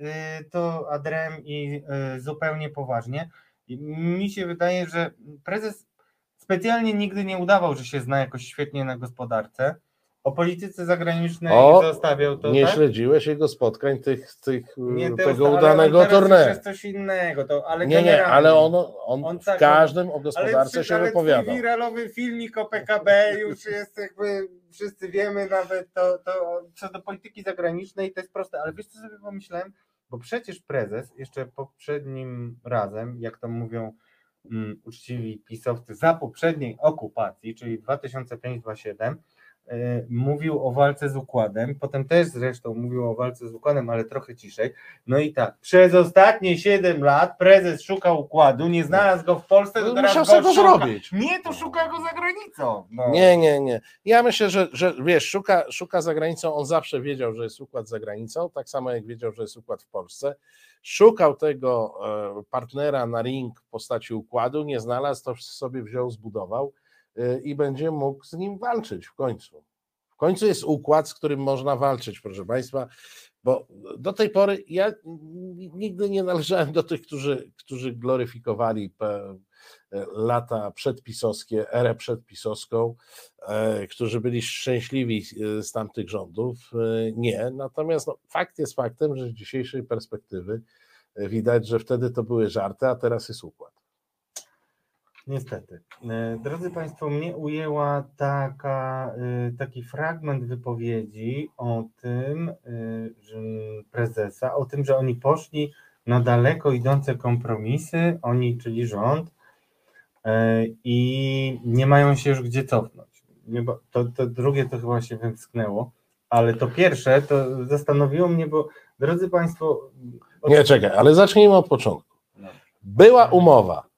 [SPEAKER 3] to adrem i y, zupełnie poważnie. I Mi się wydaje, że prezes specjalnie nigdy nie udawał, że się zna jakoś świetnie na gospodarce. O polityce zagranicznej
[SPEAKER 1] O,
[SPEAKER 3] zostawiał to.
[SPEAKER 1] Nie
[SPEAKER 3] tak?
[SPEAKER 1] śledziłeś jego spotkań, tych, tych
[SPEAKER 3] Nie, te
[SPEAKER 1] tego
[SPEAKER 3] usta- ale
[SPEAKER 1] udanego
[SPEAKER 3] już
[SPEAKER 1] tournée.
[SPEAKER 3] jest coś innego, to, ale
[SPEAKER 1] Nie, nie, ale on, on,
[SPEAKER 3] On
[SPEAKER 1] w
[SPEAKER 3] tak,
[SPEAKER 1] każdym o
[SPEAKER 3] Ale
[SPEAKER 1] gospodarce
[SPEAKER 3] przy-
[SPEAKER 1] się
[SPEAKER 3] ale
[SPEAKER 1] wypowiadał.
[SPEAKER 3] twój wiralowy filmik o PKB już jest jakby, wszyscy wiemy nawet to, to co do polityki zagranicznej, to jest proste, ale wiesz co sobie pomyślałem? Bo przecież prezes jeszcze poprzednim razem, jak to mówią mm, uczciwi pisowcy, za poprzedniej okupacji, czyli 2005-2007, y, mówił o walce z układem, potem też zresztą mówił o walce z układem, ale trochę ciszej. No i tak, przez ostatnie 7 lat prezes szukał układu, nie znalazł go w Polsce, to
[SPEAKER 1] No,
[SPEAKER 3] teraz
[SPEAKER 1] musiał
[SPEAKER 3] go
[SPEAKER 1] sobie go
[SPEAKER 3] szuka.
[SPEAKER 1] zrobić.
[SPEAKER 3] Nie, to szuka go za granicą. No.
[SPEAKER 1] Nie, nie, nie. Ja myślę, że, że wiesz, szuka, szuka za granicą. On zawsze wiedział, że jest układ za granicą, tak samo jak wiedział, że jest układ w Polsce. Szukał tego e, partnera na ring w postaci układu, nie znalazł, to sobie wziął, zbudował e, i będzie mógł z nim walczyć w końcu. W końcu jest układ, z którym można walczyć, proszę Państwa, bo do tej pory ja nigdy nie należałem do tych, którzy, którzy gloryfikowali pe- lata przedpisowskie, erę przedpisowską, e, którzy byli szczęśliwi e, z tamtych rządów. E, Nie, natomiast no, fakt jest faktem, że z dzisiejszej perspektywy e, widać, że wtedy to były żarty, a teraz jest układ.
[SPEAKER 3] Niestety. E, Drodzy Państwo, mnie ujęła taka, e, taki fragment wypowiedzi o tym, e, że prezesa, o tym, że oni poszli na daleko idące kompromisy, oni, czyli rząd, i nie mają się już gdzie cofnąć. To, to drugie to chyba się wymsknęło, ale to pierwsze to zastanowiło mnie, bo drodzy Państwo.
[SPEAKER 1] Nie, czekaj, ale zacznijmy od początku. Była umowa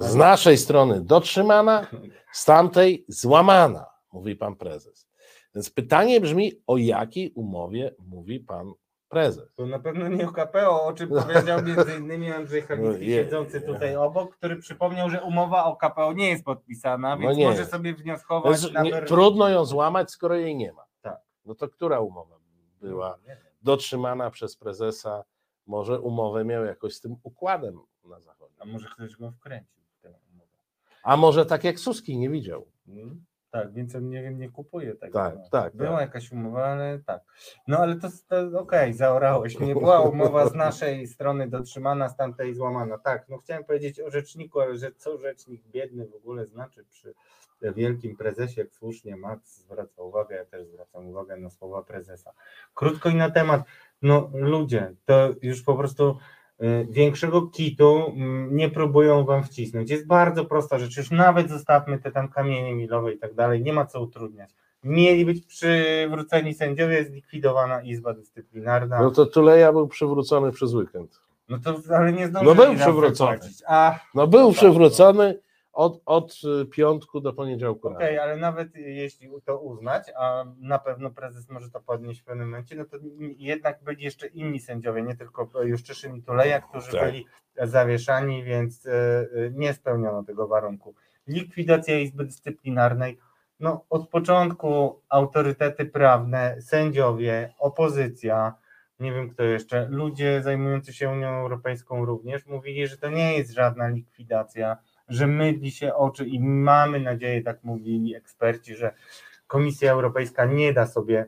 [SPEAKER 1] z naszej strony dotrzymana, z tamtej złamana, mówi pan prezes. Więc pytanie brzmi, o jakiej umowie mówi pan prezes?
[SPEAKER 3] To na pewno nie o KPO, o czym powiedział między innymi Andrzej Halicki
[SPEAKER 1] Je-
[SPEAKER 3] siedzący tutaj obok, który przypomniał, że umowa o KPO nie jest podpisana,
[SPEAKER 1] No
[SPEAKER 3] więc
[SPEAKER 1] nie
[SPEAKER 3] może sobie wnioskować
[SPEAKER 1] Więc nie, trudno ją złamać, skoro jej nie ma.
[SPEAKER 3] Tak.
[SPEAKER 1] No to która umowa była
[SPEAKER 3] wiem.
[SPEAKER 1] dotrzymana przez prezesa? Może umowę miał jakoś z tym układem na zachodzie.
[SPEAKER 3] A może ktoś go wkręcił.
[SPEAKER 1] A może tak jak Suski nie widział.
[SPEAKER 3] Mm, Tak, więc on nie, nie kupuje tego.
[SPEAKER 1] Tak,
[SPEAKER 3] no.
[SPEAKER 1] tak,
[SPEAKER 3] Była
[SPEAKER 1] tak.
[SPEAKER 3] jakaś umowa, ale tak. No ale to, to okej, zaorałeś mnie. Była [LAUGHS] umowa z naszej strony dotrzymana, z tamtej złamana. Tak, no chciałem powiedzieć o rzeczniku, ale że co rzecznik biedny w ogóle znaczy przy wielkim prezesie, jak słusznie Max zwraca uwagę, ja też zwracam uwagę na słowa prezesa. Krótko i na temat, no ludzie, to już po prostu większego kitu mm, nie próbują wam wcisnąć. Jest bardzo prosta rzecz, już nawet zostawmy te tam kamienie milowe i tak dalej, nie ma co utrudniać. Mieli być przywróceni sędziowie, zlikwidowana Izba Dyscyplinarna.
[SPEAKER 1] No to Tuleja był przywrócony przez weekend.
[SPEAKER 3] No to ale nie zdążyli
[SPEAKER 1] No był przywrócony.
[SPEAKER 3] A,
[SPEAKER 1] No był
[SPEAKER 3] tak,
[SPEAKER 1] przywrócony od, od y, piątku do poniedziałku.
[SPEAKER 3] Okej, ale nawet jeśli to uznać, a na pewno prezes może to podnieść w pewnym momencie, no to jednak byli jeszcze inni sędziowie, nie tylko Juszczyszyn i Tuleja, którzy
[SPEAKER 1] Tak.
[SPEAKER 3] byli zawieszani, więc e, e, nie spełniono tego warunku. Likwidacja Izby Dyscyplinarnej, no od początku autorytety prawne, sędziowie, opozycja, nie wiem kto jeszcze, ludzie zajmujący się Unią Europejską również mówili, że to nie jest żadna likwidacja, że mydli się oczy i mamy nadzieję, tak mówili eksperci, że Komisja Europejska nie da sobie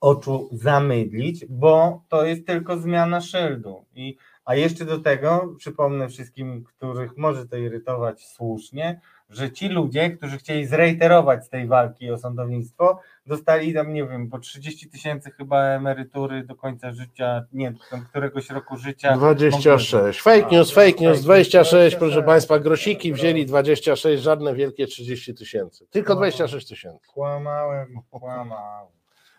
[SPEAKER 3] oczu zamydlić, bo to jest tylko zmiana szyldu. I, a jeszcze do tego przypomnę wszystkim, których może to irytować słusznie, że ci ludzie, którzy chcieli zreiterować z tej walki o sądownictwo, dostali tam, nie wiem, po 30 tysięcy chyba emerytury do końca życia, nie, tam któregoś roku życia.
[SPEAKER 1] 26. Fake news, fake news, 26, proszę
[SPEAKER 3] 26.
[SPEAKER 1] Państwa, grosiki wzięli 26, żadne wielkie 30 tysięcy. Tylko 26 tysięcy.
[SPEAKER 3] Kłamałem, kłamałem.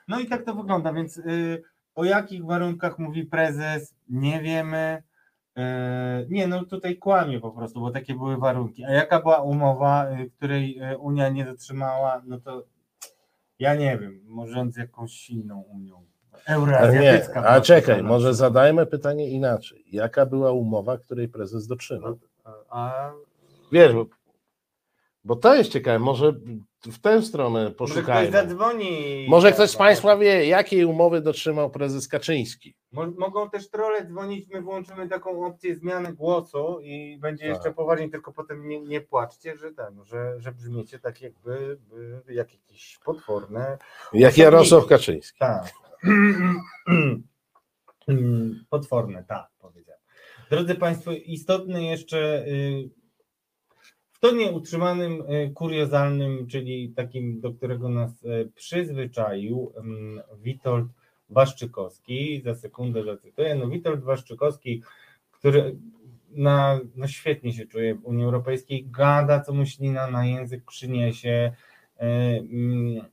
[SPEAKER 3] No i tak to wygląda, więc y, o jakich warunkach mówi prezes, nie wiemy. E, nie, no tutaj kłamie po prostu, bo takie były warunki. A jaka była umowa, e, której Unia nie dotrzymała, no to ja nie wiem, może z jakąś inną Unią. Euroazjatycka.
[SPEAKER 1] nie,
[SPEAKER 3] była
[SPEAKER 1] a czekaj, może zadajmy pytanie inaczej. Jaka była umowa, której prezes dotrzymał?
[SPEAKER 3] A
[SPEAKER 1] Wiesz, bo, bo to jest ciekawe, może w tę stronę
[SPEAKER 3] może ktoś
[SPEAKER 1] poszukajmy.
[SPEAKER 3] zadzwoni.
[SPEAKER 1] Może ktoś z Państwa wie, jakiej umowy dotrzymał prezes Kaczyński?
[SPEAKER 3] Mo- Mogą też trole dzwonić, my włączymy taką opcję zmiany głosu i będzie
[SPEAKER 1] Tak.
[SPEAKER 3] jeszcze poważniej, tylko potem nie, nie płaczcie, że, ten, że, że brzmiecie tak jakby by, jak jakieś potworne.
[SPEAKER 1] Jak. Jarosław Kaczyński.
[SPEAKER 3] Tak. [CLEARS THROAT] Potworne, tak, powiedziałem. Drodzy Państwo, istotne jeszcze y, w tonie utrzymanym, y, kuriozalnym, czyli takim, do którego nas y, przyzwyczaił ym, Witold Waszczykowski, za sekundę zacytuję, no Witold Waszczykowski, który na, no świetnie się czuje w Unii Europejskiej, gada co mu ślina na język przyniesie y, mm,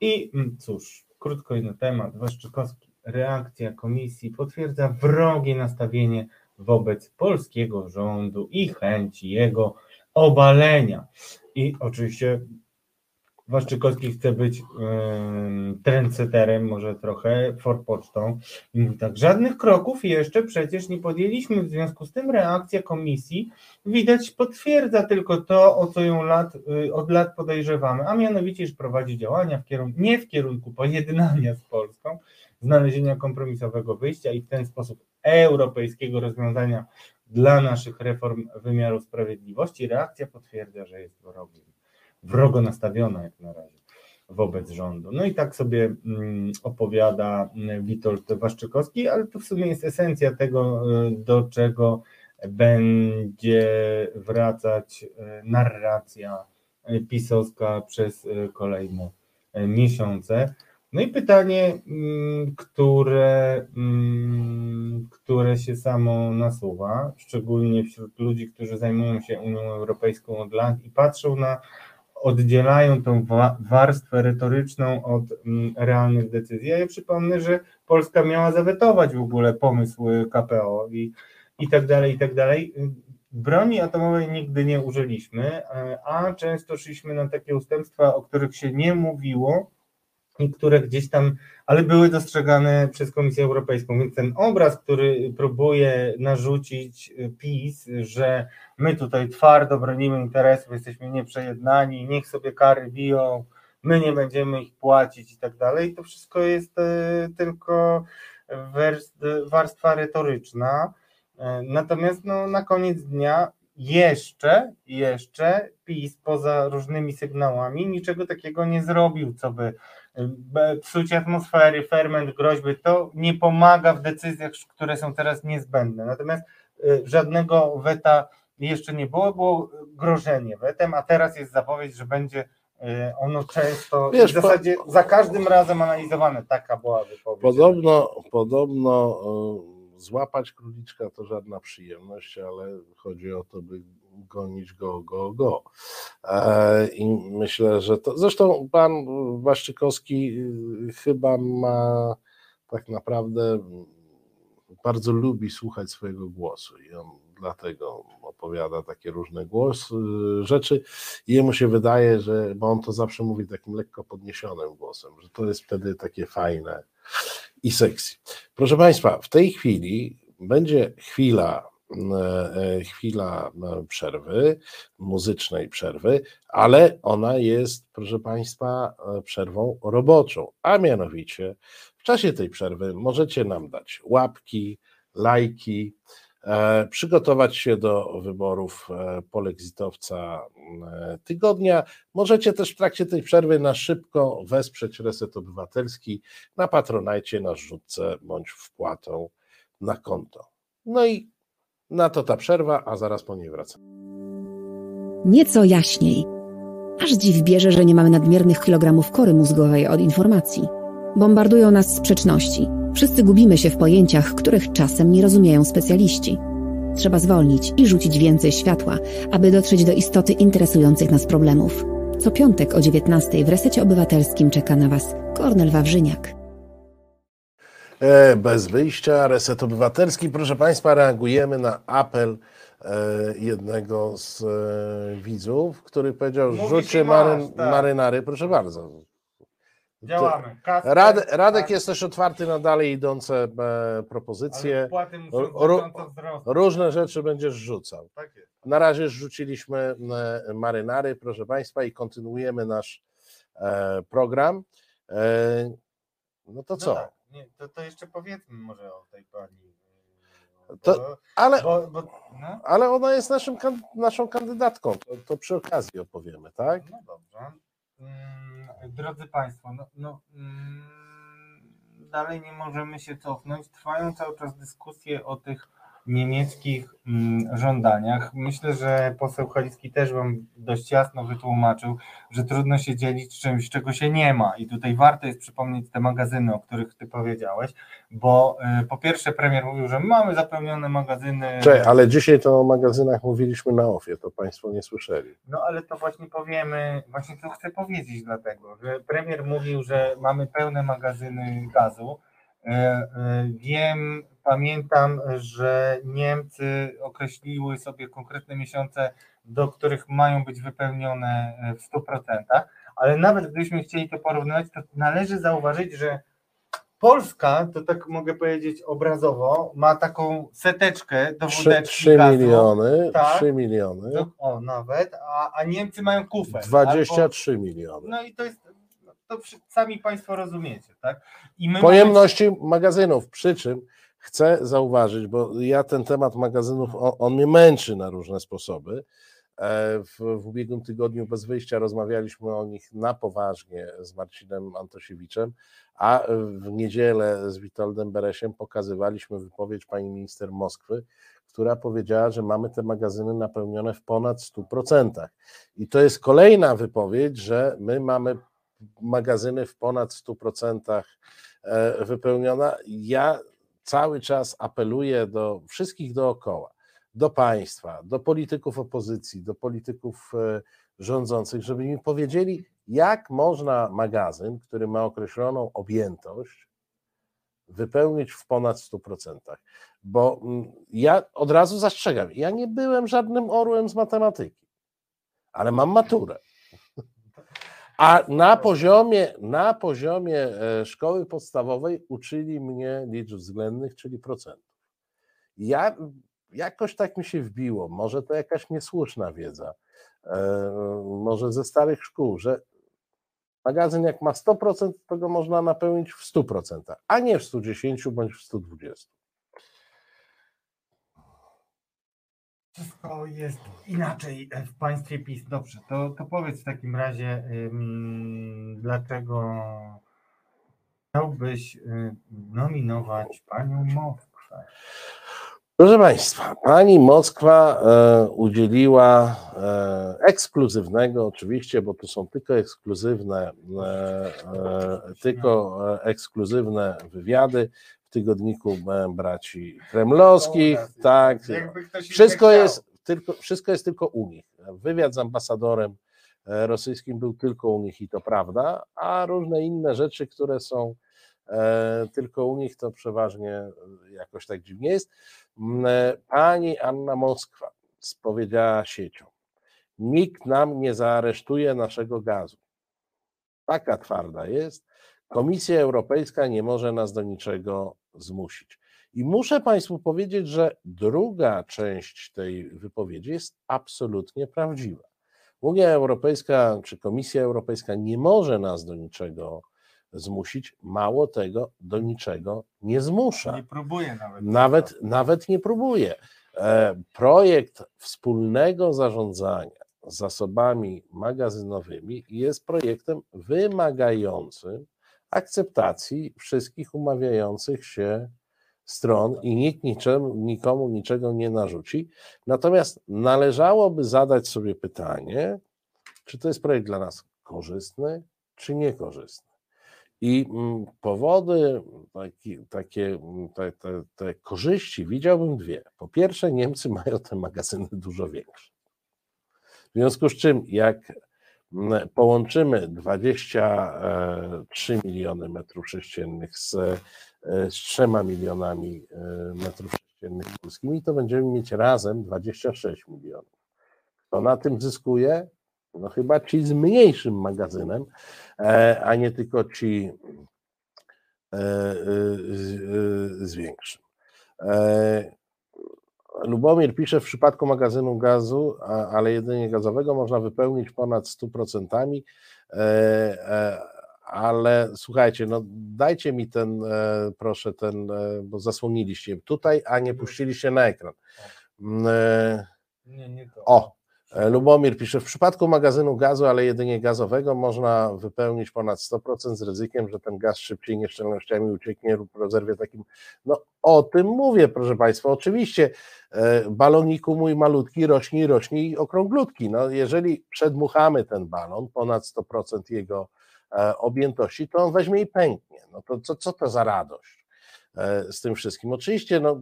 [SPEAKER 3] i mm, cóż, krótko i na temat, Waszczykowski, reakcja komisji potwierdza wrogie nastawienie wobec polskiego rządu i chęci jego obalenia. I oczywiście Waszczykowski chce być um, trendseterem, może trochę, forpocztą. I mówi tak, żadnych kroków jeszcze przecież nie podjęliśmy, w związku z tym reakcja komisji widać potwierdza tylko to, o co ją lat, y, od lat podejrzewamy, a mianowicie, że prowadzi działania w kierunku, nie w kierunku pojednania z Polską, znalezienia kompromisowego wyjścia i w ten sposób europejskiego rozwiązania dla naszych reform wymiaru sprawiedliwości. Reakcja potwierdza, że jest wrogiem, wrogo nastawiona jak na razie wobec rządu. No i tak sobie mm, opowiada mm, Witold Waszczykowski, ale to w sumie jest esencja tego, y, do czego będzie wracać y, narracja y, pisowska przez kolejne miesiące. No i pytanie, mm, które, które się samo nasuwa, szczególnie wśród ludzi, którzy zajmują się Unią Europejską od lat i patrzą na, oddzielają tą wa- warstwę retoryczną od mm, realnych decyzji. Ja przypomnę, że Polska miała zawetować w ogóle pomysł y, KPO i, i tak dalej, i tak dalej. Broni atomowej nigdy nie użyliśmy, e, a często szliśmy na takie ustępstwa, o których się nie mówiło, które gdzieś tam, ale były dostrzegane przez Komisję Europejską. Więc ten obraz, który próbuje narzucić y, PiS, że my tutaj twardo bronimy interesów, jesteśmy nieprzejednani, niech sobie kary biją, my nie będziemy ich płacić i tak dalej, to wszystko jest e, tylko warstwa retoryczna. E, Natomiast no, na koniec dnia jeszcze, jeszcze PiS poza różnymi sygnałami niczego takiego nie zrobił, co by psucie atmosfery, ferment, groźby, to nie pomaga w decyzjach, które są teraz niezbędne. Natomiast y, żadnego weta jeszcze nie było, było grożenie wetem, a teraz jest zapowiedź, że będzie y, ono często,
[SPEAKER 1] Wiesz,
[SPEAKER 3] w zasadzie za każdym razem analizowane. Taka była wypowiedź.
[SPEAKER 1] Podobno, podobno e, złapać króliczka to żadna przyjemność, ale chodzi o to, by gonić go, go, go. E, I myślę, że to. Zresztą pan Waszczykowski y, chyba ma tak naprawdę mm, bardzo lubi słuchać swojego głosu i on dlatego opowiada takie różne głosy, rzeczy i jemu się wydaje, że, bo on to zawsze mówi takim lekko podniesionym głosem, że to jest wtedy takie fajne i sexy. Proszę Państwa, w tej chwili będzie chwila, chwila e, przerwy, muzycznej przerwy, ale ona jest, proszę Państwa, e, przerwą roboczą, a mianowicie w czasie tej przerwy możecie nam dać łapki, lajki, e, przygotować się do wyborów e, polexitowca e, tygodnia. Możecie też w trakcie tej przerwy na szybko wesprzeć Reset Obywatelski na Patronajcie, na rzutce bądź wpłatą na konto. No i na to ta przerwa, a zaraz po niej wracam.
[SPEAKER 4] Nieco jaśniej. Aż dziw bierze, że nie mamy nadmiernych kilogramów kory mózgowej od informacji. Bombardują nas sprzeczności. Wszyscy gubimy się w pojęciach, których czasem nie rozumieją specjaliści. Trzeba zwolnić i rzucić więcej światła, aby dotrzeć do istoty interesujących nas problemów. Co piątek o 19 w Resecie Obywatelskim czeka na Was Kornel Wawrzyniak.
[SPEAKER 1] E, Bez wyjścia, reset obywatelski. Proszę Państwa, reagujemy na apel e, jednego z e, widzów, który powiedział,
[SPEAKER 3] Mówi
[SPEAKER 1] rzućcie maryn,
[SPEAKER 3] tak.
[SPEAKER 1] marynary, proszę bardzo.
[SPEAKER 3] Działamy. Kasper,
[SPEAKER 1] Radek, Radek
[SPEAKER 3] tak,
[SPEAKER 1] jest też otwarty na dalej idące propozycje.
[SPEAKER 3] wzrosnąć.
[SPEAKER 1] Różne rzeczy będziesz rzucał.
[SPEAKER 3] Tak.
[SPEAKER 1] Na razie rzuciliśmy marynary, proszę Państwa, i kontynuujemy nasz program. No to
[SPEAKER 3] No
[SPEAKER 1] co?
[SPEAKER 3] tak, nie, to, to jeszcze powiedzmy może o tej pani. yy,
[SPEAKER 1] To- Ale,
[SPEAKER 3] bo, bo, no,
[SPEAKER 1] ale ona jest naszym, naszą kandydatką. To, to przy okazji opowiemy, tak?
[SPEAKER 3] no dobrze. Mm, Drodzy Państwo, no, no, mm, dalej nie możemy się cofnąć. Trwają cały czas dyskusje o tych niemieckich mm, żądaniach. Myślę, że poseł Halicki też Wam dość jasno wytłumaczył, że trudno się dzielić czymś, czego się nie ma. I tutaj warto jest przypomnieć te magazyny, o których Ty powiedziałeś, bo y, po pierwsze premier mówił, że mamy zapełnione magazyny.
[SPEAKER 1] Cześć, ale dzisiaj to o magazynach mówiliśmy na ofie, to Państwo nie słyszeli.
[SPEAKER 3] No ale to właśnie powiemy, właśnie to chcę powiedzieć dlatego, że premier mówił, że mamy pełne magazyny gazu. E, e, Wiem, pamiętam, że Niemcy określiły sobie konkretne miesiące, do których mają być wypełnione e, w 100%, ale nawet gdybyśmy chcieli to porównywać, to należy zauważyć, że Polska, to tak mogę powiedzieć obrazowo, ma taką seteczkę do
[SPEAKER 1] 3,
[SPEAKER 3] wódeczki
[SPEAKER 1] 3
[SPEAKER 3] gazu.
[SPEAKER 1] miliony,
[SPEAKER 3] tak.
[SPEAKER 1] 3 miliony,
[SPEAKER 3] o, nawet, a, a Niemcy mają kufer.
[SPEAKER 1] 23 miliony.
[SPEAKER 3] No i to jest, to sami Państwo rozumiecie, tak? I my
[SPEAKER 1] Pojemności magazynów, przy czym chcę zauważyć, bo ja ten temat magazynów, on, on mnie męczy na różne sposoby. E, W, w ubiegłym tygodniu bez wyjścia rozmawialiśmy o nich na poważnie z Marcinem Antosiewiczem, a w niedzielę z Witoldem Beresiem pokazywaliśmy wypowiedź pani minister Moskwy, która powiedziała, że mamy te magazyny napełnione w ponad 100%. I to jest kolejna wypowiedź, że my mamy magazyny w ponad 100% e, wypełniona. Ja cały czas apeluję do wszystkich dookoła, do państwa, do polityków opozycji, do polityków e, rządzących, żeby mi powiedzieli, jak można magazyn, który ma określoną objętość, wypełnić w ponad 100%. Bo mm, ja od razu zastrzegam, ja nie byłem żadnym orłem z matematyki, ale mam maturę. A na poziomie, na poziomie e, szkoły podstawowej uczyli mnie liczb względnych, czyli procentów. Ja jakoś tak mi się wbiło, może to jakaś niesłuszna wiedza, e, może ze starych szkół, że magazyn jak ma 100%, to go można napełnić w 100%, a nie w 110 bądź w 120.
[SPEAKER 3] Wszystko jest inaczej w państwie PiS. Dobrze, to, to powiedz w takim razie, dlaczego chciałbyś y, nominować panią Moskwę?
[SPEAKER 1] Proszę Państwa, pani Moskwa e, udzieliła e, ekskluzywnego, oczywiście, bo to są tylko ekskluzywne, e, tylko ekskluzywne wywiady w tygodniku braci kremlowskich. Tak,
[SPEAKER 3] Jakby ktoś
[SPEAKER 1] wszystko jest, tylko, wszystko jest tylko u nich. Wywiad z ambasadorem e, rosyjskim był tylko u nich i to prawda, a różne inne rzeczy, które są e, tylko u nich, to przeważnie e, jakoś tak dziwnie jest. M, e, Pani Anna Moskwa powiedziała siecią, nikt nam nie zaaresztuje naszego gazu. Taka twarda jest. Komisja Europejska nie może nas do niczego zmusić. I muszę Państwu powiedzieć, że druga część tej wypowiedzi jest absolutnie prawdziwa. Unia Europejska czy Komisja Europejska nie może nas do niczego zmusić, mało tego, do niczego nie zmusza.
[SPEAKER 3] Nie próbuje nawet.
[SPEAKER 1] Nawet, nawet nie próbuje. E, Projekt wspólnego zarządzania zasobami magazynowymi jest projektem wymagającym akceptacji wszystkich umawiających się stron i nikt niczemu, nikomu niczego nie narzuci. Natomiast należałoby zadać sobie pytanie, czy to jest projekt dla nas korzystny, czy niekorzystny. I mm, powody, taki, takie mm, te, te, te korzyści widziałbym dwie. Po pierwsze, Niemcy mają te magazyny dużo większe. W związku z czym, jak połączymy 23 miliony metrów sześciennych z e, z trzema milionami e, metrów sześciennych polskimi, to będziemy mieć razem 26 milionów. Kto na tym zyskuje? No chyba ci z mniejszym magazynem, e, a nie tylko ci e, e, z większym. Lubomir pisze, w przypadku magazynu gazu, a- ale jedynie gazowego, można wypełnić ponad 100%, e, e, ale słuchajcie, no dajcie mi ten, e, proszę, ten, e, bo zasłoniliście tutaj, a nie puściliście na ekran. Mm, e,
[SPEAKER 3] Nie, nie to.
[SPEAKER 1] O, Lubomir pisze, w przypadku magazynu gazu, ale jedynie gazowego, można wypełnić ponad 100% z ryzykiem, że ten gaz szybciej nieszczelnościami ucieknie lub rozerwie takim. No o tym mówię, proszę Państwa. Oczywiście e, baloniku mój malutki rośnie, rośnie i okrąglutki. No, jeżeli przedmuchamy ten balon, ponad 100% jego e, objętości, to on weźmie i pęknie. No to co, co to za radość e, z tym wszystkim? Oczywiście, no,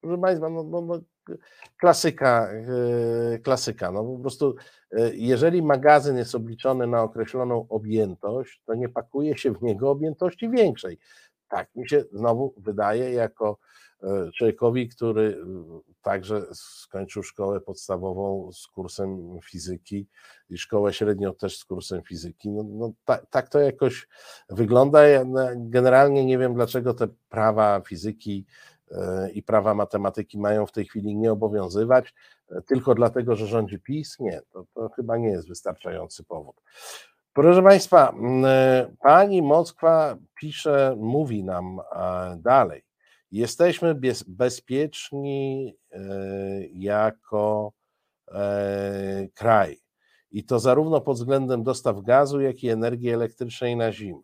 [SPEAKER 1] proszę Państwa, no, no, no, klasyka, e, klasyka. No po prostu, e, jeżeli magazyn jest obliczony na określoną objętość, to nie pakuje się w niego objętości większej. Tak mi się znowu wydaje, jako e, człowiekowi, który także skończył szkołę podstawową z kursem fizyki i szkołę średnią też z kursem fizyki. No, no tak, tak to jakoś wygląda. Ja no, generalnie nie wiem, dlaczego te prawa fizyki i prawa matematyki mają w tej chwili nie obowiązywać, e, tylko dlatego, że rządzi PiS? Nie, to, to chyba nie jest wystarczający powód. Proszę Państwa, e, pani Moskwa pisze, mówi nam e, dalej. Jesteśmy bez, bezpieczni e, jako e, kraj. I to zarówno pod względem dostaw gazu, jak i energii elektrycznej na zimę.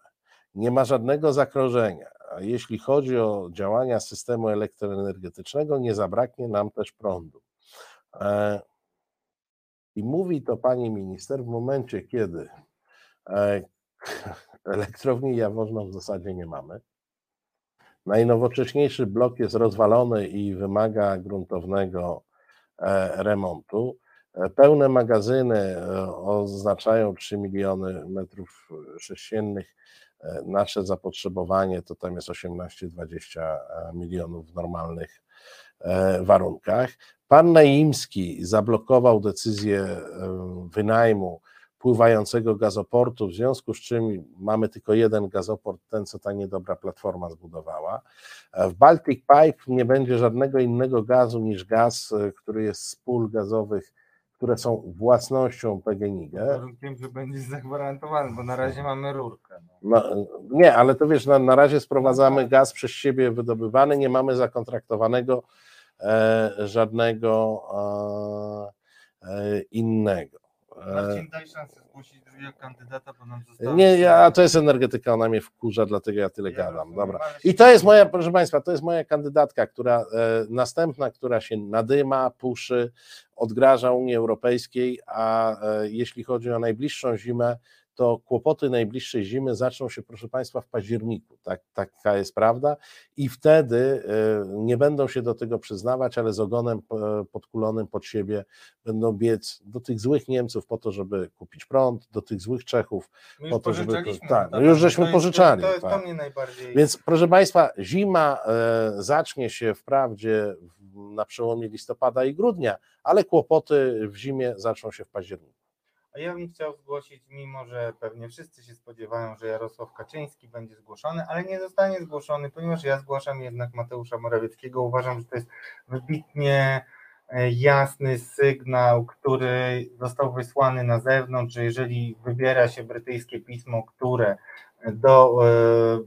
[SPEAKER 1] Nie ma żadnego zagrożenia. Jeśli chodzi o działania systemu elektroenergetycznego, nie zabraknie nam też prądu. E, I mówi to pani minister w momencie, kiedy e, [LAUGHS] elektrowni Jaworzno w zasadzie nie mamy. Najnowocześniejszy blok jest rozwalony i wymaga gruntownego e, remontu. Pełne magazyny oznaczają 3 miliony metrów sześciennych. E, Nasze zapotrzebowanie to tam jest 18-20 milionów w normalnych e, warunkach. Pan Naimski zablokował decyzję e, wynajmu pływającego gazoportu, w związku z czym mamy tylko jeden gazoport, ten co ta niedobra platforma zbudowała. E, W Baltic Pipe nie będzie żadnego innego gazu niż gaz, e, który jest z pól gazowych, które są własnością PGNiG.
[SPEAKER 3] Warunkiem, że będzie zagwarantowany, bo na razie mamy rurkę. No.
[SPEAKER 1] No, nie, ale to wiesz, na, na razie sprowadzamy gaz przez siebie wydobywany, nie mamy zakontraktowanego e, żadnego e, e, innego. E,
[SPEAKER 3] Marcin, daj szansę zgłosić drugiego kandydata, bo nam zostało...
[SPEAKER 1] nie, ja, to jest energetyka, ona mnie wkurza, dlatego ja tyle
[SPEAKER 3] Ja
[SPEAKER 1] gadam.
[SPEAKER 3] rozumiem,
[SPEAKER 1] Dobra. I to jest moja, proszę Państwa, to jest moja kandydatka, która e, następna, która się nadyma, puszy, odgraża Unii Europejskiej, a e, jeśli chodzi o najbliższą zimę, to kłopoty najbliższej zimy zaczną się, proszę Państwa, w październiku. Tak, taka jest prawda. I wtedy e, nie będą się do tego przyznawać, ale z ogonem e, podkulonym pod siebie będą biec do tych złych Niemców po to, żeby kupić prąd, do tych złych Czechów,
[SPEAKER 3] My
[SPEAKER 1] po to, żeby- tak,
[SPEAKER 3] to-
[SPEAKER 1] no już
[SPEAKER 3] to
[SPEAKER 1] żeśmy pożyczali,
[SPEAKER 3] To, to,
[SPEAKER 1] tak.
[SPEAKER 3] mnie najbardziej...
[SPEAKER 1] Więc proszę Państwa, zima e, zacznie się wprawdzie na przełomie listopada i grudnia, ale kłopoty w zimie zaczną się w październiku.
[SPEAKER 3] A ja bym chciał zgłosić, mimo że pewnie wszyscy się spodziewają, że Jarosław Kaczyński będzie zgłoszony, ale nie zostanie zgłoszony, ponieważ ja zgłaszam jednak Mateusza Morawieckiego. Uważam, że to jest wybitnie e, jasny sygnał, który został wysłany na zewnątrz, że jeżeli wybiera się brytyjskie pismo, które do e,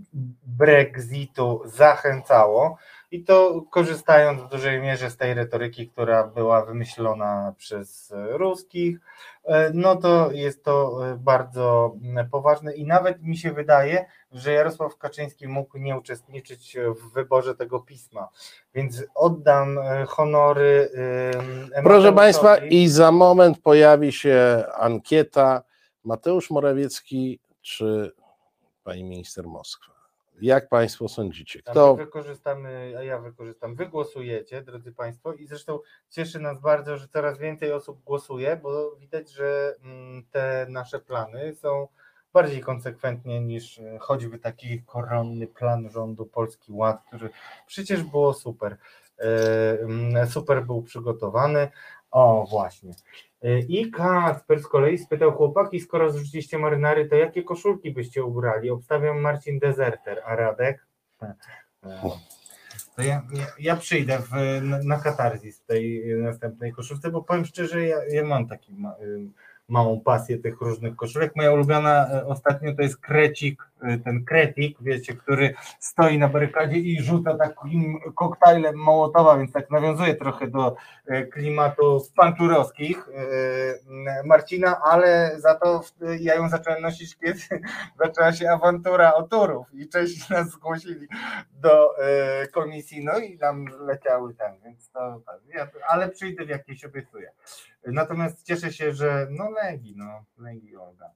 [SPEAKER 3] Brexitu zachęcało, i to korzystając w dużej mierze z tej retoryki, która była wymyślona przez e, ruskich, e, no to jest to e, bardzo poważne i nawet mi się wydaje, że Jarosław Kaczyński mógł nie uczestniczyć w wyborze tego pisma, więc oddam honory.
[SPEAKER 1] Proszę. Państwa, i za moment pojawi się ankieta Mateusz Morawiecki czy pani minister Moskwa. Jak Państwo sądzicie? Kto
[SPEAKER 3] My wykorzystamy, a ja wykorzystam. Wy głosujecie, drodzy Państwo, i zresztą cieszy nas bardzo, że coraz więcej osób głosuje, bo widać, że mm, te nasze plany są bardziej konsekwentnie niż e, choćby taki koronny plan rządu Polski Ład, który przecież było super. E, mm, Super był przygotowany. O, właśnie. E, I Kacper z kolei spytał chłopaki, skoro zrzuciliście marynary, to jakie koszulki byście ubrali? Obstawiam Marcin Deserter, a Radek? E, To ja, ja, ja przyjdę w, na, na katarzis w tej następnej koszulce, bo powiem szczerze, ja, ja mam taki ma, y, małą pasję tych różnych koszulek. Moja ulubiona e, ostatnio to jest krecik, e, ten kretik, wiecie, który stoi na barykadzie i rzuca takim koktajlem Mołotowa, więc tak nawiązuje trochę do e, klimatu panczurowskich Marcina, ale za to ja ją zacząłem nosić, kiedy [LAUGHS] zaczęła się awantura o turów i Czesi [LAUGHS] nas zgłosili do komisji, no i nam leciały tam, więc to, tak, ale przyjdę w jakiejś obiecuję. Natomiast cieszę się, że no Legi, no Legi Olga.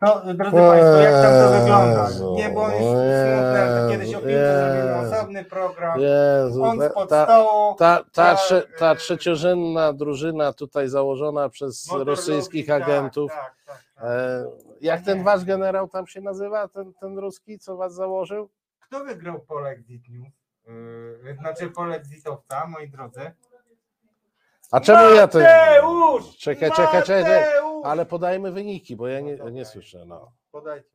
[SPEAKER 3] To drodzy Państwo, jak tam to wygląda? Nie bądź smutne, to kiedyś o piłce zrobimy osobny program.
[SPEAKER 1] Jezu,
[SPEAKER 3] On
[SPEAKER 1] ta-
[SPEAKER 3] spod
[SPEAKER 1] ta,
[SPEAKER 3] stołu.
[SPEAKER 1] ta, ta,
[SPEAKER 3] ta,
[SPEAKER 1] trze, ta
[SPEAKER 3] e,
[SPEAKER 1] trzeciorzędna drużyna tutaj założona przez rosyjskich
[SPEAKER 3] tak,
[SPEAKER 1] agentów.
[SPEAKER 3] Tak, tak, tak.
[SPEAKER 1] E, jak ten wasz generał tam się nazywa, ten, ten ruski, co was założył?
[SPEAKER 3] Kto wygrał Polexit News? Yy, znaczy Polexitowca, moi drodzy.
[SPEAKER 1] A czemu ja ten.
[SPEAKER 3] Mateusz!
[SPEAKER 1] Czekaj, czekaj, czekaj.
[SPEAKER 3] Mateusz!
[SPEAKER 1] Ale podajmy wyniki, bo ja nie,
[SPEAKER 3] No
[SPEAKER 1] nie słyszę. No.
[SPEAKER 3] Podajcie.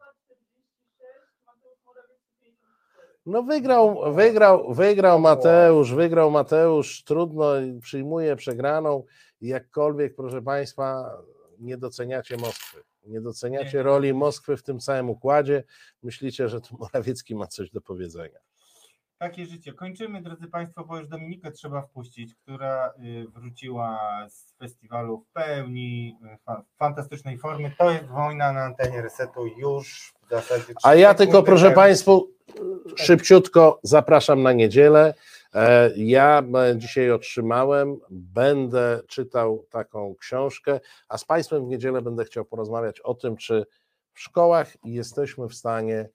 [SPEAKER 1] No wygrał, wygrał, wygrał Mateusz, wygrał Mateusz, trudno, przyjmuje przegraną. Jakkolwiek, proszę Państwa, nie doceniacie Moskwy. Nie doceniacie roli Moskwy w tym całym układzie. Myślicie, że tu Morawiecki ma coś do powiedzenia.
[SPEAKER 3] Takie życie. Kończymy, drodzy Państwo, bo już Dominikę trzeba wpuścić, która y, wróciła z festiwalu w pełni y, fa- fantastycznej formy. To jest wojna na antenie resetu już w zasadzie.
[SPEAKER 1] A ja tylko, proszę
[SPEAKER 3] temu.
[SPEAKER 1] Państwa, szybciutko zapraszam na niedzielę. E, Ja e, dzisiaj otrzymałem, będę czytał taką książkę, a z Państwem w niedzielę będę chciał porozmawiać o tym, czy w szkołach jesteśmy w stanie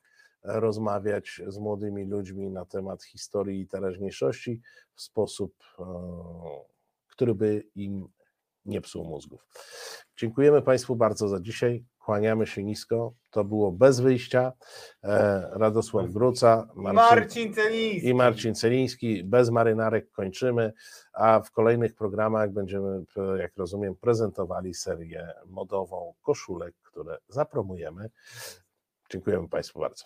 [SPEAKER 1] rozmawiać z młodymi ludźmi na temat historii i teraźniejszości w sposób, e, który by im nie psuł mózgów. Dziękujemy Państwu bardzo za dzisiaj. Kłaniamy się nisko. To było bez wyjścia. E, Radosław Gruca,
[SPEAKER 3] I Marcin Celiński.
[SPEAKER 1] i Marcin Celiński. Bez marynarek kończymy, a w kolejnych programach będziemy, jak rozumiem, prezentowali serię modową koszulek, które zapromujemy. Dziękujemy Państwu bardzo.